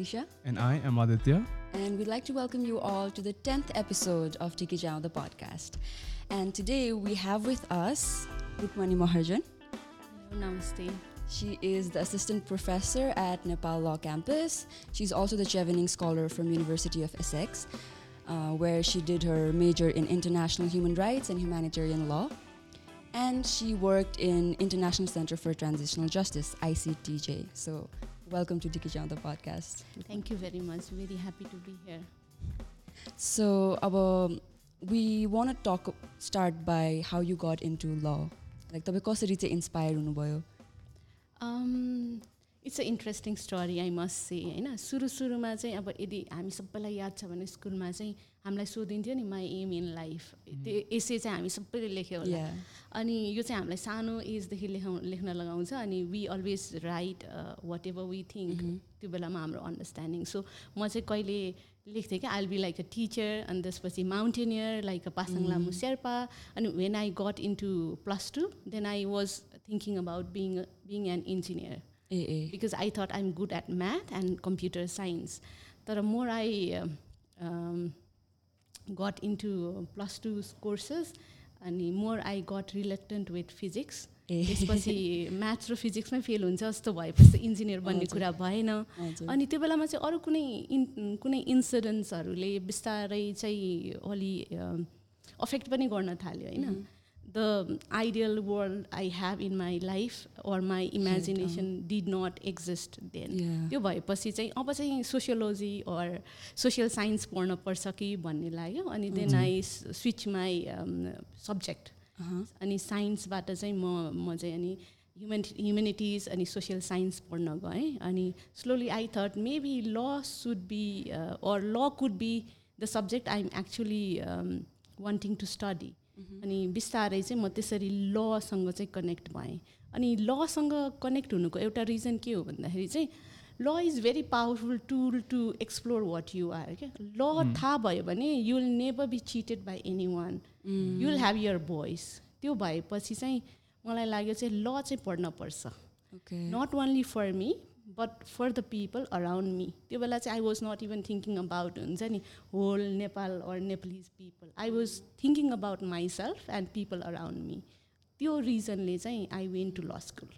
Pratisha. And I am Aditya. And we'd like to welcome you all to the 10th episode of Tiki Jao, the podcast. And today we have with us Rukmani Maharjan. Namaste. She is the assistant professor at Nepal Law Campus. She's also the Chevening Scholar from University of Essex, uh, where she did her major in international human rights and humanitarian law. And she worked in International Center for Transitional Justice, ICTJ. So welcome to Jao, the podcast. Thank you very much. Very happy to be here. So, अब we want to talk start by how you got into law. Like तपाईँ कसरी चाहिँ inspire हुनुभयो Um, it's a interesting story I must say होइन सुरु सुरुमा चाहिँ अब यदि हामी सबैलाई याद छ भने स्कुलमा चाहिँ हामीलाई सोधिन्थ्यो नि माई एम इन लाइफ त्यो एसे चाहिँ हामी सबैले लेख्यो होला. अनि यो चाहिँ हामीलाई सानो एजदेखि लेखाउ लेख्न लगाउँछ। अनि we always write whatever we think त्यो बेलामा हाम्रो अन्डरस्ट्यान्डिङ सो म चाहिँ कहिले लेख्थेँ कि I'll be like a teacher अनि त्यसपछि mountaineer like a Pasang Lhamu Sherpa अनि when I got into plus two then I was thinking about being being an engineer uh uh because I thought I'm good at math and computer science. The more I um, got into plus two courses, and the more I got reluctant with physics. ए त्यसपछि maths र फिजिक्समै fail हुन्छ जस्तो भएपछि engineer बन्ने। कुरा भएन अनि त्यो बेलामा चाहिँ अरू कुनै इन कुनै इन्सिडेन्ट्सहरूले बिस्तारै चाहिँ अलि अफेक्ट पनि गर्न थाल्यो होइन the ideal world I have in my life or my imagination did not exist then Yeah. त्यो भएपछि चाहिँ अब चाहिँ सोसियोलोजी अर सोसियल साइन्स पढ्नुपर्छ कि भन्ने लाग्यो। अनि then I switch my subject. अनि साइन्सबाट चाहिँ म म चाहिँ अनि ह्युमन ह्युमेनिटिज अनि सोसियल साइन्स पढ्न गएँ। अनि slowly I thought maybe law should be or law could be the subject I am actually wanting to study अनि बिस्तारै चाहिँ म त्यसरी लसँग चाहिँ कनेक्ट भएँ। अनि लसँग कनेक्ट हुनुको एउटा रिजन के हो भन्दाखेरि चाहिँ law is very powerful tool to explore what you are क्या? ल थाहा भयो भने you will never be cheated by anyone you will have your voice त्यो भएपछि चाहिँ मलाई लाग्यो चाहिँ ल चाहिँ पढ्नपर्छ Okay. Not only for me but for the people around me त्यो बेला चाहिँ I was not even thinking about हुन्छ नि whole Nepal or Nepalese people I was thinking about myself and people around me त्यो रिजनले चाहिँ I went to law school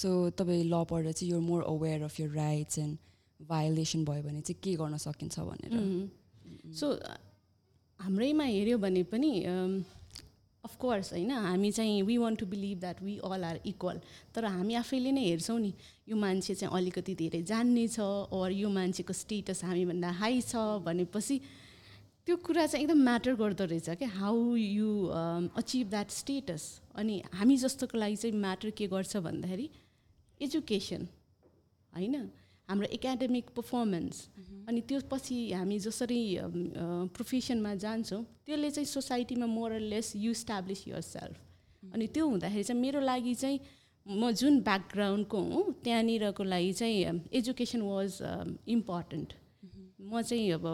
so तपाईँ law पढेर चाहिँ यो more aware of your rights and violation भयो भने चाहिँ के गर्न सकिन्छ भनेर? सो हाम्रैमा हेऱ्यो भने पनि अफकोर्स होइन हामी चाहिँ we want to believe that we all are equal तर हामी आफैले नै हेर्छौँ नि यो मान्छे चाहिँ अलिकति धेरै जान्ने छ अर यो मान्छेको स्टेटस हामीभन्दा हाई छ भनेपछि त्यो कुरा चाहिँ एकदम म्याटर गर्दो रहेछ क्या how you achieve that status अनि हामी जस्तोको लागि चाहिँ म्याटर के गर्छ भन्दाखेरि एजुकेसन होइन? हाम्रो एकाडेमिक पर्फर्मेन्स अनि त्यो पछि हामी जसरी प्रोफेसनमा जान्छौँ त्यसले चाहिँ सोसाइटीमा more or less you establish yourself अनि त्यो हुँदाखेरि चाहिँ मेरो लागि चाहिँ म जुन ब्याकग्राउन्डको हुँ त्यहाँनिरको लागि चाहिँ एजुकेसन वाज इम्पोर्टेन्ट म चाहिँ अब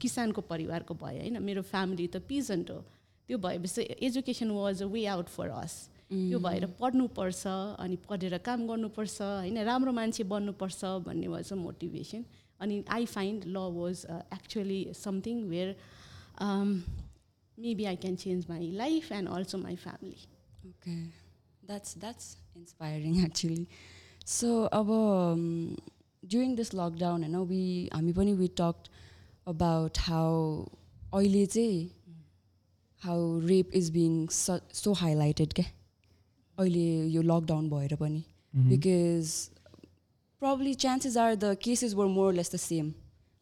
किसानको परिवारको भएँ होइन मेरो फ्यामिली त पिजन्ट हो। त्यो भएपछि education was a way out for us त्यो भएर पढ्नुपर्छ अनि पढेर काम गर्नुपर्छ होइन? राम्रो मान्छे बन्नुपर्छ भन्ने वाज अ मोटिभेसन अनि I find law was actually something where maybe I can change my life and also my family okay that's that's inspiring actually so अब ड्युरिङ दिस लकडाउन होइन वी हामी पनि वी टक्ड अबाउट हाउ अहिले चाहिँ how rape is being so highlighted क्या? अहिले यो lockdown भएर पनि because probably chances are the cases were more less the same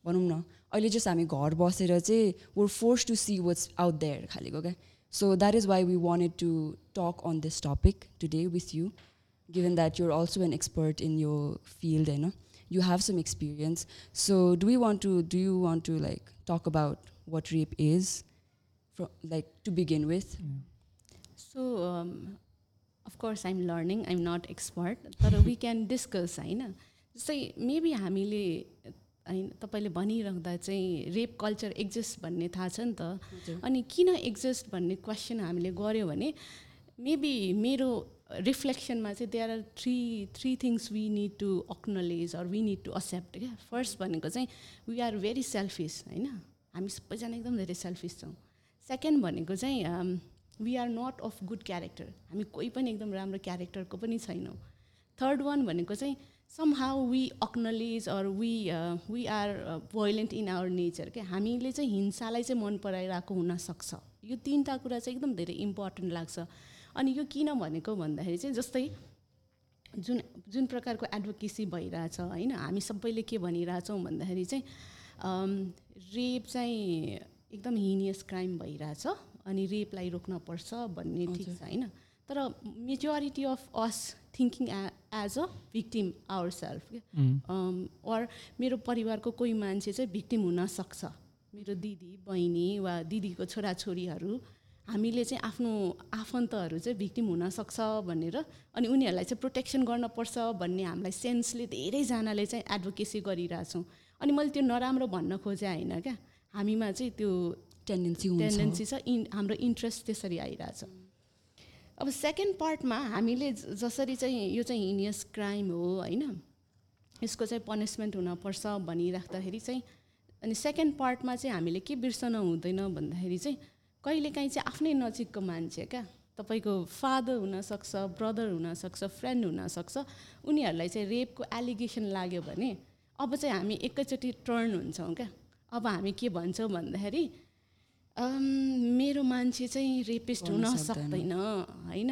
भनौँ न अहिले जस्ट हामी घर बसेर चाहिँ were forced to see what's out there खालेको क्या so that is why we wanted to talk on this topic today with you given that you're also an expert in your field you know you have some experience so do we want to do you want to like talk about what rape is from like to begin with so of course I'm learning I'm not expert तर we can discuss होइन जस्तै maybe हामीले होइन तपाईँले भनिरहँदा चाहिँ rape culture exist भन्ने थाहा छ नि त। अनि किन एक्जिस्ट भन्ने क्वेसन हामीले गऱ्यो भने मेबी मेरो रिफ्लेक्सनमा चाहिँ there are three three things we need to acknowledge or we need to accept क्या फर्स्ट भनेको चाहिँ वी आर भेरी सेल्फिस होइन हामी सबैजना एकदम धेरै सेल्फिस छौँ। सेकेन्ड भनेको चाहिँ we are not of good character हामी कोही पनि एकदम राम्रो क्यारेक्टरको पनि छैनौँ। थर्ड वान भनेको चाहिँ somehow we acknowledge or we we are violent in our nature क्या हामीले चाहिँ हिंसालाई चाहिँ मन पराइरहेको हुनसक्छ यो तिनवटा कुरा चाहिँ एकदम धेरै इम्पोर्टेन्ट लाग्छ। अनि यो किन भनेको भन्दाखेरि चाहिँ जस्तै जुन जुन प्रकारको एडभोकेसी भइरहेछ होइन? हामी सबैले के भनिरहेछौँ भन्दाखेरि चाहिँ रेप चाहिँ एकदम हिनियस क्राइम भइरहेछ। अनि रेपलाई रोक्नपर्छ भन्ने ठिक छ होइन? तर majority of us thinking as a victim ourself or मेरो परिवारको कोही मान्छे चाहिँ भिक्टिम हुनसक्छ मेरो दिदी बहिनी वा दिदीको छोराछोरीहरू हामीले चाहिँ आफ्नो आफन्तहरू चाहिँ भिक्टिम हुनसक्छ भनेर अनि उनीहरूलाई चाहिँ प्रोटेक्सन गर्नुपर्छ भन्ने हामीलाई सेन्सले धेरैजनाले चाहिँ एडभोकेसी गरिरहेछौँ। अनि मैले त्यो नराम्रो भन्न खोजेँ होइन क्या? हामीमा चाहिँ त्यो टेन्डेन्सी टेन्डेन्सी छ इन हाम्रो इन्ट्रेस्ट त्यसरी आइरहेछ। अब सेकेन्ड पार्टमा हामीले जसरी चाहिँ यो चाहिँ हिनियस क्राइम हो होइन? यसको चाहिँ पनिसमेन्ट हुनपर्छ भनिराख्दाखेरि चाहिँ अनि सेकेन्ड पार्टमा चाहिँ हामीले के बिर्सन हुँदैन भन्दाखेरि चाहिँ कहिलेकाहीँ चाहिँ आफ्नै नजिकको मान्छे क्या तपाईँको फादर हुनसक्छ ब्रदर हुनसक्छ फ्रेन्ड हुनसक्छ उनीहरूलाई चाहिँ रेपको एलिगेसन लाग्यो भने अब चाहिँ हामी एकैचोटि टर्न हुन्छौँ क्या। अब हामी के भन्छौँ भन्दाखेरि मेरो मान्छे चाहिँ रेपिस्ट हुन सक्दैन। होइन?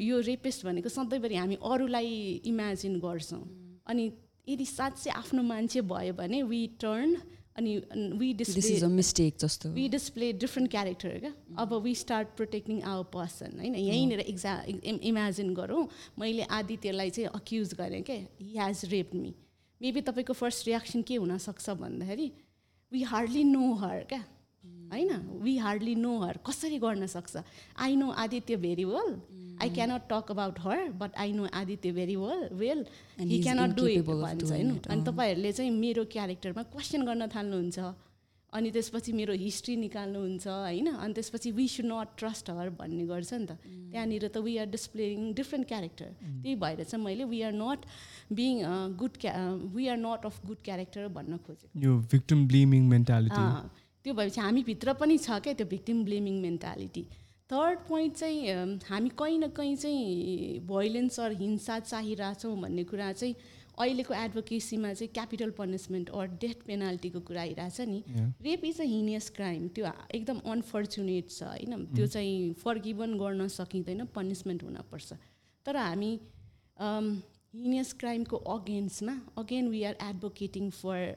यो रेपिस्ट भनेको सधैँभरि हामी अरूलाई इमेजिन गर्छौँ। अनि यदि साँच्चै आफ्नो मान्छे भयो भने वी टर्न अनि वी डिस्प्ले मिस्टेक जस्तो। वी डिस्प्ले डिफ्रेन्ट क्यारेक्टर क्या? अब we start protecting our person होइन? यहीँनिर एक्जा इमेजिन गरौँ। मैले आदित्यलाई चाहिँ अक्युज गरेँ क्या? He has rape me maybe तपाईँको फर्स्ट रियाक्सन के हुनसक्छ भन्दाखेरि वी हार्डली नो हर क्या? होइन? वी हार्डली नो हर कसरी गर्न सक्छ? I know Aditya very well I cannot talk about her but I know Aditya very well well he cannot do it भन्छ होइन? अनि तपाईँहरूले चाहिँ मेरो क्यारेक्टरमा क्वेसन गर्न थाल्नुहुन्छ। अनि त्यसपछि मेरो हिस्ट्री निकाल्नुहुन्छ होइन? अनि त्यसपछि we should not trust her भन्ने गर्छ नि त। त्यहाँनिर त we are displaying different character त्यही भएर चाहिँ मैले we are not being good क्या we are not of good character भन्न खोजेँ यो भिक्टिम ब्लेमिङ मेन्टालिटी त्यो भएपछि हामीभित्र पनि छ क्या त्यो victim blaming mentality third point चाहिँ हामी कहीँ न कहीँ चाहिँ भोइलेन्स अर हिंसा चाहिरहेछौँ भन्ने कुरा चाहिँ अहिलेको एडभोकेसीमा चाहिँ क्यापिटल पनिसमेन्ट अर डेथ पेनाल्टीको कुरा आइरहेछ नि। Rape is a heinous crime त्यो एकदम अनफर्चुनेट छ होइन? त्यो चाहिँ फर्गिभन गर्न सकिँदैन पनिसमेन्ट हुनपर्छ। तर हामी हिनियस क्राइमको अगेन्स्टमा again we are advocating for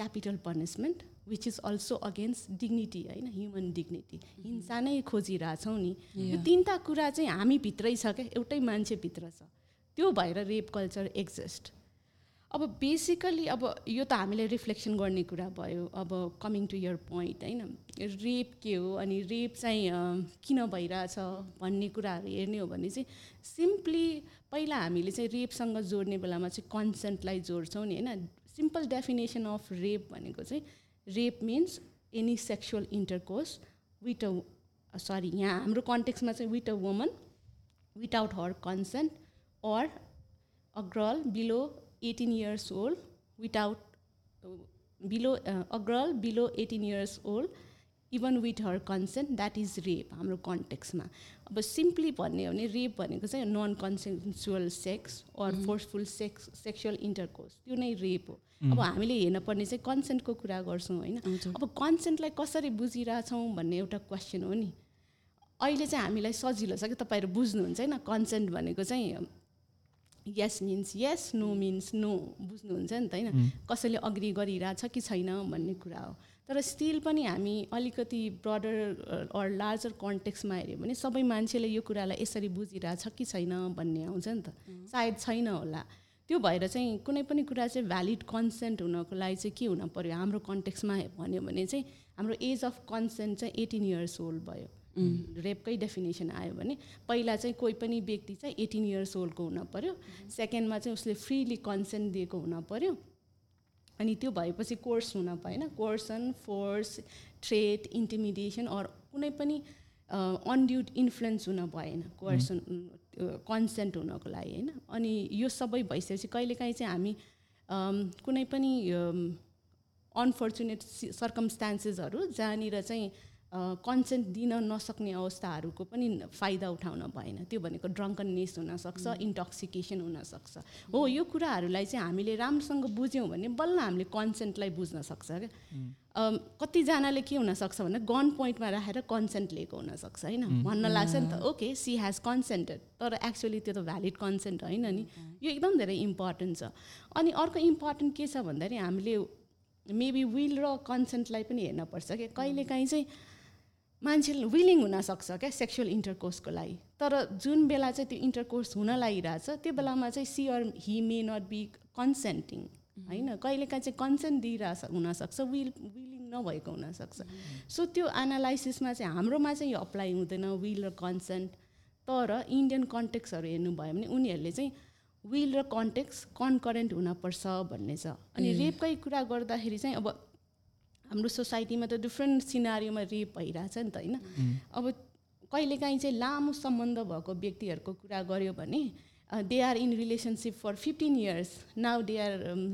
capital punishment which is also against dignity होइन ह्युमन डिग्निटी हिंसा नै खोजिरहेछौँ नि। यो तिनवटा कुरा चाहिँ हामीभित्रै छ क्या एउटै मान्छेभित्र छ। त्यो भएर रेप कल्चर एक्जिस्ट। अब बेसिकली अब यो त हामीले रिफ्लेक्सन गर्ने कुरा भयो अब कमिङ टु यर पोइन्ट होइन। रेप के हो अनि रेप चाहिँ किन भइरहेछ भन्ने कुराहरू हेर्ने हो भने चाहिँ सिम्पली पहिला हामीले चाहिँ रेपसँग जोड्ने बेलामा चाहिँ कन्सेन्टलाई जोड्छौँ नि होइन। सिम्पल डेफिनेसन अफ रेप भनेको चाहिँ rape means any sexual intercourse with a sorry यहाँ हाम्रो कन्टेक्समा चाहिँ with a woman without her consent or a girl below eighteen years old without below a girl below eighteen years old even with her consent that is rape हाम्रो कन्टेक्समा अब simply भन्ने हो भने रेप भनेको चाहिँ non consensual sex or forceful sex sexual intercourse त्यो नै रेप हो. अब हामीले हेर्नुपर्ने चाहिँ कन्सेन्टको कुरा गर्छौँ होइन। अब कन्सेन्टलाई कसरी बुझिरहेछौँ भन्ने एउटा क्वेसन हो नि। अहिले चाहिँ हामीलाई सजिलो छ कि तपाईँहरू बुझ्नुहुन्छ होइन? कन्सेन्ट भनेको चाहिँ yes means yes no means no बुझ्नुहुन्छ नि त होइन? कसैले अग्री गरिरहेछ कि छैन भन्ने कुरा हो। तर स्टिल पनि हामी अलिकति ब्रडर अर लार्जर कन्टेक्समा हेऱ्यो भने सबै मान्छेले यो कुरालाई यसरी बुझिरहेछ कि छैन भन्ने आउँछ नि त। सायद छैन होला। त्यो भएर चाहिँ कुनै पनि कुरा चाहिँ भ्यालिड कन्सेन्ट हुनको लागि चाहिँ के हुनु पऱ्यो हाम्रो कन्टेक्समा भन्यो भने चाहिँ हाम्रो एज अफ कन्सेन्ट चाहिँ एटिन इयर्स ओल्ड भयो। रेपकै डेफिनेसन आयो भने पहिला चाहिँ कोही पनि व्यक्ति चाहिँ एटिन इयर्स ओल्डको हुन पऱ्यो सेकेन्डमा चाहिँ उसले फ्रिली कन्सेन्ट दिएको हुन पऱ्यो अनि त्यो भएपछि कोर्स हुन पाएन coercion force threat intimidation or कुनै पनि अनड्युड इन्फ्लुएन्स हुन भएन कोर्सन कन्सेन्ट हुनको लागि होइन। अनि यो सबै भइसकेपछि कहिलेकाहीँ चाहिँ हामी कुनै पनि अनफर्चुनेट सर्कमस्टान्सेसहरू जहाँनिर चाहिँ कन्सेन्ट दिन नसक्ने अवस्थाहरूको पनि फाइदा उठाउन भएन। त्यो भनेको ड्रङ्कननेस हुनसक्छ इन्टक्सिकेसन हुनसक्छ। हो यो कुराहरूलाई चाहिँ हामीले राम्रोसँग बुझ्यौँ भने बल्ल हामीले कन्सेन्टलाई बुझ्न सक्छ क्या। कतिजनाले के हुनसक्छ भने गन पोइन्टमा राखेर कन्सेन्ट लिएको हुनसक्छ होइन? भन्न लाग्छ नि त ओके सी हेज कन्सेन्टेड तर एक्चुअली त्यो त भ्यालिड कन्सेन्ट होइन नि। यो एकदम धेरै इम्पोर्टेन्ट छ। अनि अर्को इम्पोर्टेन्ट के छ भन्दाखेरि हामीले मेबी विल र कन्सेन्टलाई पनि हेर्नपर्छ क्या। कहिलेकाहीँ चाहिँ मान्छे विलिङ हुनसक्छ क्या सेक्सुअल इन्टरकोर्सको लागि। तर जुन बेला चाहिँ त्यो इन्टरकोर्स हुन लागिरहेछ त्यो बेलामा चाहिँ she or he may not be consenting होइन? कहिलेकाहीँ चाहिँ कन्सेन्ट दिइरहेछ हुनसक्छ विल विलिङ नभएको हुनसक्छ। सो त्यो एनालाइसिसमा चाहिँ हाम्रोमा चाहिँ यो अप्लाई हुँदैन विल र कन्सेन्ट। तर इन्डियन कन्टेक्सहरू हेर्नुभयो भने उनीहरूले चाहिँ विल र कन्टेक्स कन्करेन्ट हुनपर्छ भन्ने छ। अनि रेपकै कुरा गर्दाखेरि चाहिँ अब हाम्रो सोसाइटीमा त डिफ्रेन्ट सिनारीमा रेप भइरहेछ नि त होइन? अब कहिलेकाहीँ चाहिँ लामो सम्बन्ध भएको व्यक्तिहरूको कुरा गऱ्यो भने they are in relationship for fifteen years now they are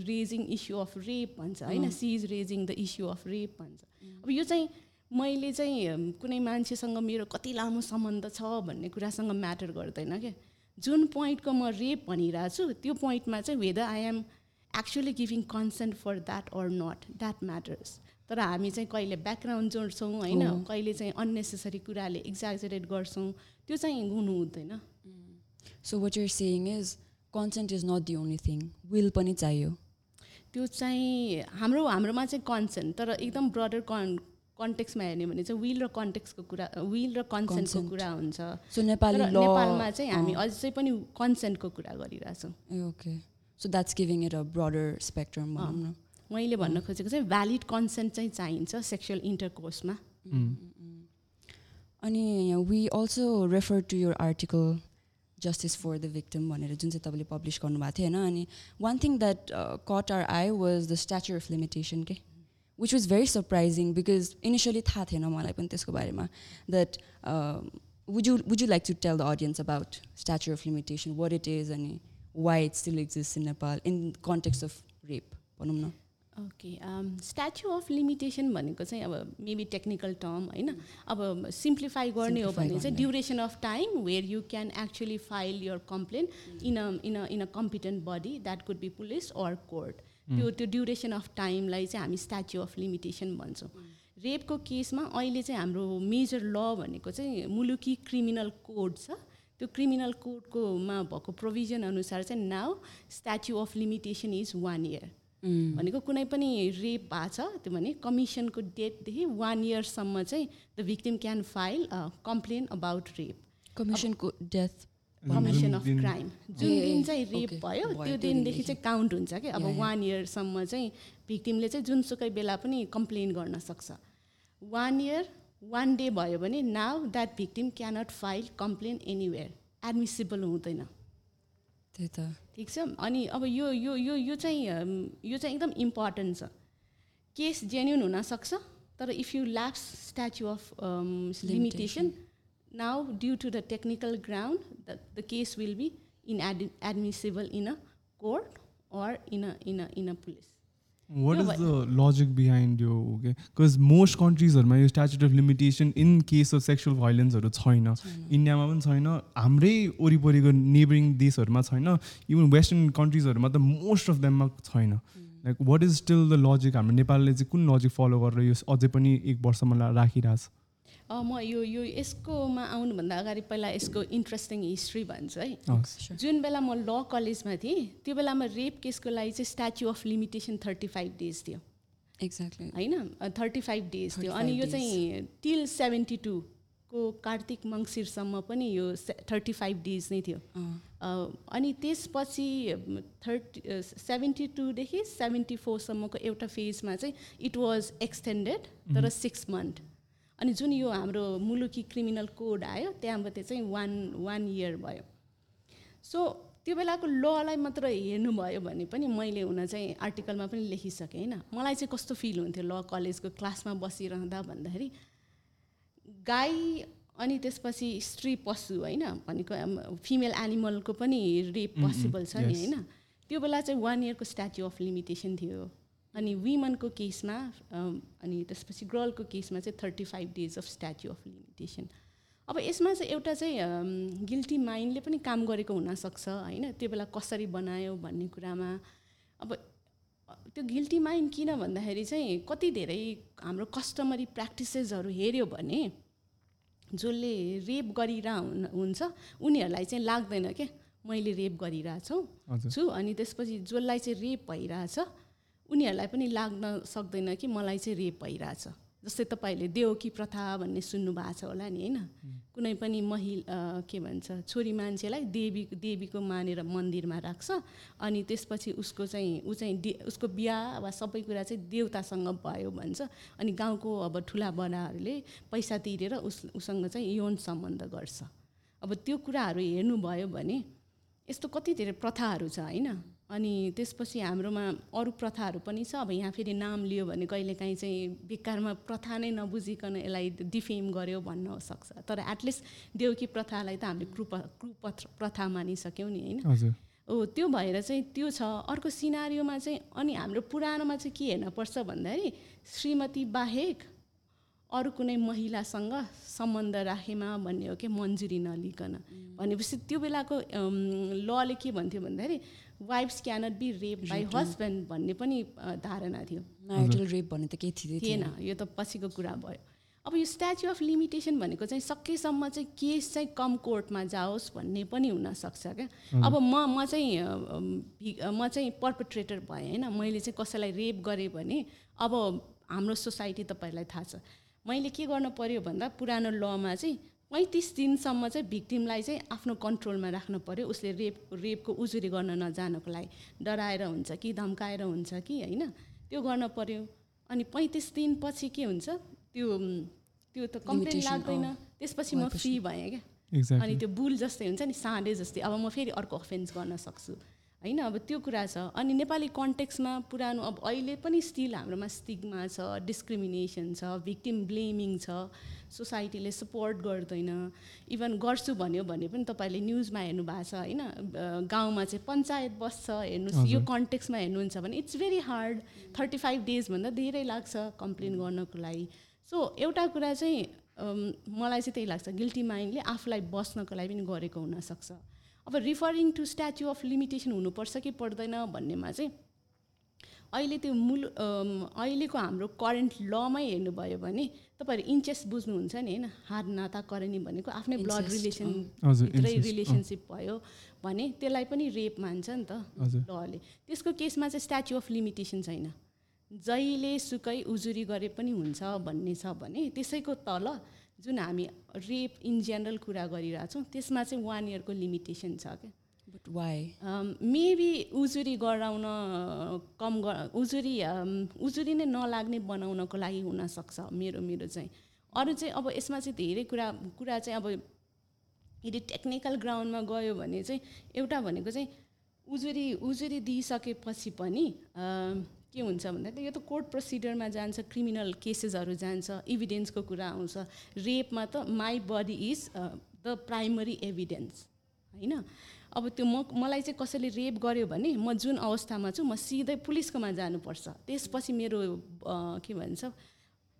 raising issue of rape भन्छ होइन? She is raising the issue of rape भन्छ। अब यो चाहिँ मैले चाहिँ कुनै मान्छेसँग मेरो कति लामो सम्बन्ध छ भन्ने कुरासँग म्याटर गर्दैन क्या। जुन पोइन्टको म रेप भनिरहेको छु त्यो पोइन्टमा चाहिँ whether I am actually giving consent for that or not that matters तर हामी चाहिँ कहिले ब्याकग्राउन्ड जोड्छौँ होइन? कहिले चाहिँ अन्नेसेसरी कुराले एक्जाजरेट गर्छौँ त्यो चाहिँ हुनु हुँदैन। So what you're saying is consent is not the only thing will पनि चाहियो। त्यो चाहिँ हाम्रो हाम्रोमा चाहिँ कन्सेन्ट तर एकदम ब्रडर कन् कन्टेक्समा हेर्ने भने चाहिँ विल र कन्टेक्सको कुरा विल र कन्सेन्टको. कुरा हुन्छ। सो नेपाली नेपालमा चाहिँ हामी अझै पनि कन्सेन्टको कुरा गरिरहेछौँ। Okay so that's giving it a broader spectrum भनौँ न। मैले भन्न खोजेको चाहिँ भ्यालिड कन्सेन्ट चाहिँ चाहिन्छ सेक्सुअल इन्टरकोर्समा अनि we also refer to your article justice for the victim भनेर जुन चाहिँ तपाईँले पब्लिस गर्नुभएको थियो होइन? अनि one thing that caught our eye was the statute of limitation के which was very surprising because initially थाहा थिएन मलाई पनि त्यसको बारेमा that would you would you like to tell the audience about statute of limitation what it is अनि why it still exist in Nepal in context of rape भनौँ न। Okay statue of limitation भनेको चाहिँ अब maybe technical term होइन? अब simplify गर्ने हो भने चाहिँ। Duration of time where you can actually file your complain in a in a in a competent body that could be police or court त्यो त्यो ड्युरेसन अफ टाइमलाई चाहिँ हामी स्ट्याचु अफ लिमिटेसन भन्छौँ। रेपको केसमा अहिले चाहिँ हाम्रो मेजर ल भनेको चाहिँ मुलुकी क्रिमिनल कोड छ। त्यो क्रिमिनल कोडकोमा भएको प्रोभिजन अनुसार चाहिँ now statute of limitation is one year भनेको कुनै पनि रेप भएको छ त्यो भने कमिसनको डेटदेखि वान इयरसम्म चाहिँ the victim can file complain about rape कमिसनको death commission of crime जुन दिन चाहिँ रेप भयो त्यो दिनदेखि। चाहिँ काउन्ट हुन्छ कि? अब। वान इयरसम्म चाहिँ भिक्टिमले चाहिँ जुनसुकै बेला पनि कम्प्लेन गर्न सक्छ। वान इयर वान डे भयो भने now that victim cannot file complain anywhere admissible हुँदैन। त्यही त। ठिक छ? अनि अब यो यो यो यो चाहिँ यो चाहिँ एकदम इम्पोर्टेन्ट छ। केस जेन्युन हुनसक्छ तर if you lapse statute of limitation now due to the technical ground the the case will be in ad admissible in a court or in a in a in a police what is the logic behind यो okay because most कन्ट्रिजहरूमा यो statute of limitation in case of sexual भाइलेन्सहरू छैन। इन्डियामा पनि छैन हाम्रै वरिपरिको neighbouring देशहरूमा छैन। इभन वेस्टर्न कन्ट्रिजहरूमा त मोस्ट अफ देममा छैन। Like what is still the logic हाम्रो नेपालले चाहिँ कुन लजिक फलो गरेर यो अझै पनि एक वर्षमा राखिरहेछ? म यो यो यसकोमा आउनुभन्दा अगाडि पहिला यसको इन्ट्रेस्टिङ हिस्ट्री भन्छु है। जुन बेला म ल कलेजमा थिएँ त्यो बेलामा रेप केसको लागि चाहिँ statute of limitation thirty five days थियो। एक्ज्याक्टली होइन? थर्टी फाइभ डेज थियो। 35 अनि यो. चाहिँ टिल सेभेन्टी टूको कार्तिक मङ्सिरसम्म पनि यो थर्टी फाइभ डेज नै थियो। अ, अनि त्यसपछि थर्टी सेभेन्टी टूदेखि सेभेन्टी फोरसम्मको एउटा फेजमा चाहिँ इट वाज एक्सटेन्डेड तर सिक्स मन्थ अनि जुन यो हाम्रो मुलुकी क्रिमिनल कोड आयो त्यहाँबाट चाहिँ वान वान इयर भयो। सो त्यो बेलाको ललाई मात्र हेर्नुभयो भने पनि मैले हुन चाहिँ आर्टिकलमा पनि लेखिसकेँ होइन? मलाई चाहिँ कस्तो फिल हुन्थ्यो ल कलेजको क्लासमा बसिरहँदा भन्दाखेरि गाई अनि त्यसपछि स्त्री पशु होइन? भनेको फिमेल एनिमलको पनि रेप पोसिबल छ नि. होइन? त्यो बेला चाहिँ वान इयरको स्ट्याच्यु अफ लिमिटेसन थियो। अनि विमनको केसमा अनि त्यसपछि गर्लको केसमा चाहिँ thirty five days of statute of limitation अब यसमा चाहिँ एउटा चाहिँ गिल्टी माइन्डले पनि काम गरेको हुनसक्छ होइन? त्यो बेला कसरी बनायो भन्ने कुरामा। अब त्यो गिल्टी माइन्ड किन भन्दाखेरि चाहिँ कति धेरै हाम्रो कस्टमरी प्र्याक्टिसेसहरू हेऱ्यो भने जसले रेप गरिरह हुन- हुन्छ उनीहरूलाई चाहिँ लाग्दैन क्या मैले रेप गरिरहेछौँ छु। अनि त्यसपछि जसलाई चाहिँ रेप भइरहेछ उनीहरूलाई पनि लाग्न सक्दैन कि मलाई चाहिँ रेप भइरहेछ। जस्तै तपाईँहरूले देवकी प्रथा भन्ने सुन्नुभएको छ होला नि होइन? कुनै पनि महिला के भन्छ छोरी मान्छेलाई देवी देवीको मानेर मन्दिरमा राख्छ अनि त्यसपछि उसको चाहिँ ऊ चाहिँ दे उसको बिहा वा सबै कुरा चाहिँ देवतासँग भयो भन्छ अनि गाउँको अब ठुला बडाहरूले पैसा तिरेर उस उसँग चाहिँ यौन सम्बन्ध गर्छ। अब त्यो कुराहरू हेर्नुभयो भने यस्तो कति धेरै प्रथाहरू छ होइन? अनि त्यसपछि हाम्रोमा अरू प्रथाहरू पनि छ। अब यहाँ फेरि नाम लियो भने कहिलेकाहीँ चाहिँ बेकारमा प्रथा नै नबुझिकन यसलाई डिफेम गर्यो भन्न सक्छ। तर एटलिस्ट देउकी प्रथालाई त हामीले कृप कुपथ प्रथा मानिसक्यौँ नि होइन? हो त्यो भएर चाहिँ त्यो छ। अर्को सिनारीमा चाहिँ अनि हाम्रो पुरानोमा चाहिँ के हेर्नुपर्छ भन्दाखेरि श्रीमती बाहेक अरू कुनै महिलासँग सम्बन्ध राखेमा भन्ने हो कि मन्जुरी नलिकन। भनेपछि त्यो बेलाको लले के भन्थ्यो भन्दाखेरि wives cannot be rape by husband भन्ने पनि धारणा थियो। म्यारिटल रेप भन्ने त केही थिँदै थिएन। यो त पछिको कुरा भयो। अब यो स्ट्याच्यु अफ लिमिटेसन भनेको चाहिँ सकेसम्म चाहिँ केस चाहिँ कम कोर्टमा जाओस् भन्ने पनि हुनसक्छ क्या। अब म म चाहिँ म चाहिँ पर्पट्रेटर भएँ होइन। मैले चाहिँ कसैलाई रेप गरेँ भने अब हाम्रो सोसाइटी तपाईँहरूलाई थाहा छ। मैले के गर्नु पर्यो भन्दा पुरानो लमा चाहिँ पैँतिस दिनसम्म चाहिँ भिक्टिमलाई चाहिँ आफ्नो कन्ट्रोलमा राख्नु पर्यो उसले रेप रेपको उजुरी गर्न नजानको लागि। डराएर हुन्छ कि धम्काएर हुन्छ कि होइन? त्यो गर्न पर्यो। अनि पैँतिस दिनपछि के हुन्छ? त्यो त्यो त कम्प्लेन लाग्दैन। त्यसपछि म फ्री भएँ क्या। अनि त्यो बुल जस्तै हुन्छ नि साँडे जस्तै। अब म फेरि अर्को अफेन्स गर्न सक्छु। होइन अब त्यो कुरा छ। अनि नेपाली कन्टेक्समा पुरानो अब अहिले पनि स्टिल हाम्रोमा स्टिगमा छ डिस्क्रिमिनेसन छ भिक्टिम ब्लेमिङ छ सोसाइटीले सपोर्ट गर्दैन। इभन गर्छु भन्यो भने पनि तपाईँले न्युजमा हेर्नु भएको छ होइन? गाउँमा चाहिँ पञ्चायत बस्छ हेर्नुहोस् यो कन्टेक्समा हेर्नुहुन्छ भने it's very hard thirty five डेजभन्दा धेरै लाग्छ कम्प्लेन गर्नको लागि। सो एउटा कुरा चाहिँ मलाई चाहिँ त्यही लाग्छ गिल्टी माइन्डले आफूलाई बस्नको लागि पनि गरेको हुनसक्छ। अब referring to statute of limitation हुनुपर्छ कि पर्दैन भन्नेमा चाहिँ अहिले त्यो मूल अहिलेको हाम्रो करेन्ट लमै हेर्नुभयो भने तपाईँहरू इन्चेस बुझ्नुहुन्छ नि होइन? हार नाता करनी भनेको आफ्नै ब्लड रिलेसन। रिलेसनसिप भयो भने त्यसलाई पनि रेप मान्छ नि त हजुर। लले त्यसको केसमा चाहिँ स्ट्याच्यु अफ लिमिटेसन छैन। जहिले सुकै उजुरी गरे पनि हुन्छ भन्ने छ भने त्यसैको तल जुन हामी रेप इन जेनरल कुरा गरिरहेछौँ त्यसमा चाहिँ वान इयरको लिमिटेसन छ क्या। बट वाइ मेबी उजुरी गराउन कम ग उजुरी उजुरी नै नलाग्ने बनाउनको लागि हुनसक्छ मेरो मेरो चाहिँ। अरू चाहिँ अब यसमा चाहिँ धेरै कुरा कुरा चाहिँ अब यदि टेक्निकल ग्राउन्डमा गयो भने चाहिँ एउटा भनेको चाहिँ उजुरी उजुरी दिइसकेपछि पनि के हुन्छ भन्दाखेरि यो त कोर्ट प्रोसिडरमा जान्छ क्रिमिनल केसेसहरू जान्छ इभिडेन्सको कुरा आउँछ। रेपमा त my body is the primary evidence होइन? अब त्यो म मलाई चाहिँ कसैले रेप गर्यो भने म जुन अवस्थामा छु म सिधै पुलिसकोमा जानुपर्छ। त्यसपछि मेरो के भन्छ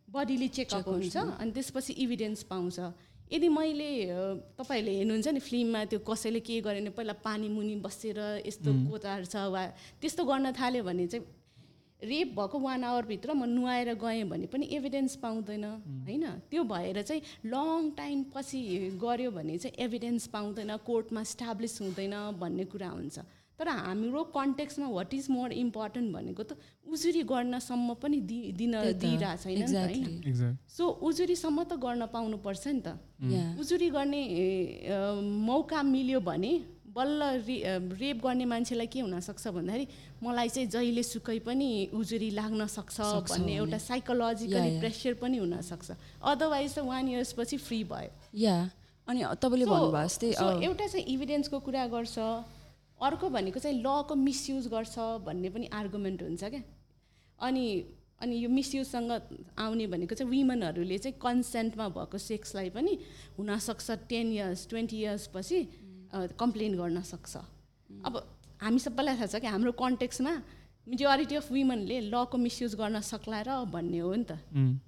बडीले चेकअप हुन्छ। अनि त्यसपछि इभिडेन्स पाउँछ। यदि मैले तपाईँहरूले हेर्नुहुन्छ नि फिल्ममा त्यो कसैले के गर्यो भने पहिला पानी मुनि बसेर यस्तो कोतार छ वा त्यस्तो गर्न थाल्यो भने चाहिँ रेप भएको वान आवरभित्र म नुहाएर गएँ भने पनि एभिडेन्स पाउँदैन। होइन? त्यो भएर चाहिँ लङ टाइम पछि गऱ्यो भने चाहिँ एभिडेन्स पाउँदैन कोर्टमा स्टाब्लिस हुँदैन भन्ने कुरा हुन्छ। तर हाम्रो कन्टेक्समा वाट इज मोर इम्पोर्टेन्ट भनेको त उजुरी गर्नसम्म पनि दि दिन दिइरहेको छैन होइन? सो उजुरीसम्म त गर्न पाउनुपर्छ नि त। उजुरी गर्ने मौका मिल्यो भने बल्ल रे रेप गर्ने मान्छेलाई के हुनसक्छ भन्दाखेरि मलाई चाहिँ जहिले सुकै पनि उजुरी लाग्न सक्छ भन्ने। एउटा साइकोलोजिकली। प्रेसर पनि हुनसक्छ। अदरवाइज त वान इयर्सपछि फ्री भयो। या अनि तपाईँले भन्नुभयो जस्तै एउटा चाहिँ इभिडेन्सको कुरा गर्छ अर्को भनेको चाहिँ लको मिसयुज गर्छ भन्ने पनि आर्गुमेन्ट हुन्छ क्या। अनि अनि यो मिसयुजसँग आउने भनेको चाहिँ विमनहरूले चाहिँ कन्सेन्टमा भएको सेक्सलाई पनि हुनसक्छ टेन इयर्स ट्वेन्टी इयर्सपछि कम्प्लेन गर्न सक्छ। अब हामी सबैलाई थाहा छ कि हाम्रो कन्टेक्समा मेजोरिटी अफ वुमेनले लको मिसयुज गर्न सक्ला र भन्ने हो नि त।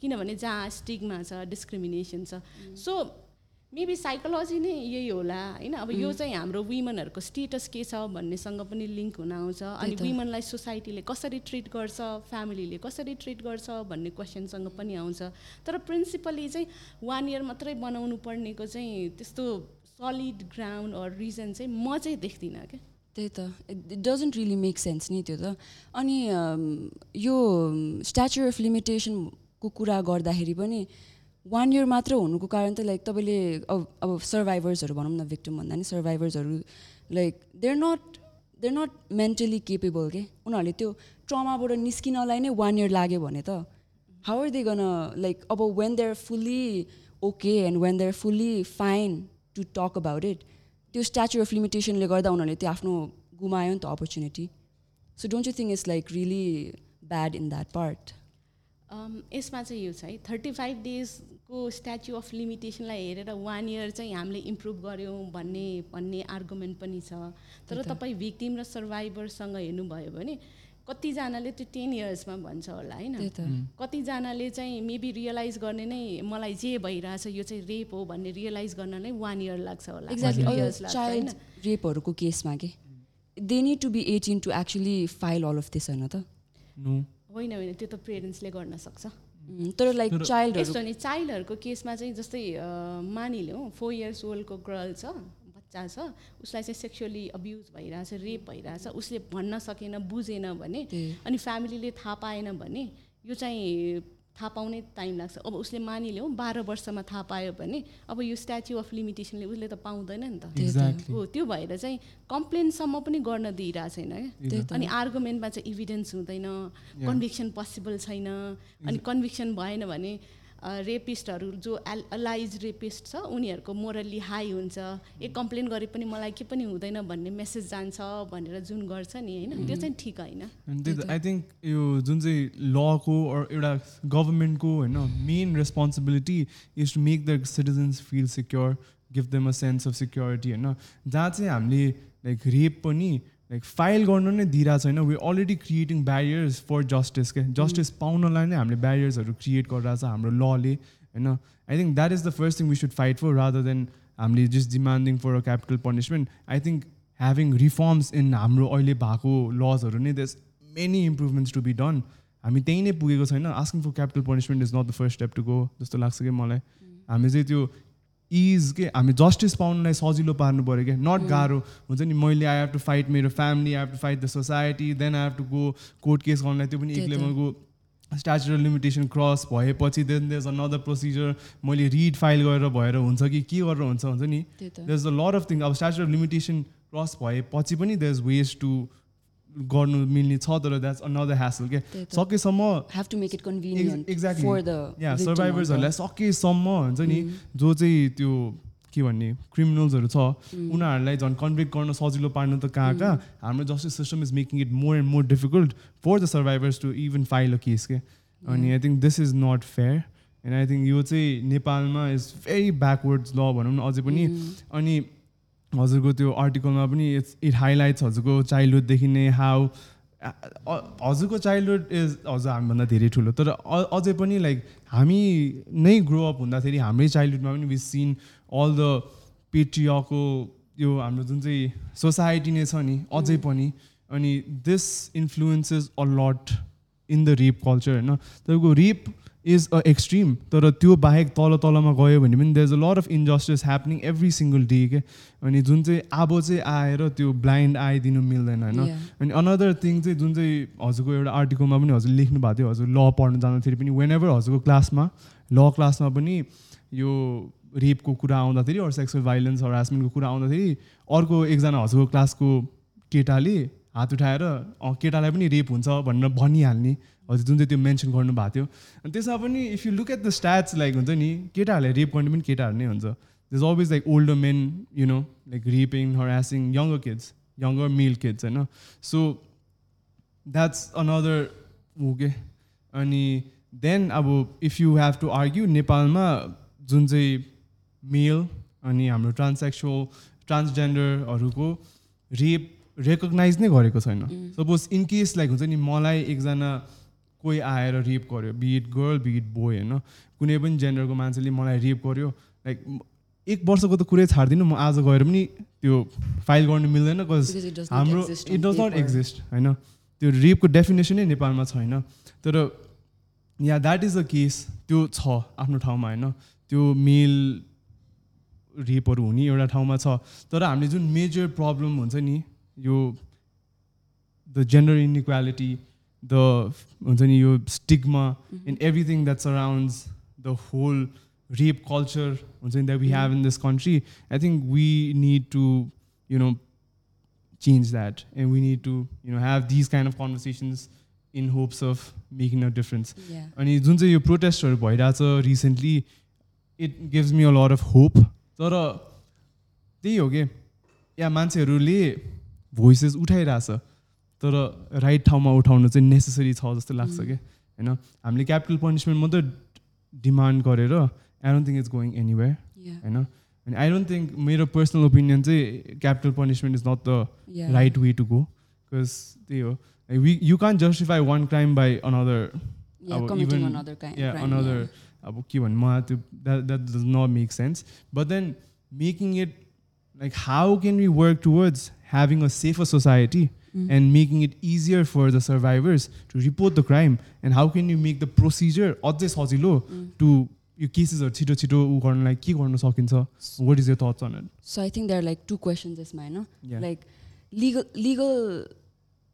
किनभने जहाँ स्टिगमा छ डिस्क्रिमिनेसन छ। सो मेबी साइकोलोजी नै यही होला होइन? अब यो चाहिँ हाम्रो वुमेनहरूको स्टेटस के छ भन्नेसँग पनि लिङ्क हुन आउँछ। अनि। वुमेनलाई सोसाइटीले कसरी ट्रिट गर्छ फ्यामिलीले कसरी ट्रिट गर्छ भन्ने क्वेसनसँग पनि आउँछ। तर प्रिन्सिपली चाहिँ वान इयर मात्रै बनाउनु पर्नेको चाहिँ त्यस्तो सलिड ग्राउन्ड अर रिजन चाहिँ म चाहिँ देख्दिनँ क्या। त्यही त। It doesn't really make sense नि त्यो त। अनि यो स्ट्याचु अफ लिमिटेसनको कुरा गर्दाखेरि पनि वान इयर मात्र हुनुको कारण त लाइक तपाईँले अब अब सर्भाइभर्सहरू भनौँ न भिक्टिम भन्दा नि सर्भाइभर्सहरू like they're not they're not mentally capable के। उनीहरूले त्यो ट्रमाबाट निस्किनलाई नै वान इयर लाग्यो भने त। How are they gonna like अब when they're fully okay and when they're fully fine to talk about it त्यो स्ट्याचु अफ लिमिटेसनले गर्दा उनीहरूले त्यो आफ्नो गुमायो नि त opportunity so don't you think it's like really bad in that part यसमा चाहिँ यो छ है थर्टी फाइभ डेजको स्ट्याचु अफ लिमिटेसनलाई हेरेर वान इयर चाहिँ हामीले इम्प्रुभ गऱ्यौँ भन्ने भन्ने आर्गुमेन्ट पनि छ। तर। तपाईँ भिक्टिम र सर्भाइभरसँग हेर्नुभयो भने कतिजनाले त्यो टेन इयर्समा भन्छ होला होइन? कतिजनाले चाहिँ मेबी रियलाइज गर्ने नै मलाई जे भइरहेछ यो चाहिँ रेप हो भन्ने रियलाइज गर्न नै वान इयर लाग्छ होला। एक्ज्याक्टली चाइल्ड रेपहरूको केसमा के? They need to be eighteen to actually file all of this होइन त? नो। होइन होइन त्यो त पेरेन्ट्सले गर्न सक्छ। तर लाइक चाइल्डहरू यस्तो नि चाइल्डहरूको केसमा चाहिँ जस्तै मानिलिउँ फोर इयर्स ओल्डको गर्ल छ बच्चा छ उसलाई चाहिँ सेक्सुअली अब्युज भइरहेछ रेप भइरहेछ उसले भन्न सकेन बुझेन भने अनि फ्यामिलीले थाहा पाएन भने यो चाहिँ थाहा पाउनै टाइम लाग्छ। अब उसले मानिलिउँ बाह्र वर्षमा थाहा पायो भने अब यो स्ट्याच्यु अफ लिमिटेसनले उसले त पाउँदैन नि त। हो त्यो भएर चाहिँ कम्प्लेनसम्म पनि गर्न दिइरहेको छैन क्या? अनि आर्गुमेन्टमा चाहिँ इभिडेन्स हुँदैन कन्भिक्सन पोसिबल छैन। अनि कन्भिक्सन भएन भने रेपिस्टहरू जो एल अलाइज रेपिस्ट छ उनीहरूको मोरल्ली हाई हुन्छ। ए कम्प्लेन गरे पनि मलाई के पनि हुँदैन भन्ने मेसेज जान्छ भनेर जुन गर्छ नि होइन? त्यो चाहिँ ठिक होइन। आई थिङ्क यो जुन चाहिँ लको एउटा गभर्मेन्टको होइन main responsibility is to make the citizens feel secure give them a sense of security होइन? जहाँ चाहिँ हामीले लाइक रेप पनि लाइक फाइल गर्नु नै दिइरहेको छैन. We already creating barriers for justice के जस्टिस पाउनलाई नै हामीले ब्यारियर्सहरू क्रिएट गरिरहेको छ हाम्रो लले होइन? I think that is the first thing we should fight for rather than हामीले just demanding for a capital punishment I think having reforms in हाम्रो अहिले भएको लजहरू नै there's many improvements to be done हामी त्यहीँ नै पुगेको छैन. Asking for capital punishment is not the first step to go जस्तो लाग्छ कि मलाई? हामी चाहिँ त्यो इज के हामी जस्टिस पाउनुलाई सजिलो पार्नु पऱ्यो क्या। नट गाह्रो। हुन्छ नि मैले आई हेभ टु फाइट मेरो family I have to fight the society then I have to go court case गर्नलाई त्यो पनि एक। लेभलको स्ट्याचुरल लिमिटेसन क्रस भएपछि देन देज अनदर प्रोसिजर मैले रिड फाइल गरेर भएर हुन्छ कि के गरेर हुन्छ हुन्छ नि? there's a lot of things अब स्ट्याचु अफ लिमिटेसन क्रस भएपछि पनि इज वेज टु गर्नु मिल्ने छ तर द्याट्स अनदर ह्यासल के सकेसम्म द या सर्भाइभर्सहरूलाई सकेसम्म हुन्छ नि जो चाहिँ त्यो के भन्ने क्रिमिनल्सहरू छ उनीहरूलाई झन् कन्भिक्ट गर्न सजिलो पार्नु त कहाँ कहाँ? हाम्रो justice system is making it more and more difficult for the survivors to even file a case के अनि I think this is not fair and I think यो चाहिँ नेपालमा इज भेरी ब्याकवर्ड्स ल भनौँ न अझै पनि। अनि हजुरको त्यो आर्टिकलमा पनि इट्स इट हाइलाइट्स हजुरको चाइल्डहुडदेखि नै हाउ हजुरको चाइल्डहुड इज हजुर हामीभन्दा धेरै ठुलो। तर अझै पनि लाइक हामी नै ग्रो अप हुँदाखेरि हाम्रै चाइल्डहुडमा पनि वि सिन अल द पेट्रियाको यो हाम्रो जुन चाहिँ सोसाइटी नै छ नि अझै पनि अनि this influences a lot in the rape culture होइन? तपाईँको रेप इज अ एक्सट्रिम तर त्यो बाहेक तल तलमा गयो भने पनि there is a lot of injustice happening every single day के? अनि जुन चाहिँ अब चाहिँ आएर त्यो ब्लाइन्ड आइदिनु मिल्दैन होइन. अनि अनदर थिङ चाहिँ जुन चाहिँ हजुरको एउटा आर्टिकलमा पनि हजुर लेख्नु भएको थियो हजुर ल पढ्नु जाँदाखेरि पनि वेन एभर हजुरको क्लासमा ल क्लासमा पनि यो रेपको कुरा आउँदाखेरि अरू सेक्सुअल भाइलेन्स हरासमेन्टको कुरा आउँदाखेरि अर्को एकजना हजुरको क्लासको केटाले हात उठाएर केटालाई पनि रेप हुन्छ भनेर भनिहाल्ने। हजुर जुन चाहिँ त्यो मेन्सन गर्नु भएको थियो। अनि त्यसमा पनि if you look at the stats like हुन्छ नि केटाहरूले रेप गर्ने पनि केटाहरू नै हुन्छ। Is always like older men you know like raping harassing younger kids younger male kids होइन। सो द्याट्स अनदर हो के अनि देन अब if you have to argue नेपालमा जुन चाहिँ मेल अनि हाम्रो ट्रान्सेक्सुअल ट्रान्सजेन्डरहरूको रेप रेकगनाइज नै गरेको छैन। सपोज इन केस लाइक हुन्छ नि मलाई एकजना कोही आएर रेप गर्यो बिट गर्ल बिट बोय होइन? कुनै पनि जेन्डरको मान्छेले मलाई रेप गर्यो लाइक एक वर्षको त कुरै छाडिदिनु म आज गएर पनि त्यो फाइल गर्नु मिल्दैन बिकज हाम्रो इट डज नट. एक्जिस्ट होइन? त्यो रेपको डेफिनेसनै नेपालमा छैन। तर yeah that is the case त्यो छ आफ्नो ठाउँमा होइन? त्यो मेल रेपहरू हुने एउटा ठाउँमा छ। तर हामीले जुन मेजर प्रब्लम हुन्छ नि यो द जेन्डर इनइक्वालिटी द हुन्छ नि यो stigma and everything that surrounds the whole rape culture हुन्छ नि that we have in this country I think we need to you know change that. And we need to you know have these kind of conversations in hopes of making a difference. Yeah. अनि जुन चाहिँ यो प्रोटेस्टहरू भइरहेछ recently it gives me a lot of hope तर त्यही हो कि या मान्छेहरूले भोइसेस उठाइरहेछ तर राइट ठाउँमा उठाउनु चाहिँ नेसेसरी छ जस्तो लाग्छ कि होइन हामीले क्यापिटल पनिसमेन्ट मात्रै डिमान्ड गरेर I don't think it's going anywhere. होइन अनि आई डोन्ट थिङ्क मेरो पर्सनल ओपिनियन चाहिँ capital punishment is not the go because they are like we you can't justify one crime by another Yeah, अब another yeah. अब के भन्नु मलाई त्यो that that does not make sense but then making it like how can we work towards having a safer society Mm. and making it easier for the survivors to report the crime and how can you make the procedure अझै सजिलो Mm. to यो केसेसहरू छिटो छिटो उ गर्नलाई के गर्न सकिन्छ what is your thoughts on it So I think there are like two questions यसमा होइन Yeah. लाइक लिगल लिगल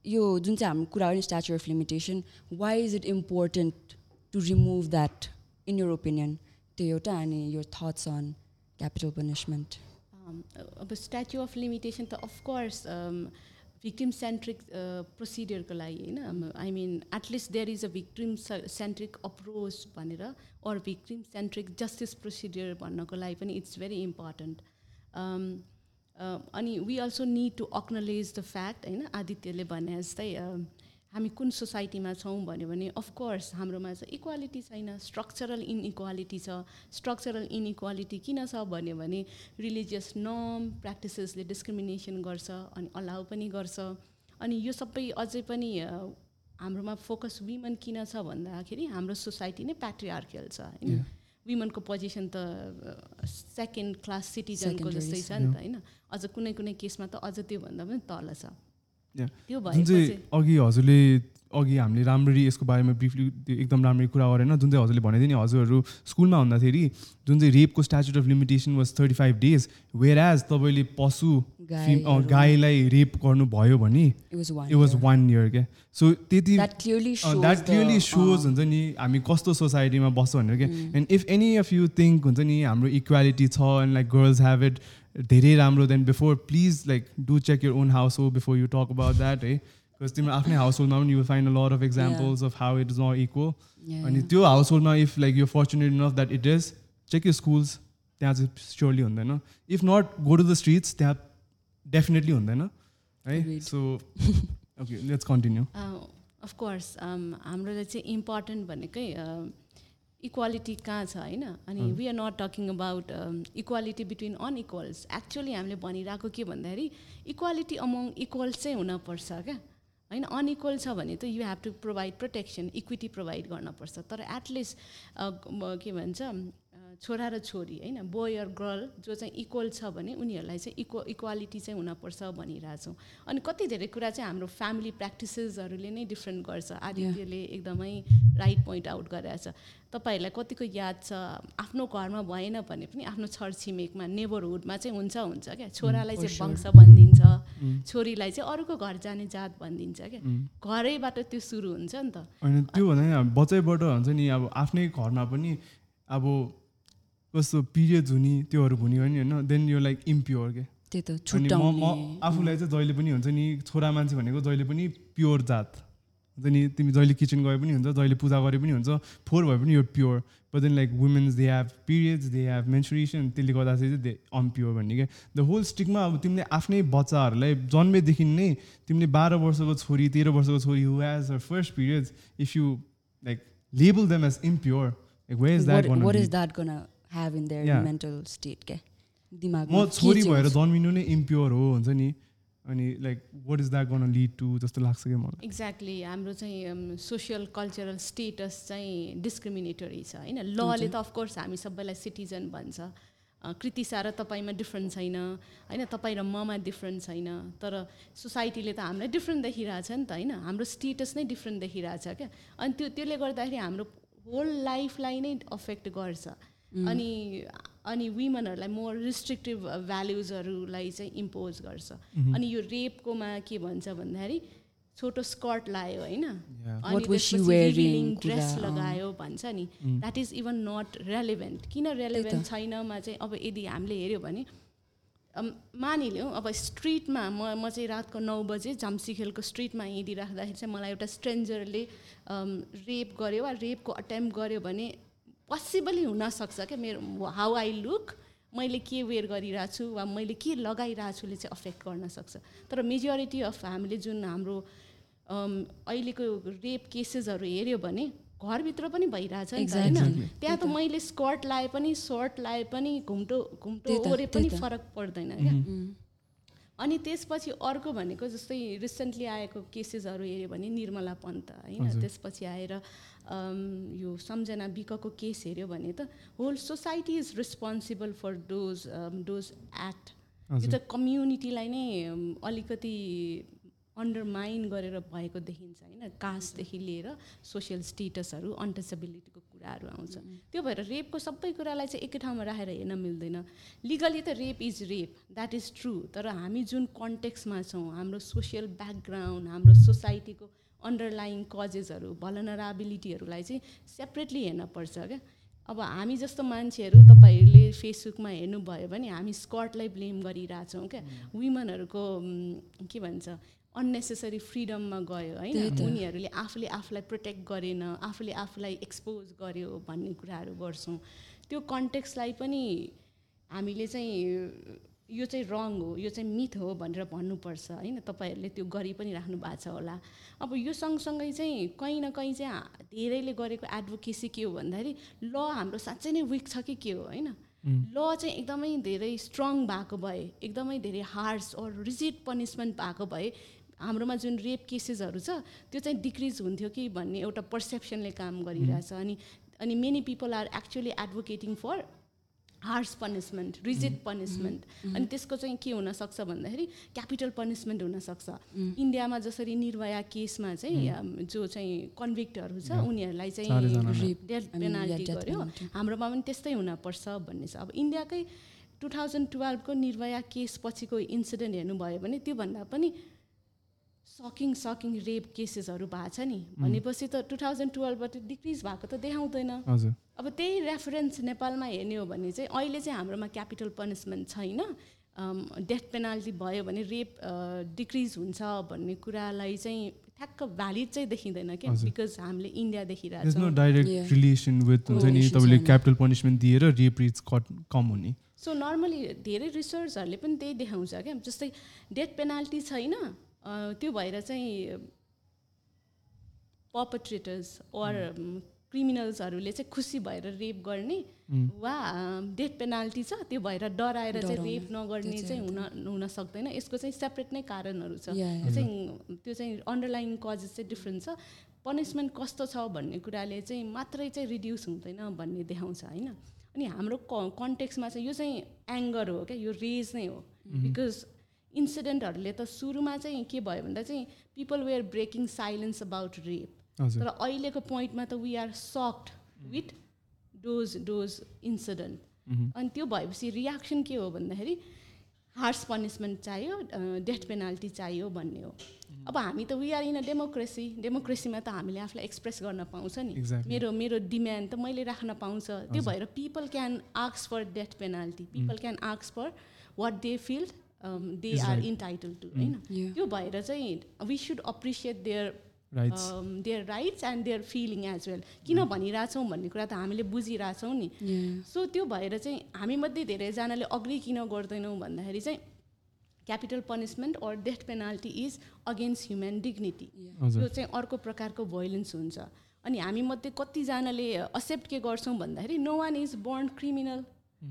यो जुन चाहिँ हाम्रो कुरा हो नि statute of limitation why is it important to remove that in your opinion त्यो एउटा अनि यो thoughts on capital punishment Um, अब स्ट्याचु अफ लिमिटेसन त अफकोर्स भिक्टिम सेन्ट्रिक प्रोसिडियरको लागि होइन? I mean at least there is a victim centric approach भनेर or victim centric justice procedure भन्नको लागि पनि इट्स भेरी इम्पोर्टेन्ट अनि we also need to acknowledge the fact होइन आदित्यले भने जस्तै um, हामी कुन सोसाइटीमा छौँ भन्यो भने अफकोर्स हाम्रोमा चाहिँ इक्वालिटी छैन स्ट्रक्चरल इनइक्वालिटी छ। स्ट्रक्चरल इनइक्वालिटी किन छ भन्यो भने रिलिजियस नर्म प्र्याक्टिसेसले डिस्क्रिमिनेसन गर्छ अनि अलाउ पनि गर्छ। अनि यो सबै अझै पनि हाम्रोमा फोकस विमन किन छ भन्दाखेरि हाम्रो सोसाइटी नै प्याट्रिआर्कियल छ। होइन. विमनको पोजिसन त सेकेन्ड क्लास सिटिजनको जस्तै छ नि त होइन? अझ कुनै कुनै केसमा त अझ त्योभन्दा पनि तल छ। जुन चाहिँ अघि हजुरले अघि हामीले राम्ररी यसको बारेमा ब्रिफली एकदम राम्ररी कुरा गरेन जुन चाहिँ हजुरले भनेको थियो नि हजुरहरू स्कुलमा हुँदाखेरि जुन चाहिँ Repco statute of limitation was thirty five days whereas तपाईँले पशु गाईलाई रेप गर्नुभयो भने it was one it was one year क्या सो त्यति that clearly that clearly shows हुन्छ नि हामी कस्तो सोसाइटीमा बस्छौँ भनेर क्या and if any of you think हुन्छ नि हाम्रो इक्वालिटी छ and like girls have it धेरै राम्रो than before please like do check your own house hold before you talk about that है बिकज तिम्रो आफ्नै हाउस होल्डमा पनि you find a lot of examples of how it is not equal अनि त्यो हाउस होल्डमा if like you fortunate enough that it is check you schools त्यहाँ चाहिँ स्योरली हुँदैन. If not go to the streets त्यहाँ डेफिनेटली हुँदैन है. So okay let's continue of course हाम्रो चाहिँ इम्पोर्टेन्ट भनेकै इक्वालिटी कहाँ छ होइन? अनि we are not talking about equality between unequals actually हामीले भनिरहेको के भन्दाखेरि इक्वालिटी अमङ इक्वल्स चाहिँ हुनपर्छ क्या। होइन? अनइक्वल छ भने त you have to provide protection equity provide गर्नपर्छ। तर एटलिस्ट के भन्छ छोरा र छोरी होइन? बोय र गर्ल जो चाहिँ इक्वल छ भने उनीहरूलाई चाहिँ इक्व इक्वालिटी चाहिँ हुनपर्छ भनिरहेछौँ। अनि कति धेरै कुरा चाहिँ हाम्रो फ्यामिली प्र्याक्टिसेसहरूले नै डिफ्रेन्ट गर्छ। आदित्यले एकदमै राइट पोइन्ट आउट गरेको छ तपाईँहरूलाई कतिको याद छ? आफ्नो घरमा भएन भने पनि आफ्नो छरछिमेकमा नेबरहुडमा चाहिँ हुन्छ हुन्छ क्या? छोरालाई चाहिँ वंश भनिदिन्छ छोरीलाई चाहिँ अरूको घर जाने जात भनिदिन्छ क्या? घरैबाट त्यो सुरु हुन्छ नि त। होइन त्यो भन्दा बच्चैबाट हुन्छ नि अब आफ्नै घरमा पनि अब कस्तो पिरियड्स हुने त्योहरू हुने हो नि होइन? देन यो लाइक इम्प्योर के त्यही त आफूलाई चाहिँ जहिले पनि हुन्छ नि छोरा मान्छे भनेको जहिले पनि प्योर जात। हुन्छ नि तिमी जहिले किचन गए पनि हुन्छ जहिले पूजा गरे पनि हुन्छ। फोर भए पनि यो pure but then like women's they have periods they have menstruation त्यसले गर्दाखेरि चाहिँ दे अनप्योर भन्ने क्या। द होल स्टिकमा अब तिमीले आफ्नै बच्चाहरूलाई जन्मेदेखि नै तिमीले बाह्र वर्षको छोरी तेह्र वर्षको छोरी who has her first periods if you Yeah. mental state क्या? दिमागमा म छोरी भएर? जन्मिनु नै इम्प्योर हो हुन्छ नि। अनि like what is that gonna lead to जस्तो लाग्छ क्या मलाई। एक्ज्याक्टली हाम्रो चाहिँ सोसियल कल्चरल स्टेटस चाहिँ डिस्क्रिमिनेटरी छ होइन? लले त अफकोर्स हामी सबैलाई सिटिजन भन्छ। अ, कृतिसा र तपाईँमा डिफ्रेन्ट छैन होइन? तपाईँ र ममा डिफ्रेन्ट छैन। तर सोसाइटीले त हामीलाई डिफ्रेन्ट देखिरहेछ नि त होइन? हाम्रो स्टेटस नै डिफ्रेन्ट देखिरहेछ क्या। अनि त्यो त्यसले गर्दाखेरि हाम्रो होल लाइफलाई नै अफेक्ट गर्छ। अनि अनि विमनहरूलाई मोर रिस्ट्रिक्टिभ भ्याल्युजहरूलाई चाहिँ इम्पोज गर्छ। अनि यो रेपकोमा के भन्छ भन्दाखेरि छोटो स्कर्ट लायो होइन। ड्रेस। लगायो भन्छ नि। That is even not relevant किन रेलेभेन्ट छैनमा चाहिँ अब यदि हामीले हेऱ्यो भने मानिलिउँ अब स्ट्रिटमा म म चाहिँ रातको नौ बजे झम्सीखेलको स्ट्रिटमा हिँडी राख्दाखेरि चाहिँ मलाई एउटा स्ट्रेन्जरले रेप गर्यो वा रेपको अटेम्प गर्यो भने पोसिबली हुनसक्छ क्या मेरो हाउ आई लुक मैले के वेयर गरिरहेको छु वा मैले के लगाइरहेको छुले चाहिँ अफेक्ट गर्न सक्छ। तर मेजोरिटी अफ हामीले जुन हाम्रो अहिलेको रेप केसेसहरू हेऱ्यो भने घरभित्र पनि भइरहेछ नि त होइन. त्यहाँ त मैले स्कर्ट लाए पनि सर्ट लाए पनि घुम्टो घुम्टो ओरे पनि। फरक पर्दैन क्या? अनि त्यसपछि अर्को भनेको जस्तै रिसेन्टली आएको केसेसहरू हेऱ्यो भने निर्मला पन्त होइन। त्यसपछि आएर यो सम्झना विकको केस हेऱ्यो भने त whole society is responsible for those those act यो त कम्युनिटीलाई नै अलिकति अन्डरमाइन गरेर भएको देखिन्छ होइन? कास्टदेखि लिएर सोसियल स्टेटसहरू अनटचेबिलिटीको कुराहरू आउँछ। त्यो भएर रेपको सबै कुरालाई चाहिँ एकै ठाउँमा राखेर हेर्न मिल्दैन। लिगली त rape is rape that is true तर हामी जुन कन्टेक्समा छौँ हाम्रो सोसियल ब्याकग्राउन्ड हाम्रो सोसाइटीको अन्डरलाइङ कजेसहरू भलनराबिलिटीहरूलाई चाहिँ सेपरेटली हेर्नपर्छ क्या। अब हामी जस्तो मान्छेहरू तपाईँहरूले फेसबुकमा हेर्नुभयो भने हामी स्कर्टलाई ब्लेम गरिरहेछौँ क्या। वुमनहरूको के भन्छ अन्नेसेसरी फ्रिडममा गयो होइन। उनीहरूले आफूले आफूलाई प्रोटेक्ट गरेन आफूले आफूलाई एक्सपोज गर्यो भन्ने कुराहरू गर्छौँ। त्यो कन्टेक्सलाई पनि हामीले चाहिँ यो चाहिँ रङ हो यो चाहिँ मिथ हो भनेर भन्नुपर्छ होइन? तपाईँहरूले त्यो गरि पनि राख्नु भएको छ होला। अब यो सँगसँगै चाहिँ कहीँ न कहीँ चाहिँ धेरैले गरेको एडभोकेसी के हो भन्दाखेरि ल हाम्रो साँच्चै नै विक छ कि के हो होइन? ल चाहिँ एकदमै धेरै स्ट्रङ भएको भए एकदमै धेरै हार्स अर रिजिड पनिसमेन्ट भएको भए हाम्रोमा जुन रेप केसेसहरू छ त्यो चाहिँ डिक्रिज हुन्थ्यो कि भन्ने एउटा पर्सेप्सनले काम गरिरहेछ। अनि अनि many people are actually advocating for harsh punishment rigid punishment अनि त्यसको चाहिँ के हुनसक्छ भन्दाखेरि क्यापिटल पनिसमेन्ट हुनसक्छ। इन्डियामा जसरी निर्भया केसमा चाहिँ अम, जो चाहिँ कन्भिक्टहरू छ उनीहरूलाई चाहिँ डेथ पेनाल्टी. हाम्रोमा पनि त्यस्तै हुनपर्छ भन्ने छ। अब इन्डियाकै टु थाउजन्ड टुवेल्भको निर्भया केस पछिको इन्सिडेन्ट हेर्नुभयो भने त्योभन्दा पनि सकिङ सकिङ रेप केसेसहरू भएको छ नि। भनेपछि त टु थाउजन्ड टुवेल्भबाट डिक्रिज भएको त देखाउँदैन। हजुर। अब त्यही रेफरेन्स नेपालमा हेर्ने हो भने चाहिँ अहिले चाहिँ हाम्रोमा क्यापिटल पनिसमेन्ट छैन डेथ पेनाल्टी भयो भने रेप डिक्रिज हुन्छ भन्ने कुरालाई चाहिँ ठ्याक्क भ्यालिड चाहिँ देखिँदैन क्या। बिकज हामीले इन्डिया इज नो देखिरहेछौँ डाइरेक्ट Yeah. रिलेसन विथ हुन्छ नि Correlation तपाईँले छैन। क्यापिटल पनिसमेन्ट दिएर रेप रेट्स कम हुने सो नर्मली धेरै रिसर्चहरूले पनि त्यही देखाउँछ क्या जस्तै डेथ पेनाल्टी छैन अ, त्यो भएर चाहिँ पर्पट्रेटर्स अर क्रिमिनल्सहरूले चाहिँ खुसी भएर रेप गर्ने वा डेथ पेनाल्टी छ त्यो भएर डराएर चाहिँ। रेप नगर्ने चाहिँ हुन हुन सक्दैन। यसको चाहिँ सेपरेट नै कारणहरू छ। त्यो चाहिँ त्यो चाहिँ अन्डरलाइन कजेस चाहिँ डिफ्रेन्ट छ। पनिसमेन्ट कस्तो छ भन्ने कुराले चाहिँ मात्रै चाहिँ रिड्युस हुँदैन भन्ने देखाउँछ होइन? अनि हाम्रो क कन्टेक्समा चाहिँ यो चाहिँ एङ्गर हो क्या? यो रेज नै हो। बिकज इन्सिडेन्टहरूले त सुरुमा चाहिँ के भयो भन्दा चाहिँ people were breaking silence about rape तर अहिलेको पोइन्टमा त we are shocked with those those incident अनि त्यो भएपछि रियाक्सन के हो भन्दाखेरि हार्स पनिसमेन्ट चाहियो डेथ पेनाल्टी चाहियो भन्ने हो। अब हामी त we are in a democracy डेमोक्रेसीमा त हामीले आफूलाई एक्सप्रेस गर्न पाउँछ नि. मेरो मेरो डिमान्ड त मैले राख्न पाउँछ। त्यो भएर पिपल क्यान आक्स for death penalty people can आक्स for what they feel they are. Entitle to होइन. त्यो भएर चाहिँ we should appreciate there their rights and there feeling as well किन भनिरहेछौँ भन्ने कुरा त हामीले बुझिरहेछौँ नि. सो त्यो भएर चाहिँ हामीमध्ये धेरैजनाले अग्री किन गर्दैनौँ भन्दाखेरि चाहिँ capital punishment or death penalty is against human dignity हजुर। यो चाहिँ अर्को प्रकारको भोइलेन्स हुन्छ। अनि हामीमध्ये कतिजनाले एक्सेप्ट के गर्छौँ भन्दाखेरि no one is born criminal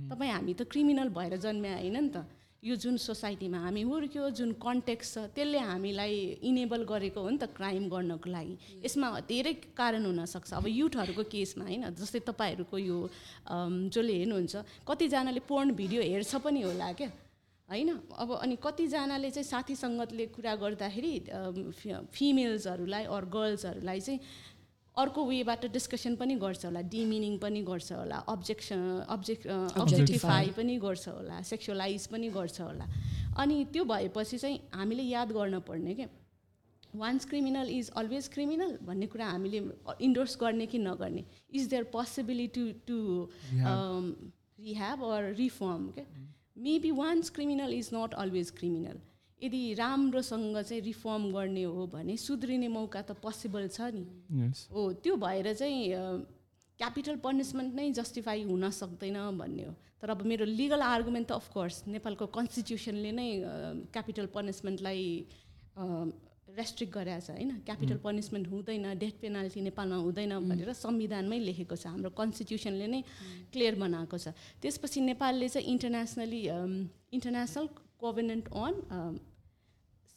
तपाईँ हामी त क्रिमिनल भएर जन्म्या होइन नि त। यो जुन सोसाइटीमा हामी हुर्क्यो जुन कन्टेक्स छ त्यसले हामीलाई इनेबल गरेको हो नि त क्राइम गर्नको लागि। यसमा धेरै कारण हुनसक्छ। अब युथहरूको केसमा होइन जस्तै तपाईँहरूको यो जसले हेर्नुहुन्छ कतिजनाले पोर्न भिडियो हेर्छ पनि होला क्या? होइन? अब अनि कतिजनाले चाहिँ साथी सङ्गतले कुरा गर्दाखेरि फिमेल्सहरूलाई अर गर्ल्सहरूलाई चाहिँ अर्को वेबाट डिस्कसन पनि गर्छ होला डिमिनिङ पनि गर्छ होला अब्जेक्सन अब्जेक्ट अब्जेक्टिफाई पनि गर्छ होला सेक्सुअलाइज पनि गर्छ होला। अनि त्यो भएपछि चाहिँ हामीले याद गर्न पर्ने के once criminal is always criminal भन्ने कुरा हामीले इन्डोर्स गर्ने कि नगर्ने? Is there possibility to rehab or reform के? Maybe once criminal is not always criminal यदि राम्रोसँग चाहिँ रिफर्म गर्ने हो भने सुध्रिने मौका त पोसिबल छ नि। हो त्यो भएर चाहिँ क्यापिटल पनिसमेन्ट नै जस्टिफाई हुन सक्दैन भन्ने हो। तर अब मेरो लिगल आर्गुमेन्ट त अफकोर्स नेपालको कन्स्टिट्युसनले नै क्यापिटल पनिसमेन्टलाई रेस्ट्रिक्ट गरेको छ होइन। क्यापिटल पनिसमेन्ट हुँदैन डेथ पेनाल्टी नेपालमा हुँदैन भनेर संविधानमै लेखेको छ। हाम्रो कन्स्टिट्युसनले नै क्लियर बनाएको छ। त्यसपछि नेपालले चाहिँ internationally international covenant on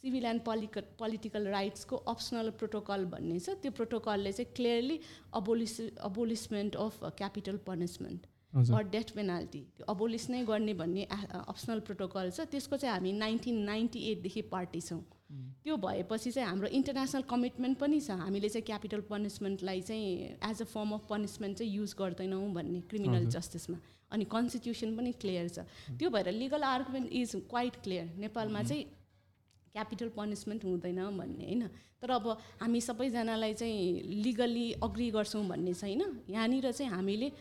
civil and पोलिक political राइट्सको अप्सनल प्रोटोकल भन्ने छ। त्यो प्रोटोकलले चाहिँ clearly abolish abolishment of capital punishment or death penalty. त्यो अबोलिस नै गर्ने भन्ने अप्सनल प्रोटोकल छ। त्यसको चाहिँ हामी नाइन्टिन नाइन्टी एटदेखि पार्टी छौँ त्यो भएपछि चाहिँ हाम्रो इन्टरनेसनल कमिटमेन्ट पनि छ। हामीले चाहिँ क्यापिटल पनिसमेन्टलाई चाहिँ as a form of punishment चाहिँ युज गर्दैनौँ भन्ने क्रिमिनल। जस्टिसमा अनि कन्स्टिट्युसन पनि क्लियर छ। त्यो भएर legal argument is quite clear नेपालमा चाहिँ क्यापिटल पनिसमेन्ट हुँदैन भन्ने होइन? तर अब हामी सबैजनालाई चाहिँ लिगली अग्री गर्छौँ भन्ने छैन? यहाँनिर चाहिँ हामीले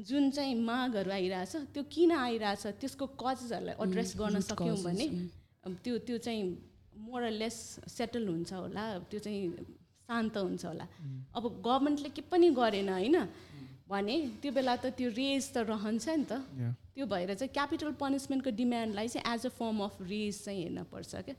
जुन चाहिँ मागहरू आइरहेछ त्यो किन आइरहेछ त्यसको कजेसहरूलाई एड्रेस गर्न सक्यौँ भने त्यो त्यो चाहिँ मोरलेस सेटल हुन्छ होला त्यो चाहिँ शान्त हुन्छ होला। अब गभर्मेन्टले के पनि गरेन होइन? भने त्यो बेला त त्यो रेज त रहन्छ नि त. त्यो भएर चाहिँ क्यापिटल पनिसमेन्टको डिमान्डलाई चाहिँ as a form of rage चाहिँ हेर्नुपर्छ क्या।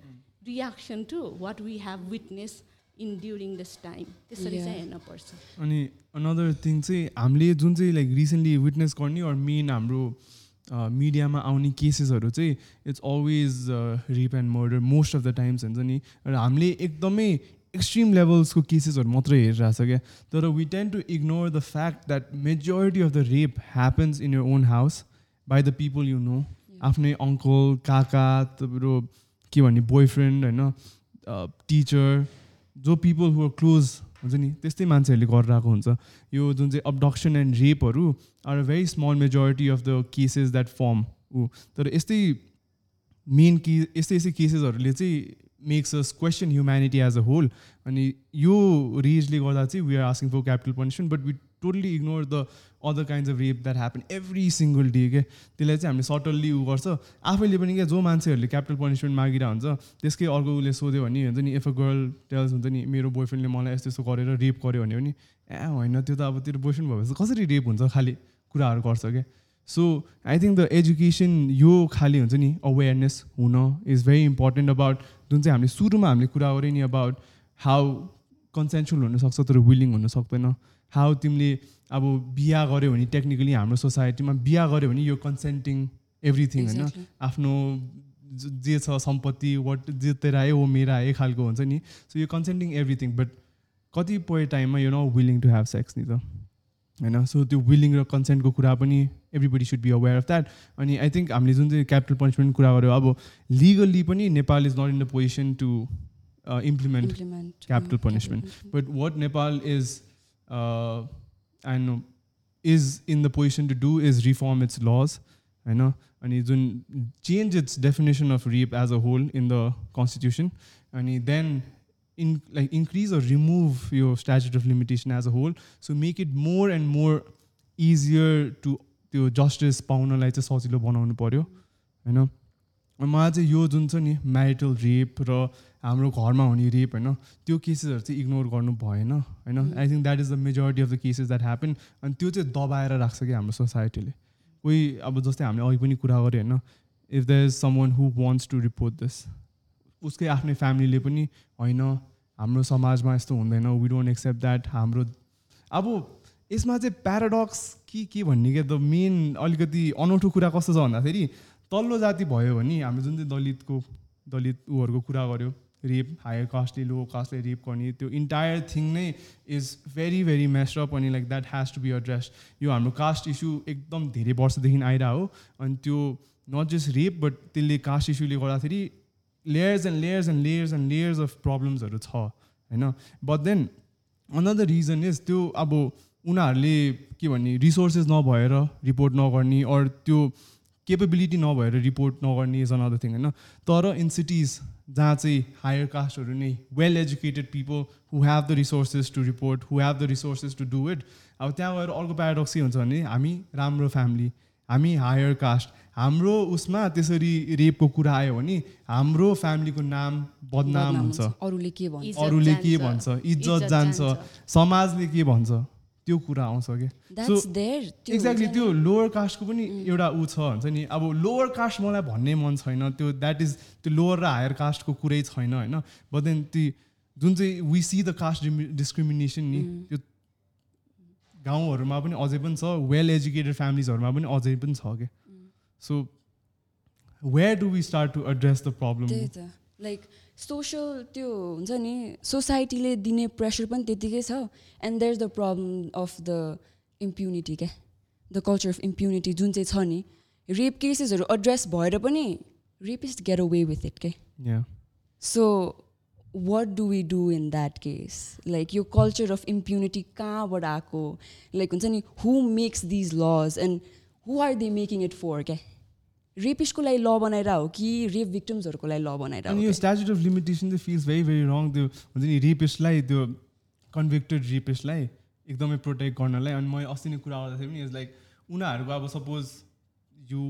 Reaction to what we have witness in during this time त्यसरी. चाहिँ हेर्नुपर्छ। अनि अनदर थिङ चाहिँ हामीले जुन चाहिँ लाइक रिसेन्टली विटनेस गर्ने अर मेन हाम्रो मिडियामा आउने केसेसहरू चाहिँ it's always rape and murder most of the times हुन्छ नि। र हामीले एकदमै एक्सट्रिम लेभल्सको केसेसहरू मात्रै हेरिरहेछ क्या। तर we tend to ignore the fact that majority of the rape happens in your own house by the people you know आफ्नै अङ्कल काका तपाईँको के भन्ने बोयफ्रेन्ड होइन टिचर जो पिपल हु क्लोज हुन्छ नि त्यस्तै मान्छेहरूले गरिरहेको हुन्छ। यो जुन चाहिँ abduction and रेपहरू are a very small majority of the cases that form ऊ। तर यस्तै मेन के यस्तै यस्तै केसेसहरूले चाहिँ makes us question humanity as a whole अनि यो रेजले गर्दा चाहिँ we are asking for capital punishment but we totally ignore the other kinds of rape that happen every single day के त्यसलाई चाहिँ हामीले सटल्ली उ गर्छ। आफैले पनि क्या जो मान्छेहरूले क्यापिटल पनिसमेन्ट मागिरहेको हुन्छ त्यसकै अर्को उसले सोध्यो भने हुन्छ नि इफ अ गर्ल टेल्स हुन्छ नि मेरो बोयफ्रेन्डले मलाई यस्तो यस्तो गरेर रेप गर्यो भने पनि ए होइन त्यो त अब तेरो बोयफ्रेन्ड भएपछि कसरी रेप हुन्छ खालि कुराहरू गर्छ क्या so I think the education यो खालि हुन्छ नि अवेरनेस हुन इज भेरी इम्पोर्टेन्ट अबाउट जुन चाहिँ हामीले सुरुमा हामीले कुरा गऱ्यौँ नि अबाउट हाउ कन्सेन्सुअल हुनसक्छ तर विलिङ हुन सक्दैन हाउ तिमीले अब बिहा गऱ्यो भने टेक्निकली हाम्रो सोसाइटीमा बिहा गऱ्यो भने यो कन्सेन्टिङ एभ्रिथिङ होइन. आफ्नो ज- छ सम्पत्ति वाट जे तेरा है वो मेरा है खालको हुन्छ नि। सो यो कन्सेन्टिङ एभ्रिथिङ बट कतिपय टाइममा यो न विलिङ टु ह्याभ सेक्स नि त। होइन? सो त्यो विलिङ र कन्सेन्टको कुरा पनि everybody should be aware of that अनि आई थिङ्क हामीले जुन चाहिँ क्यापिटल पनिसमेन्ट कुरा गऱ्यो अब लिगल्ली पनि Nepal is not in the position to implement Implement, capital mm, punishment. capital But uh, is in the position to do is reform its laws. I know, and it's change its definition of rape as a whole in the constitution, and then in like increase or remove your statute of limitation as a whole. So make it more and more easier to त्यो justice पाउनलाई चाहिँ सजिलो बनाउनु पऱ्यो होइन मलाई चाहिँ यो जुन छ नि म्यारिटल रेप र हाम्रो घरमा हुने रेप होइन त्यो केसेसहरू चाहिँ इग्नोर गर्नु भएन होइन? I think that is the majority of the cases that happen अनि त्यो चाहिँ दबाएर राख्छ कि हाम्रो सोसाइटीले कोही अब जस्तै हामीले अघि पनि कुरा गऱ्यो होइन if the is someone who wants to report this उसकै आफ्नै फ्यामिलीले पनि होइन हाम्रो समाजमा यस्तो हुँदैन वी डोन्ट एक्सेप्ट द्याट हाम्रो अब यसमा चाहिँ प्याराडक्स कि के भन्ने क्या द मेन अलिकति अनौठो कुरा कस्तो छ भन्दाखेरि तल्लो जाति भयो भने हाम्रो जुन चाहिँ दलितको दलित उहरूको कुरा गर्यो रेप हायर कास्टले लो कास्टले रेप गर्ने त्यो इन्टायर थिङ नै is very very mess up अनि like that has to be address यो हाम्रो कास्ट इस्यु एकदम धेरै वर्षदेखि आइरहेको हो अनि त्यो नट जस्ट रेप बट त्यसले कास्ट इस्युले गर्दाखेरि layers and layers and layers and layers of प्रब्लम्सहरू छ होइन? But then another reason is त्यो अब उनीहरूले के भन्ने रिसोर्सेस नभएर रिपोर्ट नगर्ने अर त्यो केपेबिलिटी नभएर रिपोर्ट नगर्ने इज अनदर थिङ होइन? तर इन सिटिज जहाँ चाहिँ हायर कास्टहरू नै well educated people who have the resources to report who have the resources to do it अब त्यहाँ गएर अर्को प्याराडक्स के हुन्छ भने हामी राम्रो फ्यामिली हामी हायर कास्ट हाम्रो उसमा त्यसरी रेपको कुरा आयो भने हाम्रो फ्यामिलीको नाम बदनाम हुन्छ। अरूले के भन्छ? इज्जत अरूले के भन्छ? इज्जत जान्छ। समाजले के भन्छ? त्यो कुरा आउँछ देयर एक्ज्याक्टली त्यो लोवर कास्टको पनि एउटा ऊ छ हुन्छ नि। अब लोवर कास्ट मलाई भन्ने मन छैन त्यो द्याट इज त्यो लोवर र हायर कास्टको कुरै छैन होइन। बट देन ती जुन चाहिँ we see the caste discrimination नि त्यो गाउँहरूमा पनि अझै पनि छ वेल एजुकेटेड फ्यामिलिजहरूमा पनि अझै पनि छ क्या so where do we start to address the problem like social त्यो हुन्छ नि सोसाइटीले दिने प्रेसर पनि त्यतिकै छ। And there is the problem of the impunity क्या? द कल्चर अफ इम्प्युनिटी जुन चाहिँ छ नि रेप केसेसहरू एड्रेस भएर पनि rapist get away with it के so what do we do in that case like यो कल्चर अफ इम्प्युनिटी कहाँबाट आएको? लाइक हुन्छ नि who makes these laws and who are they making it for क्या? रेपिस्टको लागि ल बनाएर हो कि रेप भिक्टिम्सहरूको लागि ल बनाएर हो अनि यो? स्ट्याचुट अफ लिमिटेसन चाहिँ फिल्स भेरी भेरी रङ त्यो हुन्छ नि रेपिस्टलाई त्यो कन्भिक्टेड रेपिस्टलाई एकदमै प्रोटेक्ट गर्नलाई। अनि मैले अस्ति नै कुरा गर्दाखेरि पनि इज लाइक उनीहरूको अब suppose you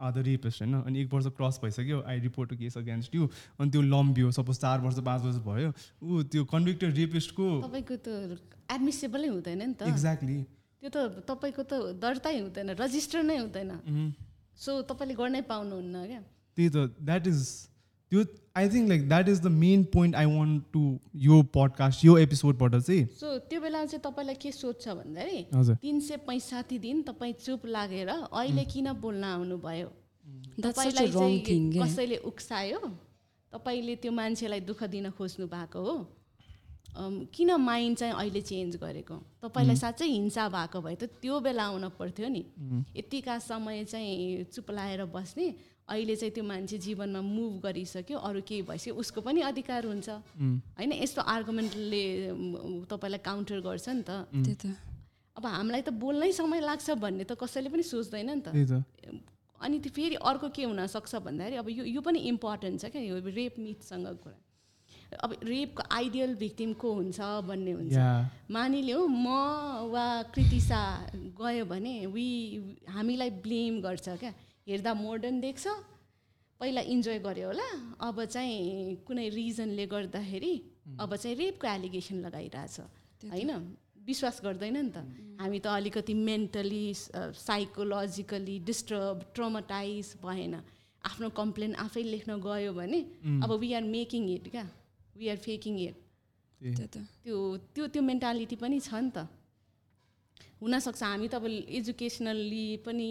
are the rapist होइन? अनि एक वर्ष क्रस भइसक्यो I report case against you अनि त्यो लम्बियो सपोज चार वर्ष पाँच वर्ष भयो ऊ त्यो कन्भिक्टेड रेपिस्टको तपाईँको त एडमिसेबलै हुँदैन नि त। एक्ज्याक्टली त्यो त तपाईँको त दर्तै हुँदैन रजिस्टर नै हुँदैन। सो तपाईँले गर्नै पाउनुहुन्न क्या? त्यही त द्याट इज त्यो I think like that is the main point I want to यो पडकास्ट यो एपिसोडबाट चाहिँ। सो त्यो बेला चाहिँ तपाईँलाई के सोध्छ भन्दाखेरि तिन सय पैँसाठी दिन तपाईँ चुप लागेर अहिले किन बोल्न आउनुभयो? That's such a तपाईँलाई। कसैले उक्सायो? तपाईँले त्यो मान्छेलाई दुःख दिन खोज्नु भएको हो? किन माइन्ड चाहिँ अहिले चेन्ज गरेको? तपाईँलाई साँच्चै हिंसा भएको भए त त्यो बेला आउन पर्थ्यो नि। यतिका समय चाहिँ चुप लाएर बस्ने अहिले चाहिँ त्यो मान्छे जीवनमा मुभ गरिसक्यो अरू केही भइसक्यो उसको पनि अधिकार हुन्छ। होइन यस्तो आर्गुमेन्टले तपाईँलाई काउन्टर गर्छ नि त। त्यही त। अब हामीलाई त बोल्नै समय लाग्छ भन्ने त कसैले पनि सोच्दैन नि त। अनि त्यो फेरि अर्को के हुनसक्छ भन्दाखेरि अब यो यो पनि इम्पोर्टेन्ट छ क्या यो रेप मिथसँग कुरा। अब रेपको आइडियल भिक्टिम को हुन्छ भन्ने हुन्छ। या मानिलिउँ म वा कृतिसा गयो भने वी हामीलाई ब्लेम गर्छ क्या। हेर्दा मोडर्न देख्छ पहिला इन्जोय गर्यो होला। अब चाहिँ कुनै रिजनले गर्दाखेरि अब चाहिँ रेपको एलिगेसन लगाइरहेछ। होइन? विश्वास गर्दैन नि त। हामी त अलिकति मेन्टली साइकोलोजिकली डिस्टर्ब ट्रोमाटाइज भएन। आफ्नो कम्प्लेन आफै लेख्न गयो भने अब वी आर मेकिङ इट क्या। वी आर फेकिङ इट त्यो त्यो त्यो मेन्टालिटी पनि छ नि त. हुनसक्छ हामी त अब एजुकेसनल्ली पनि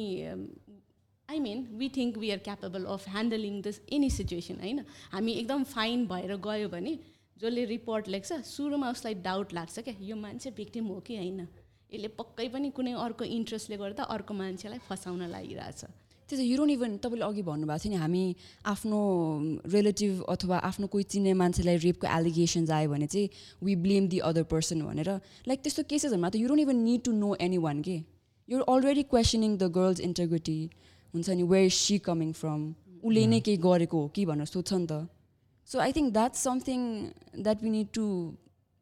I mean we think we are capable of handling this any situation होइन? हामी एकदम फाइन भएर गयो भने जसले रिपोर्ट लेख्छ सुरुमा उसलाई डाउट लाग्छ क्या यो मान्छे भिक्टिम हो कि होइन? यसले पक्कै पनि कुनै अर्को इन्ट्रेस्टले गर्दा अर्को मान्छेलाई फसाउन लागिरहेछ। त्यही त युरोन इभन तपाईँले अघि भन्नुभएको थियो नि हामी आफ्नो रिलेटिभ अथवा आफ्नो कोही चिन्ने मान्छेलाई रेपको एलिगेसन्स आयो भने चाहिँ we blame the other person भनेर। लाइक त्यस्तो केसेसहरूमा त you don't even need to know anyone के? You're already questioning the girls integrity हुन्छ नि वेयर सी कमिङ फ्रम उसले नै केही गरेको हो कि भनेर सोध्छ नि त। So I think that's something that we need to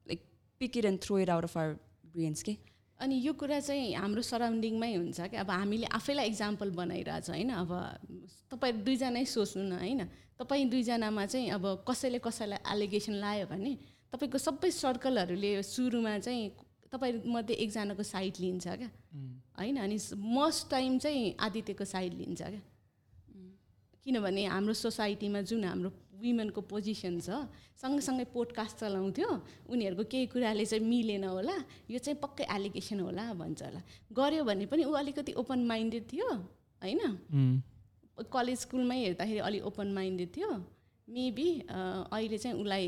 like pick it and throw it out of our brains के? अनि यो कुरा चाहिँ हाम्रो सराउन्डिङमै हुन्छ क्या अब हामीले आफैलाई इक्जाम्पल बनाइरहेछ होइन? अब तपाईँ दुईजनै सोच्नु न होइन? तपाईँ दुईजनामा चाहिँ अब कसैले कसैलाई एलिगेसन लायो भने तपाईँको सबै सर्कलहरूले सुरुमा चाहिँ तपाईँमध्ये एकजनाको साइड लिन्छ क्या। होइन? अनि मोस्ट टाइम चाहिँ आदित्यको साइड लिन्छ क्या। किनभने हाम्रो सोसाइटीमा जुन हाम्रो वुमेनको पोजिसन छ सँगसँगै पोडकास्ट चलाउँथ्यो उनीहरूको केही कुराले चाहिँ मिलेन होला यो चाहिँ पक्कै एलिगेसन होला भन्छ होला। गऱ्यो भने पनि ऊ अलिकति ओपन माइन्डेड थियो होइन? कलेज स्कुलमै हेर्दाखेरि अलिक ओपन माइन्डेड थियो मेबी अहिले चाहिँ उसलाई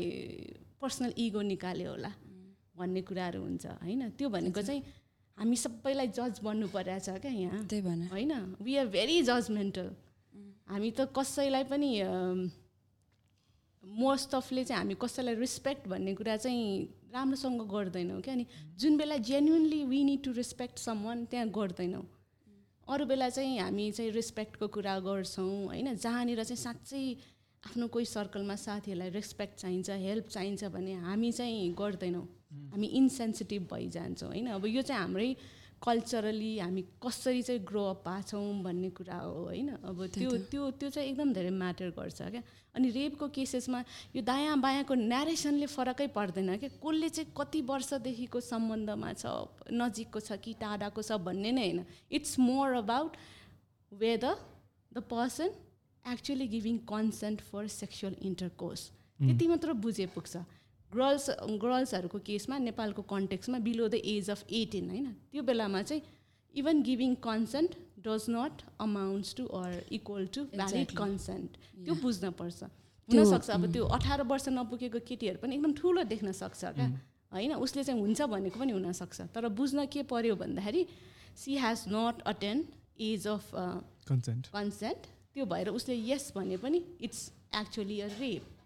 पर्सनल इगो निकाल्यो होला भन्ने कुराहरू हुन्छ होइन? त्यो भनेको चाहिँ हामी सबैलाई जज बन्नु परेको छ क्या यहाँ त्यही भएन होइन? वी आर भेरी जजमेन्टल हामी त कसैलाई पनि मोस्ट अफले चाहिँ हामी कसैलाई रिस्पेक्ट भन्ने कुरा चाहिँ राम्रोसँग गर्दैनौँ क्या। अनि जुन बेला genuinely we need to respect someone त्यहाँ गर्दैनौँ। अरू बेला चाहिँ हामी चाहिँ रेस्पेक्टको कुरा गर्छौँ होइन। जहाँनिर चाहिँ साँच्चै आफ्नो कोही सर्कलमा साथीहरूलाई रेस्पेक्ट चाहिन्छ हेल्प चाहिन्छ भने हामी चाहिँ गर्दैनौँ। हामी इन्सेन्सिटिभ भइजान्छौँ होइन। अब यो चाहिँ हाम्रै कल्चरली हामी कसरी चाहिँ ग्रो अप भएको छौँ भन्ने कुरा हो होइन? अब त्यो त्यो त्यो चाहिँ एकदम धेरै म्याटर गर्छ क्या? अनि रेपको केसेसमा यो दायाँ बायाँको न्यारेसनले फरकै पर्दैन क्या? कसले चाहिँ कति वर्षदेखिको सम्बन्धमा छ नजिकको छ कि टाढाको छ भन्ने नै होइन। It's more about whether the person actually giving consent for sexual intercourse त्यति मात्र बुझे पुग्छ गर्ल्स गर्ल्सहरूको केसमा नेपालको कन्टेक्समा below the age of eighteen होइन? त्यो बेलामा चाहिँ even giving consent does not amounts to or equal to valid. Consent त्यो बुझ्नुपर्छ हुनसक्छ। अब त्यो अठार वर्ष नपुगेको केटीहरू पनि एकदम ठुलो देख्न सक्छ क्या होइन? उसले चाहिँ हुन्छ भनेको पनि हुनसक्छ। तर बुझ्न के पर्यो भन्दाखेरि she has not attend age of consent consent त्यो भएर उसले यस भने पनि इट्स एक्चुअली अ रेप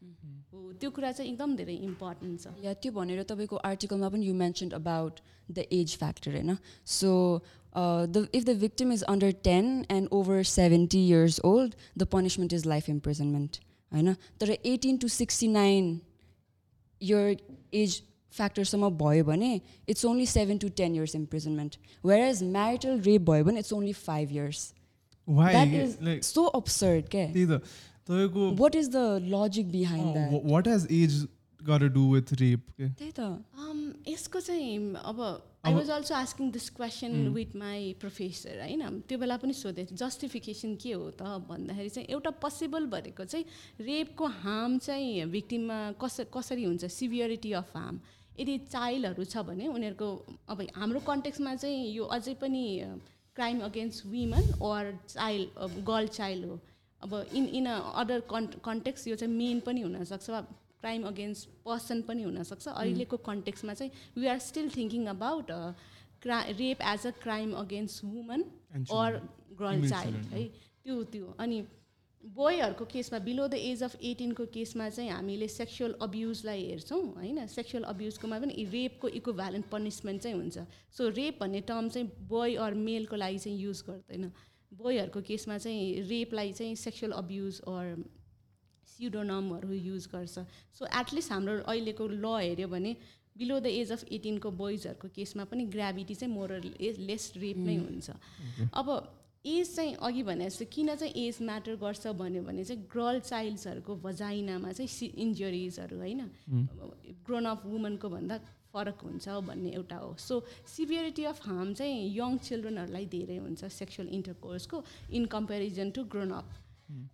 त्यो कुरा चाहिँ एकदम धेरै इम्पोर्टेन्ट छ। या त्यो भनेर तपाईँको आर्टिकलमा पनि you mention about the age factor होइन? So the if the victim is under ten and over seventy years old the punishment is life imprisonment होइन? तर eighteen to sixty nine your age फ्याक्टरसम्म भयो भने it's only seven to ten years imprisonment whereas marital rape भयो भने it's only five years that is so absurd क्या तपाईँको what is the logic behind that what has age got do with rape के त्यही त Um, यसको चाहिँ अब I was also asking this question with my professor होइन त्यो बेला पनि सोधेँ जस्टिफिकेसन के हो त भन्दाखेरि चाहिँ एउटा पोसिबल भनेको चाहिँ रेपको हार्म चाहिँ भिक्टिममा कस कसरी हुन्छ? सिभियरिटी अफ हार्म यदि चाइल्डहरू छ भने उनीहरूको अब हाम्रो कन्टेक्समा चाहिँ यो अझै पनि crime against women or child girl child हो। अब in in another con context यो चाहिँ मेन पनि हुनसक्छ क्राइम अगेन्स्ट पर्सन पनि हुनसक्छ। अहिलेको कन्टेक्समा चाहिँ we are still thinking about क्रा rape as a crime against woman or girl child है। त्यो त्यो। अनि बोयहरूको केसमा बिलो द एज अफ एटिनको केसमा चाहिँ हामीले सेक्सुअल अब्युजलाई हेर्छौँ होइन। सेक्सुअल अब्युजकोमा पनि रेपको इक्वभ्यालेन्ट पनिसमेन्ट चाहिँ हुन्छ। सो रेप भन्ने टर्म चाहिँ बोय अर मेलको लागि चाहिँ युज गर्दैन। बोयहरूको केसमा चाहिँ रेपलाई चाहिँ सेक्सुअल अब्युज अर स्युडोनमहरू युज गर्छ। सो एटलिस्ट हाम्रो अहिलेको ल हेऱ्यो भने बिलो द एज अफ एटिनको बोइजहरूको केसमा पनि ग्राभिटी चाहिँ मोर लेस रेप नै हुन्छ। अब एज चाहिँ अघि भने जस्तो किन चाहिँ एज म्याटर गर्छ भन्यो भने चाहिँ गर्ल चाइल्ड्सहरूको भजाइनामा चाहिँ सि इन्जरिजहरू होइन? ग्रोन अफ वुमनको भन्दा फरक हुन्छ भन्ने एउटा हो। सो सिभियरिटी अफ हार्म चाहिँ यङ चिल्ड्रेनहरूलाई धेरै हुन्छ sexual इन्टरकोर्सको in comparison to grown up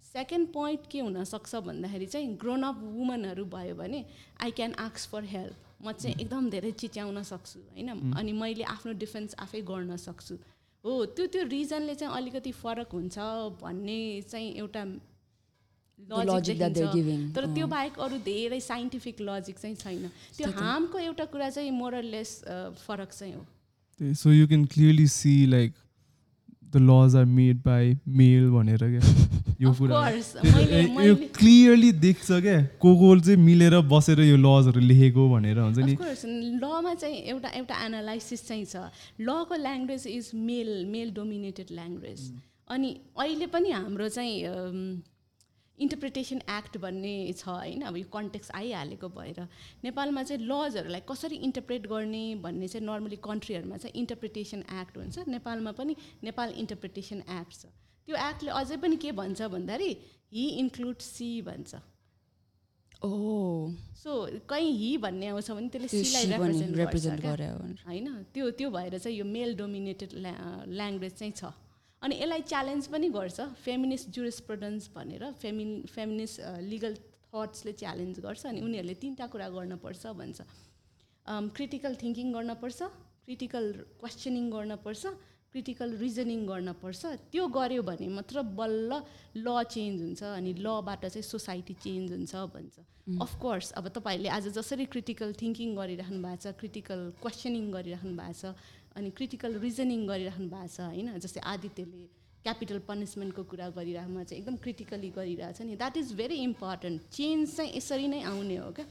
second point के हुनसक्छ भन्दाखेरि चाहिँ ग्रोन अप वुमनहरू भयो भने आई क्यान आक्स फर हेल्प म चाहिँ एकदम धेरै चिच्याउन सक्छु होइन? अनि मैले आफ्नो डिफेन्स आफै गर्न सक्छु। हो त्यो त्यो रिजनले चाहिँ अलिकति फरक हुन्छ भन्ने चाहिँ एउटा The logic that they're देखिन्छ। giving, तर त्यो अँ। बाहेक अरू धेरै साइन्टिफिक लजिक चाहिँ छैन। त्यो हार्मको एउटा कुरा चाहिँ मोरलेस फरक चाहिँ हो। So you can clearly see like the laws are made by male भनेर क्या? यो Of कुरा। यो मैले- क्लियरली देख्छ क्या? को को चाहिँ मिलेर बसेर यो लजहरू लेखेको भनेर हुन्छ नि। लमा चाहिँ एउटा एउटा एनालाइसिस चाहिँ छ। लको language is male male dominated language अनि अहिले पनि हाम्रो चाहिँ इन्टरप्रिटेसन एक्ट भन्ने छ होइन अब यो कन्टेक्स आइहालेको भएर। नेपालमा चाहिँ लजहरूलाई कसरी इन्टरप्रेट गर्ने भन्ने चाहिँ नर्मली कन्ट्रीहरूमा चाहिँ इन्टरप्रिटेसन एक्ट हुन्छ। नेपालमा पनि नेपाल इन्टरप्रिटेसन एक्ट छ। त्यो एक्टले अझै पनि के भन्छ भन्दाखेरि हि इन्क्लुड सी भन्छ। ओ सो कहीँ हि भन्ने आउँछ भने त्यसले रिप्रेजेन्ट। होइन त्यो त्यो भएर चाहिँ यो मेल डोमिनेटेड ल्याङ्ग्वेज चाहिँ छ। अनि यसलाई च्यालेन्ज पनि गर्छ। फेमिनिस्ट जुरिस्प्रुडेन्स भनेर फेमिन फेमिनिस्ट लिगल थट्सले च्यालेन्ज गर्छ अनि उनीहरूले तिनवटा कुरा गर्नुपर्छ भन्छ। क्रिटिकल थिङ्किङ गर्नपर्छ क्रिटिकल क्वेसनिङ गर्नपर्छ क्रिटिकल रिजनिङ गर्नपर्छ। त्यो गऱ्यो भने मात्र बल्ल ल चेन्ज हुन्छ अनि लबाट चाहिँ सोसाइटी चेन्ज हुन्छ भन्छ। अफकोर्स अब तपाईँहरूले आज जसरी क्रिटिकल थिङ्किङ गरिराख्नु भएको छ क्रिटिकल क्वेसनिङ गरिराख्नु भएको छ अनि क्रिटिकल रिजनिङ गरिराख्नु भएको छ होइन? जस्तै आदित्यले क्यापिटल पनिसमेन्टको कुरा गरिरहेकोमा चाहिँ एकदम क्रिटिकली गरिरहेको छ नि। That is very important change चाहिँ यसरी नै आउने हो क्या?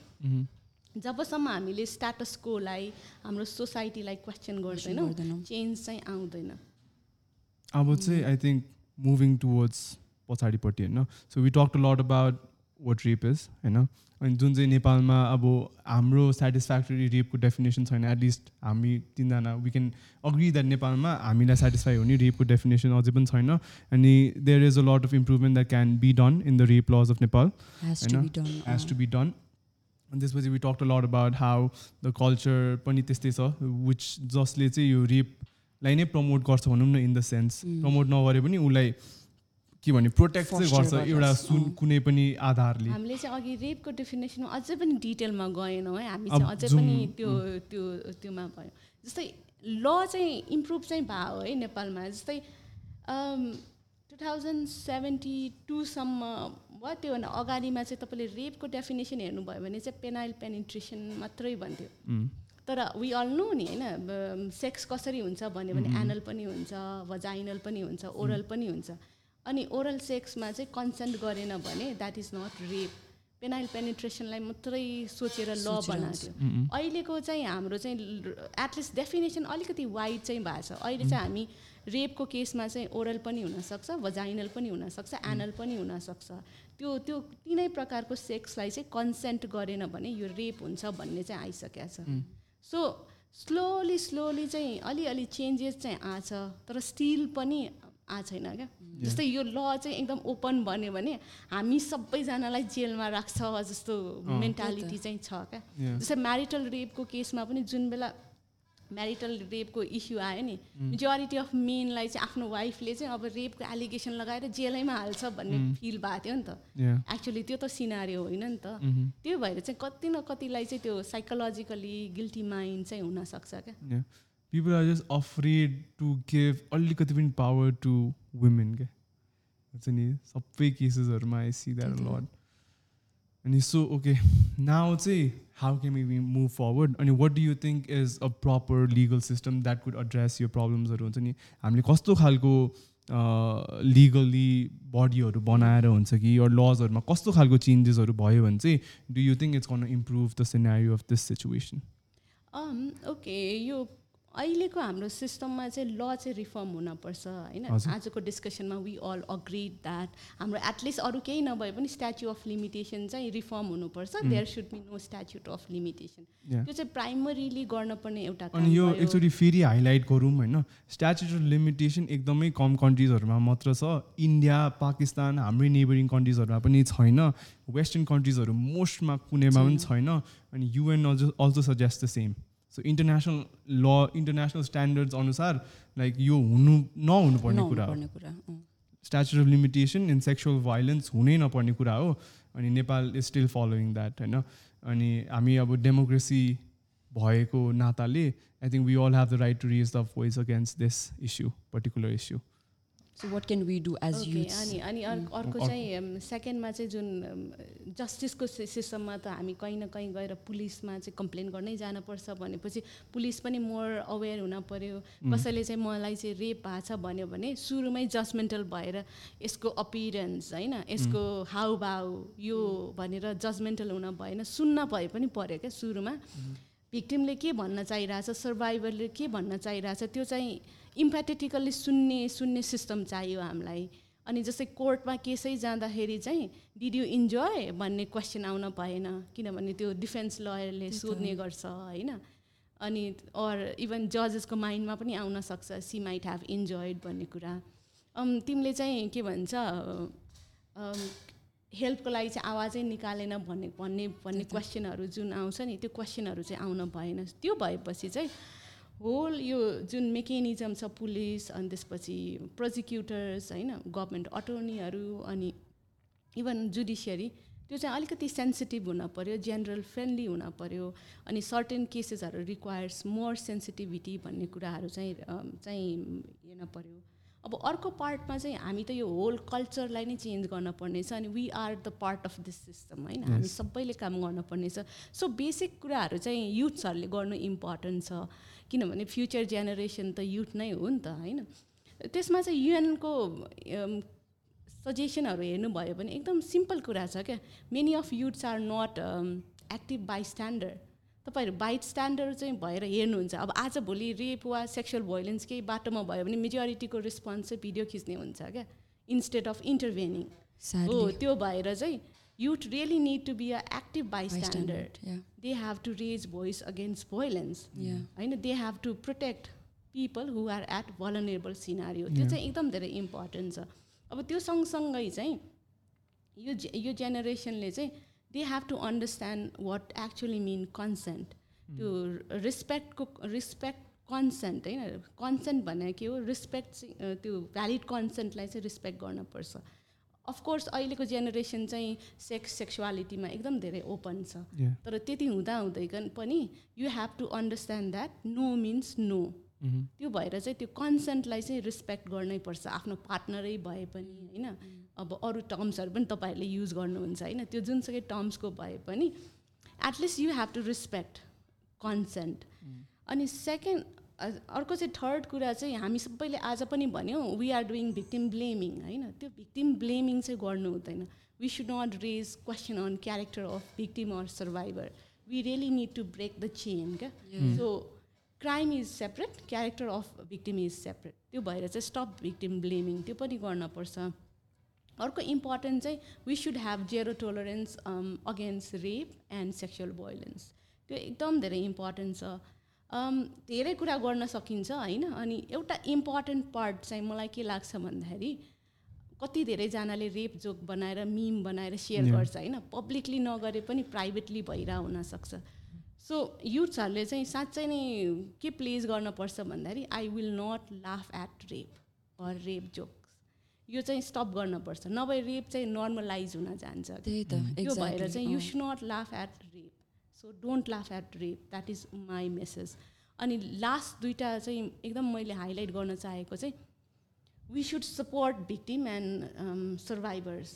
जबसम्म हामीले स्ट्याटसकोलाई हाम्रो सोसाइटीलाई क्वेसन गर्दैनौँ गर्दैनौँ। चेन्ज चाहिँ आउँदैन। अब चाहिँ आई थिङ्क मुभिङ टुवर्ड्स पछाडिपट्टि होइन? So we talk lot about what rape is होइन अनि जुन चाहिँ नेपालमा अब हाम्रो सेटिस्फ्याक्टरी रेपको डेफिनेसन छैन एटलिस्ट हामी तिनजना वी क्यान अग्री द्याट नेपालमा हामीलाई सेटिस्फाई हुने रेपको डेफिनेसन अझै पनि छैन अनि there is a lot of improvement that can be done in the rape laws of Nepal होइन? has to be done अनि त्यसपछि we talk lot about how the culture पनि त्यस्तै छ विच जसले चाहिँ यो रेपलाई नै प्रमोट गर्छ भनौँ न इन द सेन्स प्रमोट नगरे पनि उसलाई के भने प्रोटेक्ट चाहिँ गर्छ एउटा सुन। कुनै पनि आधारले। हामीले चाहिँ अघि रेपको डेफिनेसनमा अझै पनि डिटेलमा गएनौँ है। हामी चाहिँ अझै पनि त्यो त्यो त्योमा भयो जस्तै ल चाहिँ इम्प्रुभ चाहिँ भयो है नेपालमा। जस्तै टु थाउजन्ड सेभेन्टी टूसम्म भयो त्योभन्दा अगाडिमा चाहिँ तपाईँले रेपको डेफिनेसन हेर्नुभयो भने चाहिँ पेनाइल पेनिट्रेसन मात्रै भन्थ्यो। तर वी अल नो नि होइन सेक्स कसरी हुन्छ भन्यो भने एनल पनि हुन्छ भजाइनल पनि हुन्छ ओरल पनि हुन्छ। अनि ओरल सेक्समा चाहिँ कन्सेन्ट गरेन भने that is not rape penile पेनिट्रेसनलाई मात्रै सोचेर ल बनाएको थियो। अहिलेको चाहिँ हाम्रो चाहिँ एटलिस्ट डेफिनेसन अलिकति वाइड चाहिँ भएको छ। अहिले चाहिँ हामी रेपको केसमा चाहिँ ओरल पनि हुनसक्छ भजाइनल पनि हुनसक्छ एनल पनि हुनसक्छ। त्यो त्यो तिनै प्रकारको सेक्सलाई चाहिँ कन्सेन्ट गरेन भने यो रेप हुन्छ भन्ने चाहिँ आइसकेको छ। सो स्लोली स्लोली चाहिँ अलिअलि चेन्जेस चाहिँ आछ तर स्टिल पनि आएको छैन क्या? जस्तै यो ल चाहिँ एकदम ओपन भन्यो भने हामी सबैजनालाई जेलमा राख्छ जस्तो मेन्टालिटी चाहिँ छ क्या. जस्तै म्यारिटल रेपको केसमा पनि जुन बेला म्यारिटल रेपको इस्यु आयो नि मेजोरिटी अफ मेनलाई चाहिँ आफ्नो वाइफले चाहिँ अब रेपको एलिगेसन लगाएर जेलैमा हाल्छ भन्ने फिल भएको थियो नि त. एक्चुली त्यो त सिनारियो होइन नि त। Mhm. त्यो भएर चाहिँ कति न कतिलाई चाहिँ त्यो साइकोलोजिकली गिल्टी माइन्ड चाहिँ हुनसक्छ क्या? People are just afraid to give अलिकति पनि पावर टु वुमेन क्या हुन्छ नि सबै केसेसहरूमा आई सी द्याट लट अनि सो ओके नाउ चाहिँ how can we move forward अनि what do you think is a proper legal system that could address यो प्रब्लम्सहरू हुन्छ नि? हामीले कस्तो खालको लिगली बडीहरू बनाएर हुन्छ कि? यो लजहरूमा कस्तो खालको चेन्जेसहरू भयो भने चाहिँ do you think it's can improve the scenario of this situation okay यो अहिलेको हाम्रो सिस्टममा चाहिँ ल चाहिँ रिफर्म हुनपर्छ होइन। आजको डिस्कसनमा वी अल अग्रिड द्याट हाम्रो एटलिस्ट अरू केही नभए पनि स्ट्याच्यु अफ लिमिटेसन चाहिँ रिफर्म हुनुपर्छ। There should be no statute of limitation. त्यो चाहिँ प्राइमरीली गर्नुपर्ने एउटा अनि यो। एकचोटि फेरि हाइलाइट गरौँ होइन? स्ट्याचुटरी लिमिटेसन एकदमै कम कन्ट्रिजहरूमा मात्र छ। इन्डिया पाकिस्तान हाम्रै नेबरिङ कन्ट्रिजहरूमा पनि छैन। वेस्टर्न कन्ट्रिजहरू मोस्टमा कुनैमा पनि छैन। अनि UN also also suggest the same so international law international standards अनुसार लाइक यो हुनु नहुनुपर्ने कुरा हो। Statute of limitation in sexual violence हुनै नपर्ने कुरा हो। अनि Nepal is still following that होइन? अनि हामी अब डेमोक्रेसी भएको नाताले I think we all have the right to raise the voice against this issue particular issue What can we do as Okay, youths? अनि अनि अर्को अर्को चाहिँ सेकेन्डमा चाहिँ जुन जस्टिसको सिस्टममा त हामी कहीँ न कहीँ गएर पुलिसमा चाहिँ कम्प्लेन गर्नै जानुपर्छ भनेपछि पुलिस पनि मोर अवेर हुन पऱ्यो कसैले चाहिँ मलाई चाहिँ रेप भएको छ भन्यो भने सुरुमै जजमेन्टल भएर यसको अपिरेन्स होइन यसको हाउभाउ यो भनेर जजमेन्टल हुन भएन सुन्न भए पनि पऱ्यो क्या सुरुमा। भिक्टिमले के भन्न चाहिरहेछ? सर्भाइभरले के भन्न चाहिरहेछ? त्यो चाहिँ इम्प्याथेटिकल्ली सुन्ने सुन्ने सिस्टम चाहियो हामीलाई। अनि जस्तै कोर्टमा केसै जाँदाखेरि चाहिँ डिड यु इन्जोय भन्ने क्वेसन आउन भएन। किनभने त्यो डिफेन्स लयरले सोध्ने गर्छ होइन? अनि अर इभन जजेसको माइन्डमा पनि आउन सक्छ सी माइट ह्याभ इन्जोयड भन्ने कुरा। तिमीले चाहिँ के भन्छ हेल्पको लागि चाहिँ आवाजै निकालेन भन्ने भन्ने भन्ने क्वेसनहरू जुन आउँछ नि त्यो क्वेसनहरू चाहिँ आउन भएन। त्यो भएपछि चाहिँ होल यो जुन मेकेनिजम छ पुलिस अनि त्यसपछि प्रोजिक्युटर्स होइन गभर्मेन्ट अटोर्नीहरू अनि इभन जुडिसियरी त्यो चाहिँ अलिकति सेन्सिटिभ हुन पऱ्यो जेनरल फ्रेन्डली हुन पऱ्यो अनि सर्टेन केसेसहरू रिक्वायर्स मोर सेन्सिटिभिटी भन्ने कुराहरू चाहिँ चाहिँ हेर्न पऱ्यो अब अर्को पार्टमा चाहिँ हामी त यो होल कल्चरलाई नै चेन्ज गर्न पर्नेछ अनि we are the part of this system होइन? हामी. सबैले काम गर्न पर्नेछ। सो बेसिक कुराहरू चाहिँ युथ्सहरूले गर्नु इम्पोर्टेन्ट छ। किनभने फ्युचर जेनेरेसन त युथ नै हो नि त होइन? त्यसमा चाहिँ युएनको सजेसनहरू हेर्नुभयो भने एकदम सिम्पल कुरा छ क्या। Many of youths are not active bystander तपाईँहरू बाइट स्ट्यान्डर्ड चाहिँ भएर हेर्नुहुन्छ। अब आजभोलि रेप वा सेक्सुअल भोइलेन्स केही बाटोमा भयो भने मेजोरिटीको रेस्पोन्स चाहिँ भिडियो खिच्ने हुन्छ क्या इन्स्टेड अफ इन्टरभेनिङ। हो त्यो भएर चाहिँ youth really need to be a active bystander. They have to raise voice against violence. होइन they have to protect people who are at vulnerable scenario. त्यो. चाहिँ एकदम धेरै इम्पोर्टेन्ट छ। अब त्यो सँगसँगै चाहिँ यो यो जेनेरेसनले चाहिँ they have to understand what actually mean consent त्यो रिस्पेक्टको रिस्पेक्ट कन्सेन्ट होइन कन्सेन्ट भनेको के हो रिस्पेक्ट चाहिँ त्यो भ्यालिड कन्सेन्टलाई चाहिँ रिस्पेक्ट गर्नुपर्छ अफकोर्स अहिलेको जेनेरेसन चाहिँ सेक्स सेक्सुअलिटीमा एकदम धेरै ओपन छ. तर त्यति हुँदा हुँदै पनि you have to understand that no means no. त्यो भएर चाहिँ त्यो कन्सेन्टलाई चाहिँ रिस्पेक्ट गर्नै पर्छ आफ्नो पार्टनरै भए पनि होइन? अब अरू टर्म्सहरू पनि तपाईँहरूले युज गर्नुहुन्छ होइन? त्यो जुनसुकै टर्म्सको भए पनि at least you have to respect consent अनि सेकेन्ड अर्को चाहिँ थर्ड कुरा चाहिँ हामी सबैले आज पनि भन्यौँ we are doing victim blaming होइन? त्यो भिक्टिम ब्लेमिङ चाहिँ गर्नु हुँदैन। We should not raise question on character of victim or survivor we really need to break the chain क्या so crime is separate character of victim is separate त्यो भएर चाहिँ stop victim blaming त्यो पनि गर्नुपर्छ अर्को इम्पोर्टेन्ट चाहिँ we should have zero tolerance against rape and sexual violence त्यो एकदम धेरै इम्पोर्टेन्ट छ। Um, धेरै कुरा गर्न सकिन्छ होइन? अनि एउटा इम्पोर्टेन्ट पार्ट चाहिँ मलाई के लाग्छ भन्दाखेरि कति धेरैजनाले रेप जोक बनाएर मिम बनाएर सेयर. गर्छ होइन? पब्लिकली नगरे पनि प्राइभेटली भइरह हुनसक्छ सो युथ्सहरूले चाहिँ साँच्चै नै के प्लेज गर्नुपर्छ भन्दाखेरि I will not laugh at rape or rape jokes यो चाहिँ स्टप गर्नुपर्छ। नभए रेप चाहिँ नर्मलाइज हुन जान्छ। त्यही त त्यो भएर चाहिँ you. Should not laugh at rape so don't laugh at rape that is my message अनि लास्ट दुइटा चाहिँ एकदम मैले हाइलाइट गर्न चाहेको चाहिँ we should support victim and survivors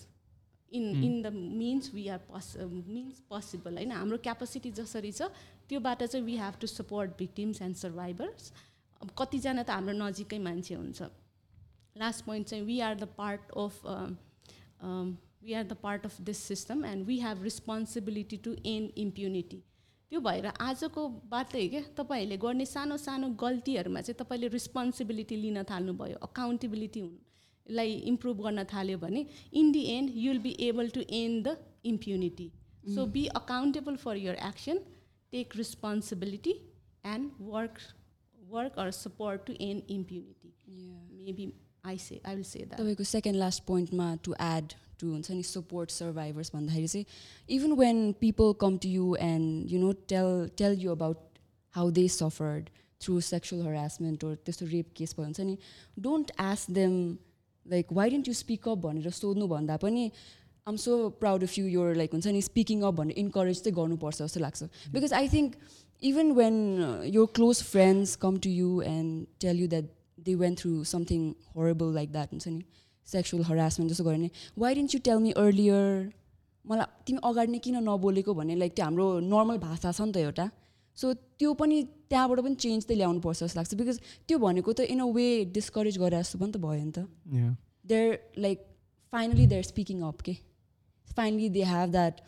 in in the means we are पस मिन्स पोसिबल होइन हाम्रो क्यापासिटी जसरी छ त्योबाट चाहिँ we have to support victims and survivors अब कतिजना त हाम्रो नजिकै मान्छे हुन्छ। लास्ट पोइन्ट चाहिँ we are the part of we are the part of this system and we have responsibility to end impunity त्यो भएर आजको बाटै क्या तपाईँहरूले गर्ने सानो सानो गल्तीहरूमा चाहिँ तपाईँले रिस्पोन्सिबिलिटी लिन थाल्नुभयो। अकाउन्टेबिलिटी लाई इम्प्रुभ गर्न थाल्यो भने in the end you will be able to end the impunity so be accountable for your action take responsibility and work work or support to end impunity. Maybe I say I will say that तपाईँको second last पोइन्टमा to add to हुन्छ नि support survivors भन्दाखेरि चाहिँ even when people come to you and you know tell tell you about how they suffered through sexual harassment or त्यस्तो rape case भयो हुन्छ नि don't ask them like why didn't you speak up भनेर सोध्नु भन्दा पनि I'm so proud of you you're like हुन्छ नि स्पिकिङ अप भनेर इन्करेज चाहिँ गर्नुपर्छ जस्तो लाग्छ। Because I think even when your close friends come to you and tell you that they went through something horrible like that हुन्छ नि sexual harassment जस्तो भने why didn't you tell me earlier मलाई तिमी अगाडि नै किन नबोलेको भन्ने लाइक त्यो हाम्रो नर्मल भाषा छ नि त एउटा। सो त्यो पनि त्यहाँबाट पनि चेन्ज त ल्याउनु पर्छ जस्तो लाग्छ। बिकज त्यो भनेको त इन अ वे डिस्करेज गरेर जस्तो पनि त भयो नि त। They're like finally they are speaking up के finally they have that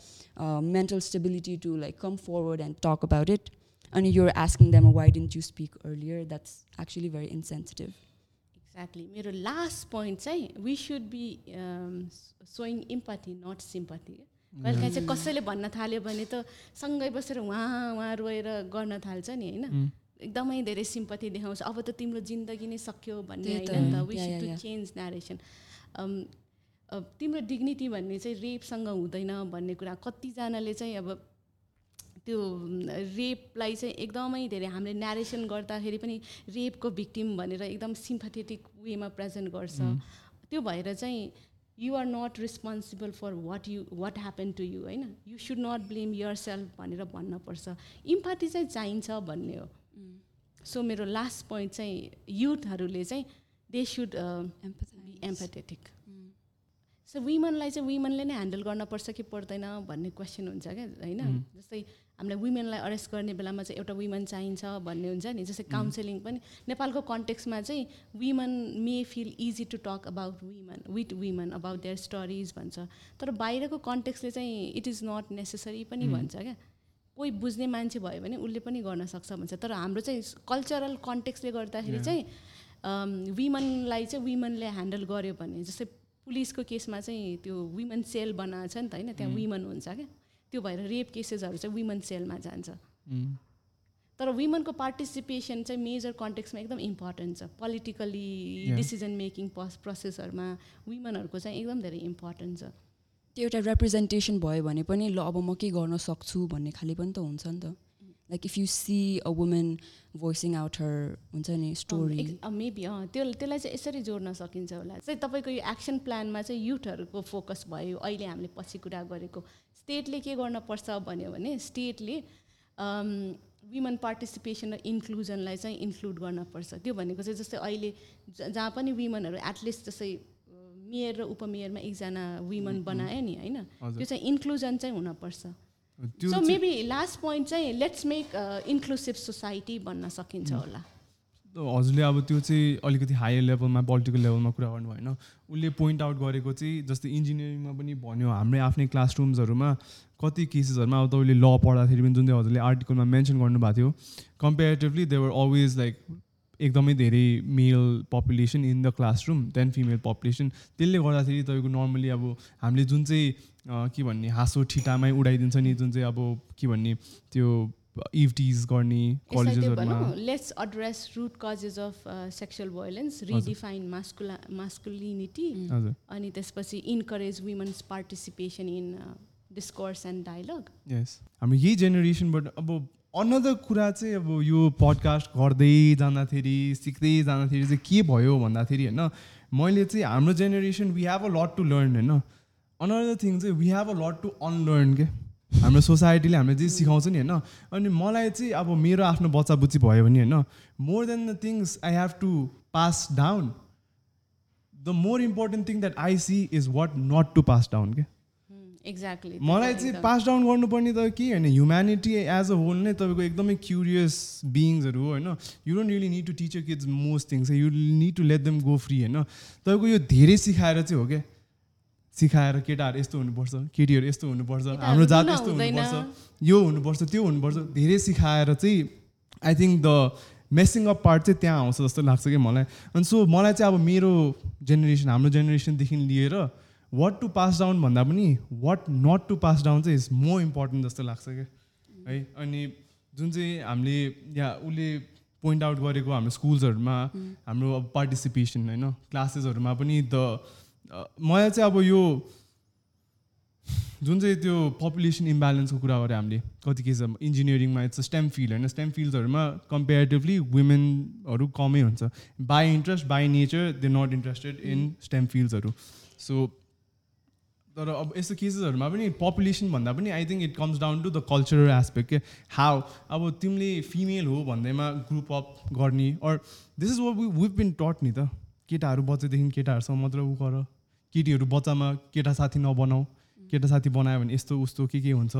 mental stability to like come forward and talk about it अनि you're asking them why didn't you speak earlier that's actually very insensitive exactly मेरो last point चाहिँ we should be showing empathy not sympathy कहिलेकाहीँ चाहिँ कसैले भन्न थाल्यो भने त सँगै बसेर उहाँ उहाँ रोएर गर्न थाल्छ नि होइन. एकदमै धेरै सिम्पथी देखाउँछ। अब त तिम्रो जिन्दगी नै सक्यो भन्ने होइन त। टु. चेन्ज नेरेसन तिम्रो डिग्निटी भन्ने चाहिँ रेपसँग हुँदैन भन्ने कुरा। कतिजनाले चाहिँ अब त्यो रेपलाई चाहिँ एकदमै धेरै हामीले न्यारेसन गर्दाखेरि पनि रेपको भिक्टिम भनेर एकदम सिम्पथेटिक वेमा प्रेजेन्ट गर्छ। त्यो भएर चाहिँ you are not responsible for what you what happen to you होइन? You should not blame yourself भनेर भन्नुपर्छ। इम्पाटी चाहिँ चाहिन्छ भन्ने हो। सो मेरो लास्ट पोइन्ट चाहिँ युथहरूले चाहिँ they should be empathetic so विमनलाई चाहिँ विमनले नै ह्यान्डल गर्नुपर्छ कि पर्दैन भन्ने क्वेसन हुन्छ क्या होइन? जस्तै हामीलाई वुमेनलाई अरेस्ट गर्ने बेलामा चाहिँ एउटा वुमेन चाहिन्छ भन्ने हुन्छ नि जस्तै काउन्सिलिङ पनि। नेपालको कन्टेक्समा चाहिँ women may feel easy to talk about women with women about their stories भन्छ। तर बाहिरको कन्टेक्सले चाहिँ इट इज नट नेसेसरी पनि भन्छ क्या। कोही बुझ्ने मान्छे भयो भने उसले पनि गर्न सक्छ भन्छ। तर हाम्रो चाहिँ कल्चरल कन्टेक्सले गर्दाखेरि चाहिँ विमनलाई चाहिँ विमनले ह्यान्डल गर्यो भने जस्तै पुलिसको केसमा चाहिँ त्यो विमन सेल बनाएको छ नि त होइन त्यहाँ विमन हुन्छ क्या। त्यो भएर रेप केसेसहरू चाहिँ विमन सेलमा जान्छ। तर विमनको पार्टिसिपेसन चाहिँ मेजर कन्टेक्समा एकदम इम्पोर्टेन्ट छ। पोलिटिकली डिसिजन मेकिङ प्रोसेसहरूमा विमनहरूको चाहिँ एकदम धेरै इम्पोर्टेन्ट छ। त्यो एउटा रिप्रेजेन्टेसन भयो भने पनि ल अब म के गर्न सक्छु भन्ने खाले पनि त हुन्छ नि त। Like if you see a women voicing out her हुन्छ नि स्टोरी मेबी अँ त्यो त्यसलाई चाहिँ यसरी जोड्न सकिन्छ होला। चाहिँ तपाईँको यो एक्सन प्लानमा चाहिँ युथहरूको फोकस भयो। अहिले हामीले पछि कुरा गरेको। स्टेटले के गर्नुपर्छ भन्यो भने स्टेटले विमन पार्टिसिपेसन र इन्क्लुजनलाई चाहिँ इन्क्लुड गर्नपर्छ त्यो भनेको चाहिँ जस्तै अहिले जहाँ पनि विमनहरू एटलिस्ट जस्तै मेयर र उपमेयरमा एकजना विमन बनायो नि होइन? त्यो चाहिँ इन्क्लुजन चाहिँ हुनपर्छ सो मेबी लास्ट पोइन्ट चाहिँ लेट्स मेक इन्क्लुसिभ सोसाइटी भन्न सकिन्छ होला। हजुरले अब त्यो चाहिँ अलिकति हायर लेभलमा पोलिटिकल लेभलमा कुरा गर्नु भएन। उसले पोइन्ट आउट गरेको चाहिँ जस्तै इन्जिनियरिङमा पनि भन्यो हाम्रै आफ्नै क्लासरुम्सहरूमा कति केसेसहरूमा अब तपाईँले ल पढ्दाखेरि पनि जुन चाहिँ हजुरले आर्टिकलमा मेन्सन गर्नुभएको थियो कम्पेरिटिभली देवर अलवेज लाइक एकदमै धेरै male population in the classroom then female population त्यसले गर्दाखेरि तपाईँको नर्मली अब हामीले जुन चाहिँ के भन्ने हाँसो ठिटामै उडाइदिन्छ नि जुन चाहिँ अब के भन्ने त्यो इभटिज गर्ने कलेजेसहरूमा। Let's address root causes of sexual violence redefine mascula masculinity अनि त्यसपछि encourage women's participation in discourse and dialogue यस हाम्रो यही जेनेरेसनबाट अब अनदर कुरा चाहिँ अब यो पडकास्ट गर्दै जाँदाखेरि सिक्दै जाँदाखेरि चाहिँ के भयो भन्दाखेरि होइन मैले चाहिँ हाम्रो generation we have a lot to learn होइन। अनदर थिङ चाहिँ we have a lot to unlearn के। हाम्रो सोसाइटीले हामीले जे सिकाउँछ नि होइन? अनि मलाई चाहिँ अब मेरो आफ्नो बच्चा बुच्ची भयो भने होइन? More than the things I have to pass down the more important thing that I see is what not to pass down के एक्ज्याक्टली मलाई चाहिँ पास डाउन गर्नुपर्ने त के होइन? ह्युम्यानिटी एज अ होल नै तपाईँको एकदमै क्युरियस बिइङ्सहरू हो होइन? You don't really need to teach kids most things you need to let them go free होइन? तपाईँको यो धेरै सिकाएर चाहिँ हो क्या सिकाएर केटाहरू यस्तो हुनुपर्छ केटीहरू यस्तो हुनुपर्छ हाम्रो जात यस्तो हुनुपर्छ यो हुनुपर्छ त्यो हुनुपर्छ धेरै सिकाएर चाहिँ I think the messing up part चाहिँ त्यहाँ आउँछ जस्तो लाग्छ कि मलाई। अनि सो मलाई चाहिँ अब मेरो जेनेरेसन हाम्रो जेनेरेसनदेखि लिएर वाट टु पास डाउन भन्दा पनि what not to pass down चाहिँ इज मोर इम्पोर्टेन्ट जस्तो लाग्छ क्या। है अनि जुन चाहिँ हामीले या उसले पोइन्ट आउट गरेको हाम्रो स्कुल्सहरूमा हाम्रो अब पार्टिसिपेसन होइन क्लासेसहरूमा पनि द मलाई चाहिँ अब यो जुन चाहिँ त्यो पपुलेसन इम्ब्यालेन्सको कुरा गऱ्यो हामीले कति केस इन्जिनियरिङमा इट्स स्टेम फिल्ड होइन स्टेम फिल्ड्सहरूमा कम्पेरिटिभली वुमेनहरू कमै हुन्छ। By interest by nature they not interested in STEM फिल्ड्सहरू so तर अब यस्तो केसेसहरूमा पनि पपुलेसन भन्दा पनि I think it comes down to the cultural aspect के। हाउ अब तिमीले फिमेल हो भन्दैमा ग्रुप अप गर्ने। Or this is we been taught नि त। केटाहरू बच्चादेखि केटाहरूसँग मात्र उ गर। केटीहरू बच्चामा केटा साथी नबनाऊ केटा साथी बनायो भने यस्तो उस्तो के के हुन्छ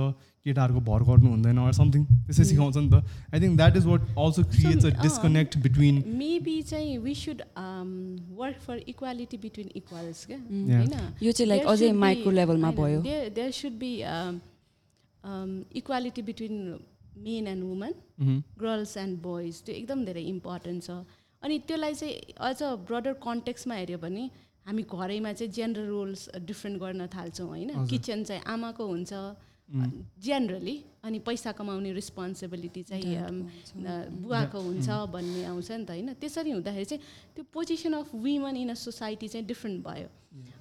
केटाहरूको भर गर्नु हुँदैन समथिङ त्यसै सिकाउँछ नि त। I think that is what also creates a disconnect between maybe चाहिँ we should work for equality between equals क्या होइन? यो चाहिँ लाइक अझै माइक्रो लेभलमा भयो there should be equality between men and woman girls and boys त्यो एकदम धेरै इम्पोर्टेन्ट छ। अनि त्यसलाई चाहिँ अझ ब्रडर कन्टेक्समा हेऱ्यो भने हामी घरैमा चाहिँ जेन्डर रोल्स डिफ्रेन्ट गर्न थाल्छौँ होइन? किचन चाहिँ आमाको हुन्छ जेनरली अनि पैसा कमाउने रेस्पोन्सिबिलिटी चाहिँ बुवाको हुन्छ भन्ने आउँछ नि त होइन? त्यसरी हुँदाखेरि चाहिँ त्यो position of woman in a society चाहिँ डिफ्रेन्ट भयो।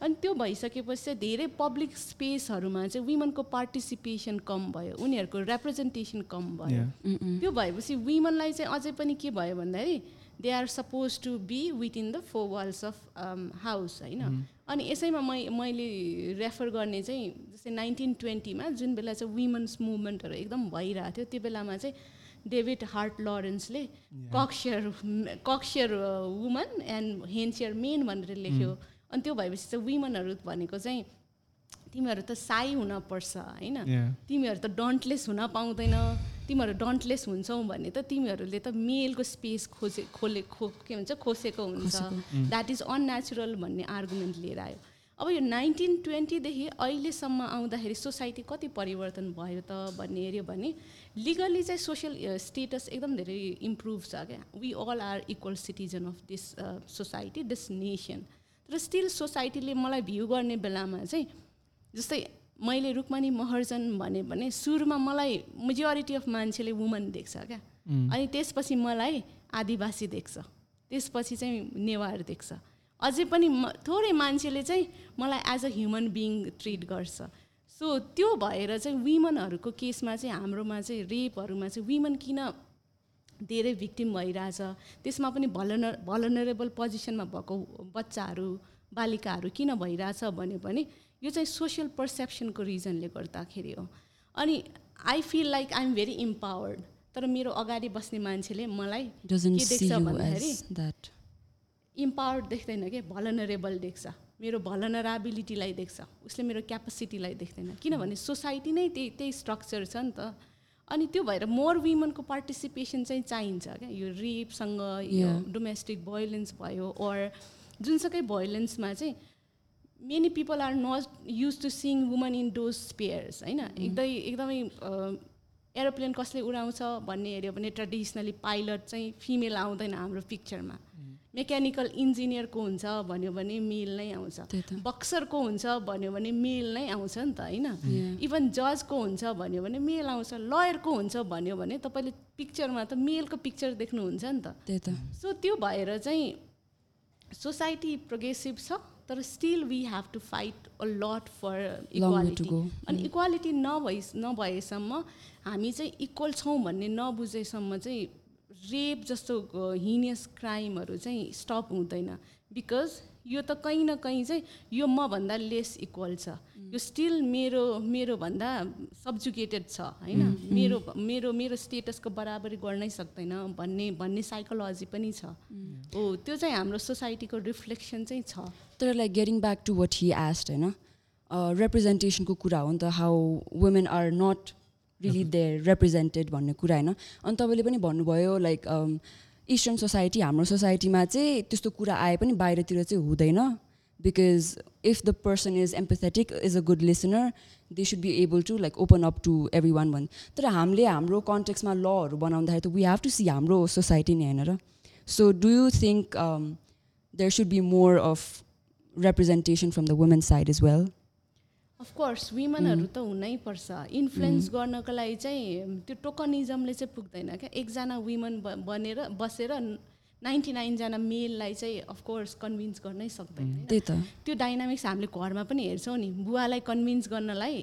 अनि त्यो भइसकेपछि चाहिँ धेरै पब्लिक स्पेसहरूमा चाहिँ वुमनको पार्टिसिपेसन कम भयो उनीहरूको रिप्रेजेन्टेसन कम भयो। त्यो भएपछि वुमनलाई चाहिँ अझै पनि के भयो भन्दाखेरि they are suppose to be within the four walls of house होइन अनि यसैमा मै मैले रेफर गर्ने चाहिँ जस्तै नाइन्टिन ट्वेन्टीमा जुन बेला चाहिँ विमेन्स मुभमेन्टहरू एकदम भइरहेको थियो त्यो बेलामा चाहिँ David Hart लरेन्सले cocksure cocksure woman and hensure men भनेर लेख्यो। अनि त्यो भएपछि चाहिँ विमनहरू भनेको चाहिँ तिमीहरू त साई हुनपर्छ होइन. तिमीहरू त डन्टलेस हुन पाउँदैन। तिमीहरू डन्टलेस हुन्छौ भने त तिमीहरूले त मेलको स्पेस खोजे खोले खो के भन्छ खोसेको हुन्छ। द्याट इज अननेचुरल भन्ने आर्गुमेन्ट लिएर आयो। अब यो नाइन्टिन ट्वेन्टीदेखि अहिलेसम्म आउँदाखेरि सोसाइटी कति परिवर्तन भयो त भन्ने हेऱ्यो भने लिगली चाहिँ सोसियल स्टेटस एकदम धेरै इम्प्रुभ छ क्या। We all are equal citizen of this society this nation तर स्टिल सोसाइटीले मलाई भ्यू गर्ने बेलामा चाहिँ जस्तै मैले रुक्मणी महर्जन भने भने सुरुमा मलाई मेजोरिटी अफ मान्छेले वुमन देख्छ क्या। अनि त्यसपछि मलाई आदिवासी देख्छ। त्यसपछि चाहिँ नेवार देख्छ। अझै पनि म थोरै मान्छेले चाहिँ मलाई as a human being treat गर्छ। सो त्यो भएर चाहिँ विमनहरूको केसमा चाहिँ हाम्रोमा चाहिँ रेपहरूमा चाहिँ विमन किन धेरै भिक्टिम भइरहेछ त्यसमा पनि भलनर भलनरेबल पोजिसनमा भएको बच्चाहरू बालिकाहरू किन भइरहेछ भने यो चाहिँ सोसियल पर्सेप्सनको रिजनले गर्दाखेरि हो। अनि I feel like I am very empowered तर मेरो अगाडि बस्ने मान्छेले मलाई के देख्छ भन्दाखेरि. इम्पावर्ड देख्दैन कि? भलनरेबल देख्छ। मेरो भलनराबिलिटीलाई देख्छ। उसले मेरो क्यापासिटीलाई देख्दैन। किनभने सोसाइटी नै त्यही त्यही स्ट्रक्चर छ नि त। अनि त्यो भएर मोर विमनको पार्टिसिपेसन चाहिँ चाहिन्छ क्या? यो रेपसँग यो. डोमेस्टिक भोइलेन्स भयो ओर जुनसुकै भोइलेन्समा चाहिँ many people are not used to seeing woman in those spheres होइन एकदमै एकदमै एरोप्लेन कसले उडाउँछ भन्ने हेऱ्यो भने ट्रेडिसनली पाइलट चाहिँ फिमेल आउँदैन हाम्रो पिक्चरमा मेकानिकल इन्जिनियरको हुन्छ भन्यो भने मेल नै आउँछ। बक्सरको हुन्छ भन्यो भने मेल नै आउँछ नि त होइन. इभन जजको हुन्छ भन्यो भने मेल आउँछ लयरको हुन्छ भन्यो भने तपाईँले पिक्चरमा त मेलको पिक्चर देख्नुहुन्छ नि त। सो त्यो भएर चाहिँ सोसाइटी प्रोग्रेसिभ छ। तर still we have to fight a lot for equality. अनि इक्वालिटी नभइ नभएसम्म हामी चाहिँ इक्वल छौँ भन्ने नबुझेसम्म चाहिँ रेप जस्तो हिनियस क्राइमहरू चाहिँ स्टप हुँदैन। बिकज यो त कहीँ न कहीँ चाहिँ यो मभन्दा लेस इक्वल छ। यो स्टिल मेरो मेरोभन्दा सब्जुकेटेड छ होइन? मेरो मेरो मेरो स्टेटसको बराबरी गर्नै सक्दैन भन्ने भन्ने साइकोलोजी पनि छ। हो त्यो चाहिँ हाम्रो सोसाइटीको रिफ्लेक्सन चाहिँ छ। तर like getting back to what he asked होइन रिप्रेजेन्टेसनको कुरा हो नि त how women are not really there represented भन्ने कुरा होइन? अनि तपाईँले पनि भन्नुभयो लाइक इस्टर्न सोसाइटी हाम्रो सोसाइटीमा चाहिँ त्यस्तो कुरा आए पनि बाहिरतिर चाहिँ हुँदैन because if the person is empathetic is a good listener they should be able to like open up to everyone भन् तर हामीले हाम्रो कन्टेक्समा लहरू बनाउँदाखेरि त वी हेभ टु सी हाम्रो सोसाइटी नै होइन र? So do you think there should be more of representation from the women's side as well. Of course विमनहरू त हुनैपर्छ। इन्फ्लुएन्स गर्नको लागि चाहिँ त्यो टोकनिजमले चाहिँ पुग्दैन क्या। एकजना विमन बनेर बसेर नाइन्टी नाइनजना मेललाई चाहिँ अफकोर्स कन्भिन्स गर्नै सक्दैन होइन? त्यही त। त्यो डाइनामिक्स हामीले घरमा पनि हेर्छौँ नि। बुवालाई कन्भिन्स गर्नलाई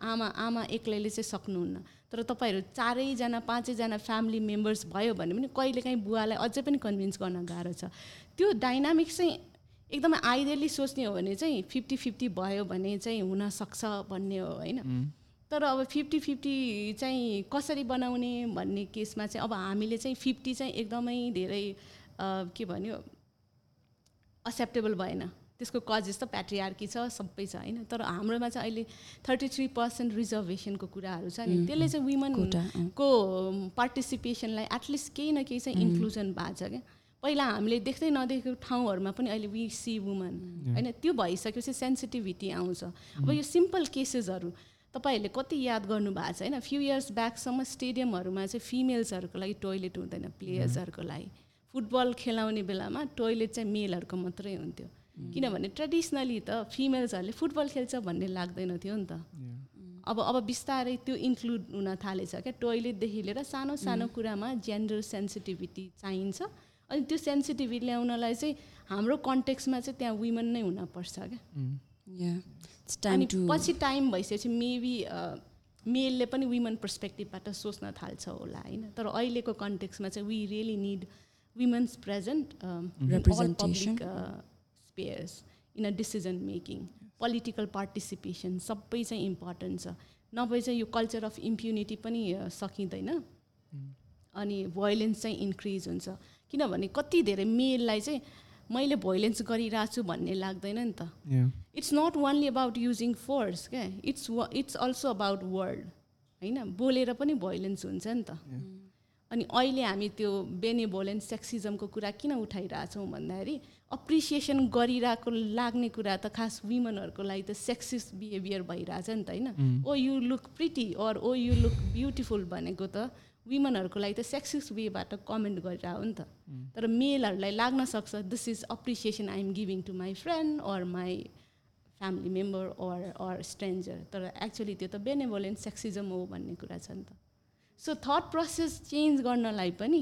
आमा आमा एक्लैले चाहिँ सक्नुहुन्न। तर तपाईँहरू चारैजना पाँचैजना फ्यामिली मेम्बर्स भयो भने पनि कहिलेकाहीँ बुवालाई अझै पनि कन्भिन्स गर्न गाह्रो छ। त्यो डाइनामिक्स चाहिँ एकदमै आइडियली सोच्ने हो भने चाहिँ फिफ्टी फिफ्टी भयो भने चाहिँ हुनसक्छ भन्ने हो होइन? तर अब फिफ्टी फिफ्टी चाहिँ कसरी बनाउने भन्ने केसमा चाहिँ अब हामीले चाहिँ फिफ्टी चाहिँ एकदमै धेरै के भन्यो एक्सेप्टेबल भएन। त्यसको कजेस त प्याट्रियार्की छ सबै छ होइन? तर हाम्रोमा चाहिँ अहिले थर्टी थ्री पर्सेन्ट रिजर्भेसनको कुराहरू छ नि त्यसले चाहिँ। विमनको पार्टिसिपेसनलाई एटलिस्ट केही न केही चाहिँ इन्क्लुजन भएको छ क्या? पहिला हामीले देख्दै नदेखेको ठाउँहरूमा पनि अहिले वी सी वुमन होइन त्यो भइसकेपछि सेन्सिटिभिटी आउँछ। अब यो सिम्पल केसेसहरू तपाईँहरूले कति याद गर्नु भएको छ होइन? फ्यु इयर्स ब्याकसम्म स्टेडियमहरूमा चाहिँ फिमेल्सहरूको लागि टोइलेट हुँदैन प्लेयर्सहरूको लागि। फुटबल खेलाउने बेलामा टोइलेट चाहिँ मेलहरूको मात्रै हुन्थ्यो। किनभने ट्रेडिसनली त फिमेल्सहरूले फुटबल खेल्छ भन्ने लाग्दैन थियो नि त। अब अब बिस्तारै त्यो इन्क्लुड हुन थालेछ क्या। टोइलेटदेखि लिएर सानो सानो कुरामा जेन्डर सेन्सिटिभिटी चाहिन्छ। अनि त्यो सेन्सिटिभिटी ल्याउनलाई चाहिँ हाम्रो कन्टेक्समा चाहिँ त्यहाँ वुमेन नै हुनपर्छ क्या। Time अनि पछि टाइम भइसकेपछि मेबी मेलले पनि वुमन पर्सपेक्टिभबाट सोच्न थाल्छ होला होइन? तर अहिलेको कन्टेक्समा चाहिँ we really need Representation. public uh, spheres in a decision making. Political participation सबै चाहिँ इम्पोर्टेन्ट छ। नभए चाहिँ यो कल्चर अफ इम्प्युनिटी पनि अ, सकिँदैन। अनि भोइलेन्स चाहिँ इन्क्रिज हुन्छ। किनभने कति धेरै मेललाई चाहिँ मैले भोइलेन्स गरिरहेको छु भन्ने लाग्दैन नि त. It's not only about using force क्या? It's it's also about word होइन? बोलेर पनि भोइलेन्स हुन्छ नि त। अनि अहिले हामी त्यो बेनेभोलेन्स सेक्सिजमको कुरा किन उठाइरहेछौँ भन्दाखेरि अप्रिसिएसन गरिरहेको लाग्ने कुरा त खास वुमनहरूको लागि त सेक्सिस बिहेभियर भइरहेछ नि त होइन? ओ you look pretty or oh you look beautiful भनेको त वुमनहरूको लागि त सेक्सिस वेबाट कमेन्ट गरिरहेको हो नि त। तर मेलहरूलाई लाग्न सक्छ this is appreciation I am giving to my friend or my family member or or stranger तर एक्चुली त्यो त बेनेभोलेन्ट सेक्सिजम हो भन्ने कुरा छ नि त। सो थट प्रोसेस चेन्ज गर्नलाई पनि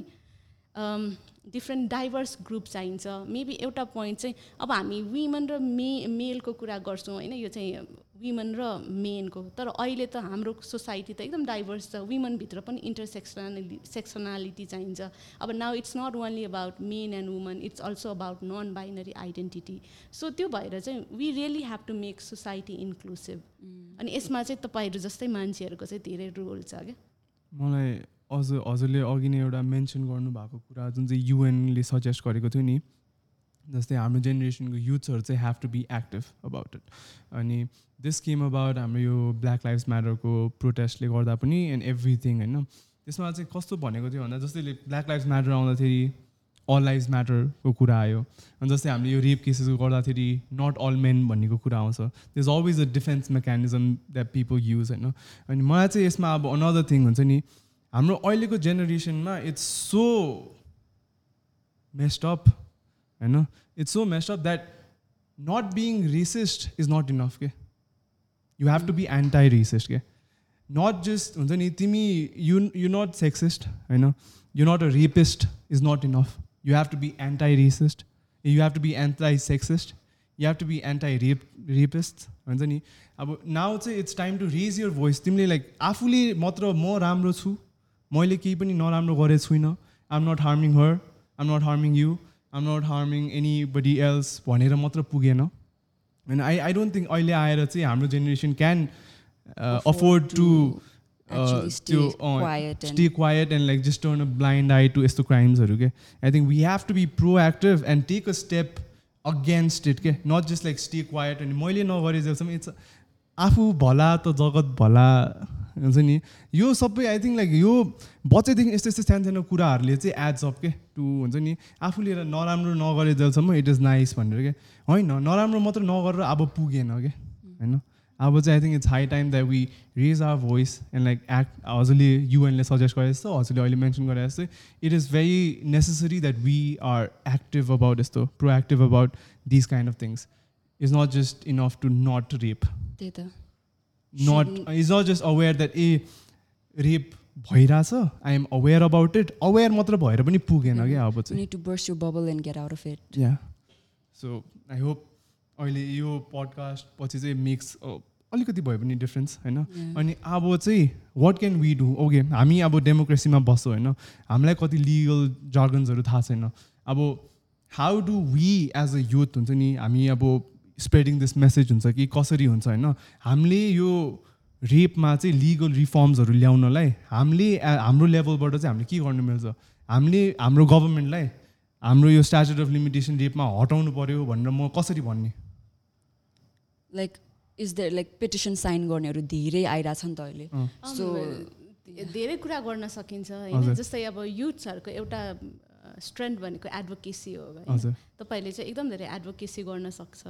डिफ्रेन्ट डाइभर्स ग्रुप चाहिन्छ. मेबी एउटा पोइन्ट चाहिँ अब हामी वुमन र मे मेलको कुरा गर्छौँ होइन? यो चाहिँ वुमन र मेनको तर अहिले त हाम्रो सोसाइटी त एकदम डाइभर्स छ। वुमनभित्र पनि इन्टरसेक्सनालिटी सेक्सनालिटी चाहिन्छ। अब now it's not only about men and woman it's also about non binary identity so त्यो भएर चाहिँ we really have to make society inclusive अनि यसमा चाहिँ तपाईँहरू जस्तै मान्छेहरूको चाहिँ धेरै रोल छ क्या। मलाई अझ हजुरले अघि नै एउटा मेन्सन गर्नुभएको कुरा जुन चाहिँ युएनले सजेस्ट गरेको थियो नि जस्तै हाम्रो जेनेरेसनको युथ्सहरू चाहिँ have to be active about it अनि दिस केम अबाउट हाम्रो यो ब्ल्याक लाइफ्स म्याटरको प्रोटेस्टले गर्दा पनि एन्ड एभ्रिथिङ होइन? त्यसमा चाहिँ कस्तो भनेको थियो भन्दा जस्तै ब्ल्याक लाइफ्स म्याटर आउँदाखेरि अल लाइफ्स म्याटरको कुरा आयो। अनि जस्तै हामीले यो रेप केसेसको गर्दाखेरि नट अल मेन भन्नेको कुरा आउँछ। They is always a defense mechanism that people use होइन? अनि मलाई चाहिँ यसमा अब अनदर थिङ हुन्छ नि हाम्रो अहिलेको जेनेरेसनमा इट्स सो मेस्ड अप होइन it's so messed up that not being racist is not enough के you have to be anti racist के नट जस्ट हुन्छ नि तिमी यु यु नट सेक्सिस्ट होइन you not a rapist is not enough you have to be anti racist you have to be anti sexist you have to be anti rape rapist हुन्छ नि? अब now चाहिँ it's time to raise your voice तिमीले like आफूले मात्र म राम्रो छु मैले केही पनि नराम्रो गरेको छुइनँ। I'm not harming her I'm not harming you I'm not harming anybody else भनेर मात्र पुगेन। होइन आई आई डोन्ट थिङ्क अहिले आएर चाहिँ हाम्रो जेनेरेसन क्यान अफोर्ड टु त्यो quiet and- stay quiet and like just turn a blind eye to यस्तो क्राइम्सहरू के I think we have to be proactive and take a step against it के not just like stay quiet अनि मैले नगरे जस्तो it's आफू भला त जगत भला हुन्छ नि? यो सबै आई थिङ्क लाइक यो बच्चैदेखि यस्तो यस्तो सानो सानो कुराहरूले चाहिँ एड्स अप के टु हुन्छ नि? आफूले नराम्रो नगरे जेलसम्म इट इज नाइस भनेर के? होइन नराम्रो मात्र नगरेर अब पुगेन के? होइन? अब चाहिँ I think it's high time that we raise our voice and like act हजुरले युएनले सजेस्ट गरे जस्तो हजुरले अहिले मेन्सन गरे जस्तै it is very necessary that we are active about यस्तो proactive about this kind of things is not just enough to not rape त्यही त। Not is not just aware that a rape भइरहेछ I am aware about it aware मात्र भएर पनि पुगेन क्या अब You चाहिँ need to burst your bubble and get out of it. Yeah so I hope अहिले यो पडकास्ट पछि चाहिँ मिक्स अलिकति भयो भने डिफ्रेन्स होइन. अनि अब चाहिँ what can we do okay हामी अब डेमोक्रेसीमा बस्छौँ होइन? हामीलाई कति लिगल जर्गन्सहरू थाहा छैन। अब how do we as a youth हुन्छ नि हामी अब स्प्रेडिङ दिस मेसेज हुन्छ कि कसरी हुन्छ होइन? हामीले यो रेपमा चाहिँ लिगल रिफर्म्सहरू ल्याउनलाई हामीले हाम्रो लेभलबाट चाहिँ हामीले के गर्नु मिल्छ? हामीले हाम्रो गभर्मेन्टलाई हाम्रो यो स्ट्याचुट अफ लिमिटेसन रेपमा हटाउनु पऱ्यो भनेर म कसरी भन्ने? Like, is there like petition sign गर्नेहरू धेरै आइरहेछ नि त अहिले। अम, धेरै कुरा गर्न सकिन्छ। होइन? जस्तै अब युथ्सहरूको एउटा स्ट्रेन्थ भनेको एडभोकेसी हो होइन? तपाईँले चाहिँ एकदम धेरै एडभोकेसी गर्न सक्छ।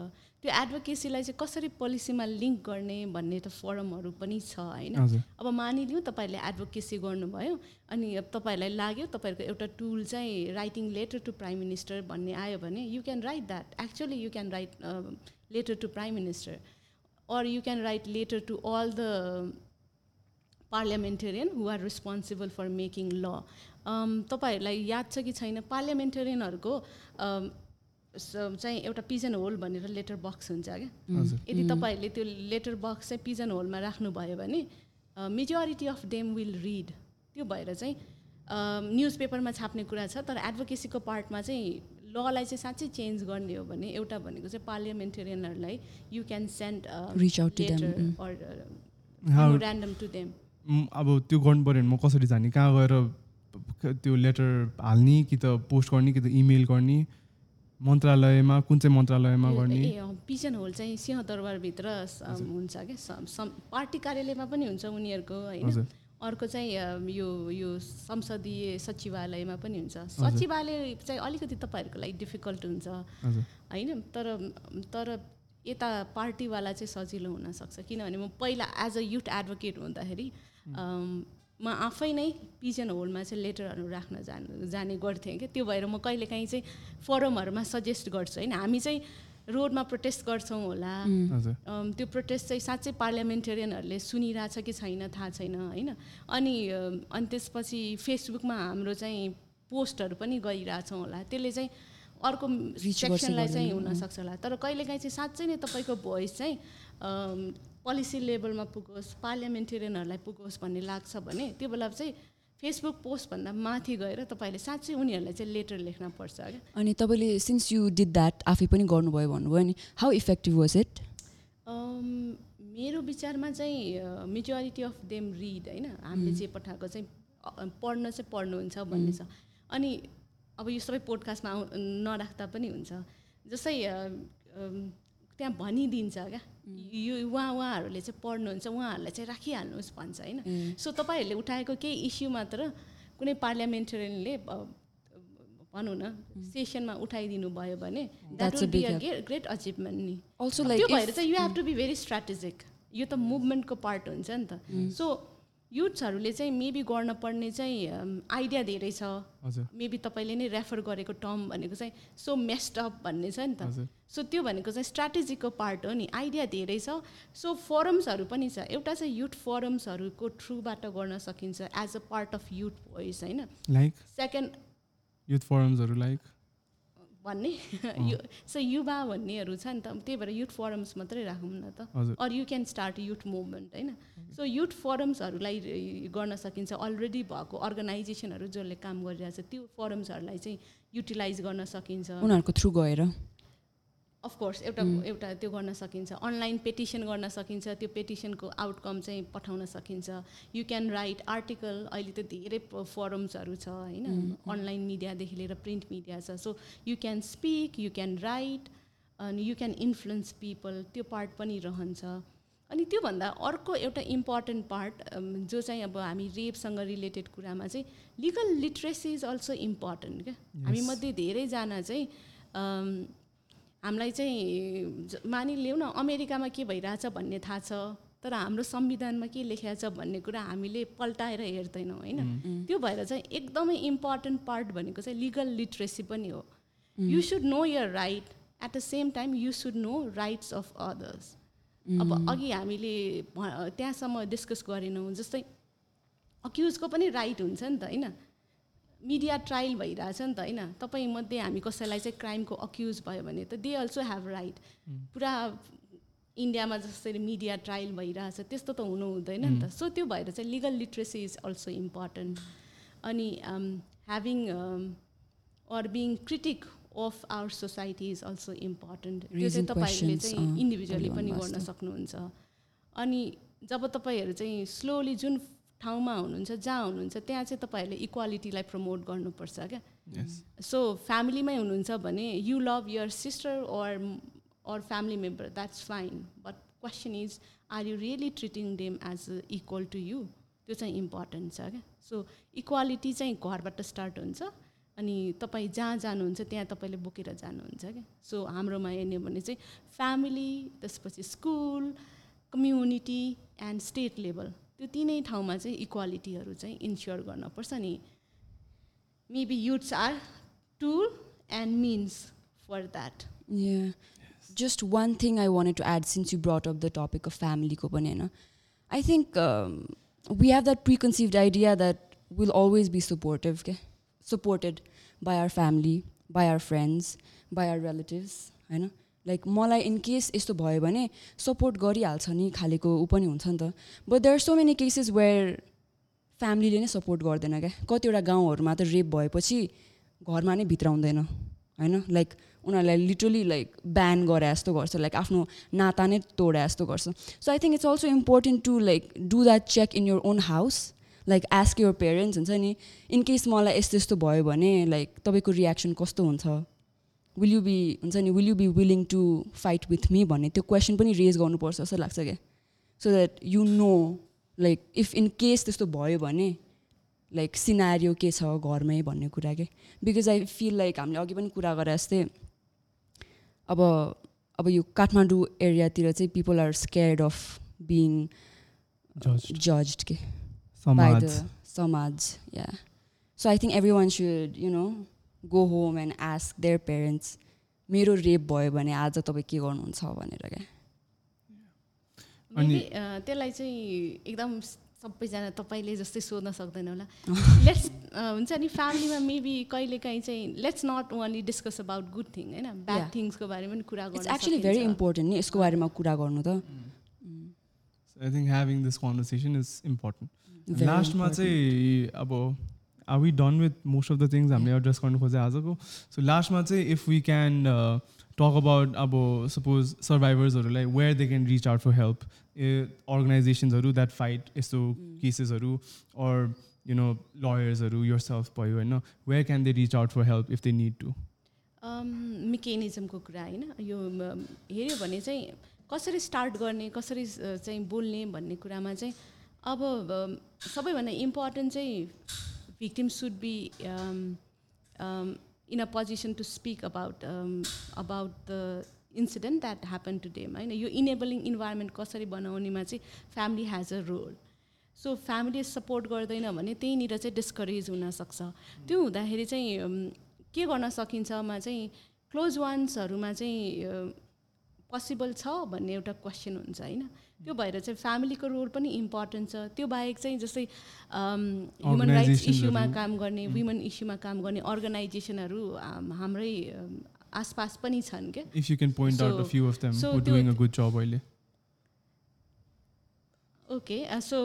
त्यो एडभोकेसीलाई चाहिँ कसरी पोलिसीमा लिङ्क गर्ने भन्ने त फोरमहरू पनि छ होइन? अब मानिलिउँ तपाईँले एडभोकेसी गर्नुभयो अनि अब तपाईँहरूलाई लाग्यो तपाईँहरूको एउटा टुल चाहिँ writing letter to prime minister भन्ने आयो भने you can write that actually you can write letter to prime minister or you can write later to all the parliamentarian who are responsible for making law. um, तपाईँहरूलाई याद छ कि छैन पार्लियामेन्टेरियनहरूको चाहिँ एउटा पिजन होल भनेर लेटर बक्स हुन्छ क्या। यदि तपाईँहरूले त्यो लेटर बक्स चाहिँ पिजन होलमा राख्नुभयो भने majority of them will read त्यो भएर चाहिँ न्युज पेपरमा छाप्ने कुरा छ तर एडभोकेसीको पार्टमा चाहिँ ललाई चाहिँ साँच्चै चेन्ज गर्ने हो भने एउटा भनेको चाहिँ पार्लियामेन्टेरियनहरूलाई you can send. How- random to them म, अब त्यो गर्नु पऱ्यो भने म कसरी जाने कहाँ गएर त्यो लेटर हाल्ने कि त पोस्ट गर्ने कि त इमेल गर्ने मन्त्रालयमा कुन चाहिँ मन्त्रालयमा गर्ने? पिजन होल चाहिँ सिंहदरबारभित्र हुन्छ क्या? पार्टी कार्यालयमा पनि हुन्छ उनीहरूको होइन? अर्को चाहिँ यो यो संसदीय सचिवालयमा पनि हुन्छ। सचिवालय चाहिँ अलिकति तपाईँहरूको लागि डिफिकल्ट हुन्छ होइन? तर तर यता पार्टीवाला चाहिँ सजिलो हुनसक्छ। किनभने म पहिला एज अ युथ एडभोकेट हुँदाखेरि म आफै नै पिजन होलमा चाहिँ लेटरहरू राख्न जानु जाने गर्थेँ क्या त्यो भएर म कहिलेकाहीँ चाहिँ फोरमहरूमा सजेस्ट गर्छु होइन? हामी चाहिँ रोडमा प्रोटेस्ट गर्छौँ होला। त्यो प्रोटेस्ट चाहिँ साँच्चै पार्लियामेन्टेरियनहरूले सुनिरहेछ कि छैन थाहा छैन होइन? अनि अनि त्यसपछि फेसबुकमा हाम्रो चाहिँ पोस्टहरू पनि गरिरहेछौँ होला। त्यसले चाहिँ अर्को सेक्सनलाई चाहिँ हुनसक्छ होला। तर कहिलेकाहीँ चाहिँ साँच्चै नै तपाईँको भोइस चाहिँ पोलिसी लेभलमा पुगोस् पार्लियामेन्टेरियनहरूलाई पुगोस् भन्ने लाग्छ भने त्यो बेला चाहिँ फेसबुक पोस्टभन्दा माथि गएर तपाईँले साँच्चै उनीहरूलाई चाहिँ लेटर लेख्न पर्छ क्या। अनि तपाईँले सिन्स यु डिड द्याट आफै पनि गर्नुभयो भन्नुभयो नि हाउ इफेक्टिभ वाज इट मेरो विचारमा चाहिँ मेजोरिटी अफ देम रिड होइन। हामीले जे पठाएको चाहिँ पढ्न चाहिँ पढ्नुहुन्छ भन्ने छ। अनि अब यो सबै पोडकास्टमा आउ नराख्दा पनि हुन्छ। जस्तै त्यहाँ भनिदिन्छ क्या। यो उहाँ उहाँहरूले चाहिँ पढ्नुहुन्छ उहाँहरूलाई चाहिँ राखिहाल्नुहोस् भन्छ होइन। सो तपाईँहरूले उठाएको केही इस्यु मात्र कुनै पार्लियामेन्टेरियनले भनौँ न सेसनमा उठाइदिनु भयो भने that be a great achievement नि। अल्सो त्यो भएर चाहिँ you have to be very strategic यो त मुभमेन्टको पार्ट हुन्छ नि त। सो युथ्सहरूले चाहिँ मेबी गर्न पर्ने चाहिँ आइडिया धेरै छ। हजुर। मेबी तपाईँले नै रेफर गरेको टर्म भनेको चाहिँ सो मेस्ड अप भन्ने छ नि त। सो त्यो भनेको चाहिँ स्ट्राटेजीको पार्ट हो नि आइडिया धेरै छ। सो फोरम्सहरू पनि छ। एउटा चाहिँ युथ फोरम्सहरूको थ्रुबाट गर्न सकिन्छ as a part of youth voice होइन? लाइक सेकेन्ड युथ फोरम्सहरू लाइक भन्ने? यो सो युवा भन्नेहरू छ नि त त्यही भएर युथ फोरम्स मात्रै राखौँ न त। Or you can start youth movement होइन? सो युथ फोरम्सहरूलाई गर्न सकिन्छ अलरेडी भएको अर्गनाइजेसनहरू जसले काम गरिरहेछ त्यो फोरम्सहरूलाई चाहिँ युटिलाइज गर्न सकिन्छ। उनीहरूको थ्रु गएर। अफकोर्स एउटा एउटा त्यो गर्न सकिन्छ। अनलाइन पेटिसन गर्न सकिन्छ त्यो पेटिसनको आउटकम चाहिँ पठाउन सकिन्छ। यु क्यान राइट आर्टिकल अहिले त धेरै फोरम्सहरू छ होइन? अनलाइन मिडियादेखि लिएर प्रिन्ट मिडिया छ। So you can speak you can write अनि यु क्यान इन्फ्लुएन्स पिपल त्यो पार्ट पनि रहन्छ। अनि त्योभन्दा अर्को एउटा इम्पोर्टेन्ट पार्ट जो चाहिँ अब हामी रेपसँग रिलेटेड कुरामा चाहिँ legal literacy is also important क्या? हामीमध्ये धेरैजना चाहिँ हामीलाई चाहिँ मानिलिउँ न अमेरिकामा के भइरहेछ भन्ने थाहा छ तर हाम्रो संविधानमा के लेखेको छ भन्ने कुरा हामीले पल्टाएर हेर्दैनौँ होइन? त्यो भएर चाहिँ एकदमै इम्पोर्टेन्ट पार्ट भनेको चाहिँ लिगल लिट्रेसी पनि हो। You should know your right at the same time you should know rights of others अब अघि हामीले भ- त्यहाँसम्म डिस्कस गरेनौँ जस्तै अक्युजको पनि राइट हुन्छ नि त होइन? मिडिया ट्रायल भइरहेछ नि त होइन? तपाईँमध्ये हामी कसैलाई चाहिँ क्राइमको अक्युज भयो भने त दे अल्सो ह्याभ राइट पुरा इन्डियामा जसरी मिडिया ट्रायल भइरहेछ त्यस्तो त हुनु हुँदैन नि त। सो त्यो भएर चाहिँ legal literacy is also important अनि having or being critic of our society is also important त्यो चाहिँ तपाईँहरूले चाहिँ इन्डिभिजुअली पनि गर्न. सक्नुहुन्छ। अनि जब तपाईँहरू चाहिँ स्लोली जुन ठाउँमा हुनुहुन्छ जहाँ हुनुहुन्छ त्यहाँ चाहिँ तपाईँहरूले इक्वालिटीलाई प्रमोट गर्नुपर्छ क्या। सो फ्यामिलीमै हुनुहुन्छ भने you love your sister or or family member that's fine but question is are you really treating them as equal to you त्यो चाहिँ इम्पोर्टेन्ट छ क्या। सो इक्वालिटी चाहिँ घरबाट स्टार्ट हुन्छ अनि तपाईँ जहाँ जानुहुन्छ त्यहाँ तपाईँले बोकेर जानुहुन्छ क्या। सो हाम्रोमा हेर्ने भने चाहिँ फ्यामिली त्यसपछि school community and state level त्यो तिनै ठाउँमा चाहिँ इक्वालिटीहरू चाहिँ इन्स्योर गर्नुपर्छ नि maybe youths are tool and means for that thing I wanted to add since you brought up the topic of family ko pani haina. I think um, we have that preconceived idea that we'll always be supportive, okay? supported by our family, by our friends, by our relatives, होइन like मलाई in case यस्तो भयो भने support गरिहाल्छ नि खालेको ऊ पनि हुन्छ नि त। But there so many cases where फ्यामिलीले नै सपोर्ट गर्दैन क्या। कतिवटा गाउँहरूमा त रेप भएपछि घरमा नै भित्राउँदैन होइन? लाइक उनीहरूलाई लिटरली लाइक ब्यान गरे जस्तो गर्छ। लाइक आफ्नो नाता नै तोडे जस्तो गर्छ। So I think it's also important to like do that check in your own house like ask your parents हुन्छ नि इन केस मलाई यस्तो यस्तो भयो भने लाइक तपाईँको रियाक्सन कस्तो हुन्छ? विल यु बी हुन्छ नि will you be willing to fight with me भन्ने? त्यो क्वेसन पनि रेज गर्नुपर्छ जस्तो लाग्छ क्या. So that you know like if in case त्यस्तो भयो भने लाइक सिनारियो के छ घरमै भन्ने कुरा के? बिकज आई फिल लाइक हामीले अघि पनि कुरा गरे जस्तै अब अब यो काठमाडौँ एरियातिर चाहिँ people are scared of being. Judged के? By समाज the samaj yeah. So i think everyone should you go home and ask their parents मेरो रेप भयो भने आज तपाईँ के गर्नुहुन्छ भनेर क्या? अनि- त्यसलाई चाहिँ एकदम सबैजना तपाईँले जस्तै सोध्न सक्दैन होला। लेट्स हुन्छ नि फ्यामिलीमा मेबी कहिलेकाहीँ चाहिँ let's not only discuss about good thing होइन? ब्याड. थिङ्सको बारेमा पनि कुरा गर्नु एक्चुली भेरी इम्पोर्टेन्ट नि यसको बारेमा कुरा गर्नु त। I think having this conversation is important लास्टमा important. चाहिँ अब are we done with most of the things हामीले एड्रेस गर्नु खोजे आजको सो लास्टमा चाहिँ if we can talk about अब suppose सर्भाइभर्सहरूलाई where they can reach out for help a अर्गनाइजेसन्सहरू that fight यस्तो केसेसहरू अर यु नो लयर्सहरू यर सेल्फ भयो होइन where can they reach out for help if they need to मेकेनिजमको कुरा होइन। यो हेऱ्यो भने चाहिँ कसरी स्टार्ट गर्ने कसरी चाहिँ बोल्ने भन्ने कुरामा चाहिँ अब सबैभन्दा इम्पोर्टेन्ट चाहिँ victim should be in a position to speak about about the incident that happen to them होइन यो इनेबलिङ इन्भाइरोमेन्ट कसरी बनाउनेमा चाहिँ family has a role so family support गर्दैन भने त्यहीँनिर चाहिँ डिस्करेज हुनसक्छ त्यो हुँदाखेरि चाहिँ अम, के गर्न सकिन्छमा चाहिँ क्लोज वान्सहरूमा चाहिँ पोसिबल छ भन्ने एउटा क्वेसन हुन्छ होइन? त्यो भएर चाहिँ फ्यामिलीको रोल पनि इम्पोर्टेन्ट छ। त्यो बाहेक चाहिँ जस्तै ह्युमन राइट्स इस्युमा। काम गर्ने वुमेन इस्युमा काम गर्ने अर्गनाइजेसनहरू हाम- हाम्रै आसपास पनि छन् क्या। If you can point out a So- few of them so who त्यो- डुइङ अ गुड जब अहिले। ओके सो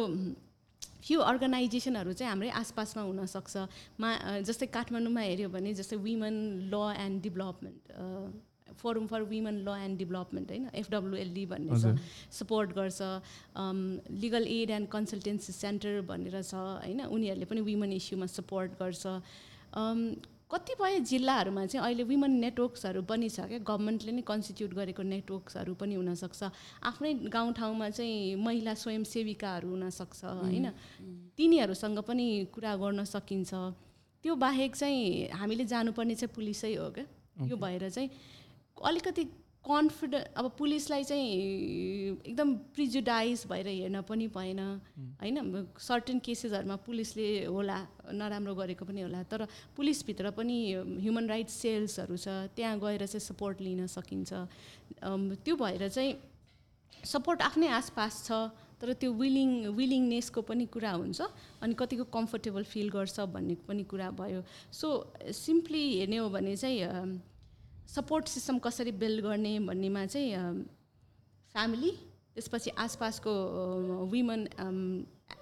फ्यु अर्गनाइजेसनहरू चाहिँ हाम्रै आसपासमा हुनसक्छ। मा जस्तै काठमाडौँमा हेऱ्यो भने जस्तै women law and development forum for women law and development होइन? एफडब्लुएलडी भन्ने छ सपोर्ट गर्छ legal aid and consultancy centre भनेर छ होइन? उनीहरूले पनि वुमेन इस्युमा सपोर्ट गर्छ। कतिपय जिल्लाहरूमा चाहिँ अहिले वुमेन नेटवर्क्सहरू पनि छ क्या? गभर्मेन्टले नै कन्स्टिट्युट गरेको नेटवर्क्सहरू पनि हुनसक्छ। आफ्नै गाउँठाउँमा चाहिँ महिला स्वयंसेविकाहरू हुनसक्छ होइन? तिनीहरूसँग पनि कुरा गर्न सकिन्छ। त्यो बाहेक चाहिँ हामीले जानुपर्ने चाहिँ पुलिसै हो क्या? यो भएर चाहिँ अलिकति कन्फिडेन्ट अब पुलिसलाई चाहिँ एकदम प्रिजुडाइज भएर हेर्न पनि भएन। होइन सर्टेन केसेसहरूमा पुलिसले होला नराम्रो गरेको पनि होला। तर पुलिसभित्र पनि ह्युमन राइट्स सेल्सहरू छ त्यहाँ गएर चाहिँ सपोर्ट लिन सकिन्छ। त्यो भएर चाहिँ सपोर्ट आफ्नै आसपास छ तर त्यो विलिङ विलिङनेसको पनि कुरा हुन्छ अनि कतिको कम्फर्टेबल फिल गर्छ भन्ने पनि कुरा भयो। सो सिम्पली हेर्ने हो भने चाहिँ सपोर्ट सिस्टम कसरी बिल्ड गर्ने भन्नेमा चाहिँ फ्यामिली त्यसपछि आसपासको वुमन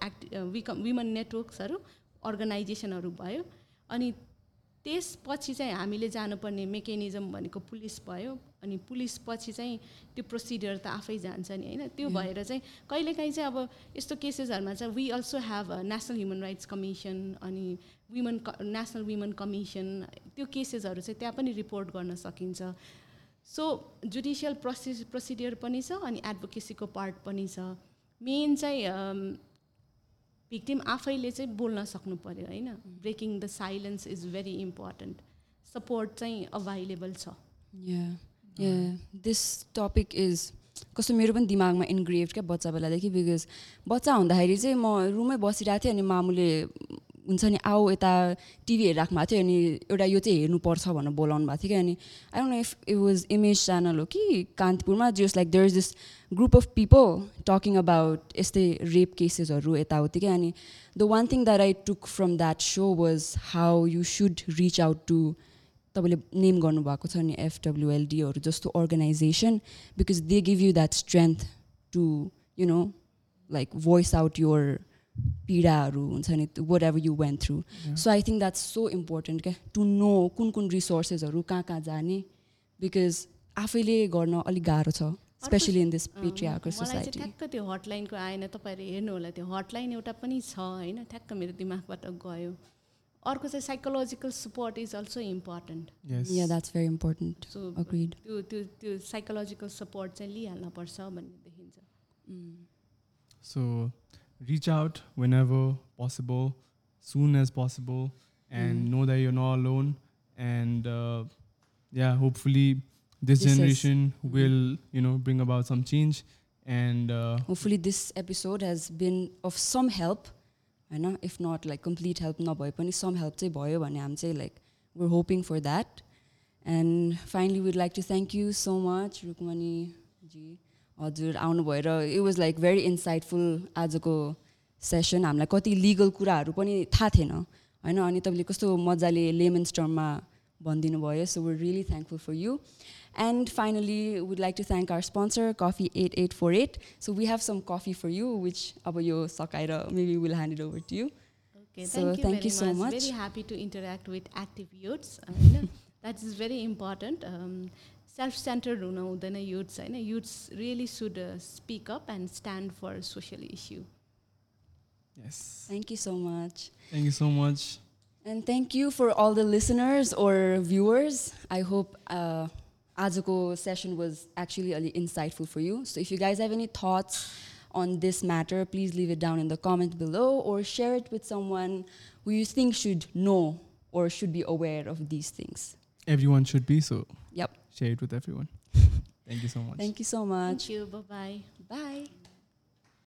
एक्ट वुमन नेटवर्क्सहरू अर्गनाइजेसनहरू भयो। अनि त्यसपछि चाहिँ हामीले जानुपर्ने मेकेनिजम भनेको पुलिस भयो। अनि पुलिस पछि चाहिँ त्यो प्रोसिडियर त आफै जान्छ नि होइन? त्यो भएर चाहिँ कहिलेकाहीँ चाहिँ अब यस्तो केसेसहरूमा चाहिँ we also have national human rights commission अनि वुमन नेसनल वुमन कमिसन त्यो केसेसहरू चाहिँ त्यहाँ पनि रिपोर्ट गर्न सकिन्छ। सो जुडिसियल प्रोसेस प्रोसिडियर पनि छ अनि एडभोकेसीको पार्ट पनि छ। मेन चाहिँ भिक्टिम आफैले चाहिँ बोल्न सक्नु पऱ्यो होइन? Breaking the silence is very important support चाहिँ अभाइलेबल छ। दिस टपिक इज कस्तो मेरो पनि दिमागमा इन्ग्रेभ क्या बच्चा बेलादेखि बिकज बच्चा हुँदाखेरि चाहिँ म रुममै बसिरहेको थिएँ अनि मामुले हुन्छ नि आऊ यता टिभी हेरिराख्नु भएको थियो अनि एउटा यो चाहिँ हेर्नुपर्छ भनेर बोलाउनु भएको थियो क्या अनि I don't know if it was Image Channel हो कि कान्तिपुरमा just like there is this group of people talking about यस्तै रेप केसेसहरू यताउति क्या अनि the one thing that I took from that so was how you should reach out to तपाईँले name गर्नुभएको छ नि एफडब्लुएलडीहरू जस्तो organisation because they give you that strength to you know like voice out your पीडाहरू हुन्छ नि whatever you went through so I think that's so important क्या टु नो कुन कुन रिसोर्सेसहरू कहाँ कहाँ जाने बिकज आफैले गर्न अलिक गाह्रो छ स्पेसली इन दिस पेट्रियाको सोसाइटी ठ्याक्क त्यो हटलाइनको आएन तपाईँहरूले हेर्नु होला त्यो हटलाइन एउटा पनि छ होइन ठ्याक्क मेरो दिमागबाट गयो। अर्को चाहिँ psychological support is also important. Yeah that's very important so. त्यो त्यो त्यो साइकोलोजिकल सपोर्ट चाहिँ लिइहाल्नुपर्छ भन्ने देखिन्छ। So reach out whenever possible, soon as possible, and mm. know that you're not alone. And uh, yeah, hopefully this, this generation is. will you know bring about some change. And uh, hopefully this episode has been of some help. I know if not like complete help, no boy, but some help. Like we're hoping for that. And finally, we'd like to thank you so much, Rukmani ji. हजुर आउनुभयो र it was like very insightful आजको session हामीलाई कति legal कुराहरू पनि थाहा थिएन होइन? अनि तपाईँले कस्तो मजाले लेमन स्टर्ममा भनिदिनु भयो so we really thankful for you and finally would like to thank our sponsor coffee at at four eight so we've some coffee for you which अब यो सकाएर मेबी विल ह्यान्ड हानेर vote you so thank you so much happy to interact is very important self centred हुन हुँदैन youths होइन youths really should speak up and stand for social issue yes, Thank you so much. thank you so much. And thank you for all the listeners or viewers. I hope uh, Azuko session was actually really insightful for you. So if you guys have any thoughts on this matter, please leave it down in the comment below or share it with someone who you think should know or should be aware of these things. Everyone should be so. share it with everyone. Thank you so much. Thank you so much. Thank you. Bye-bye. Bye.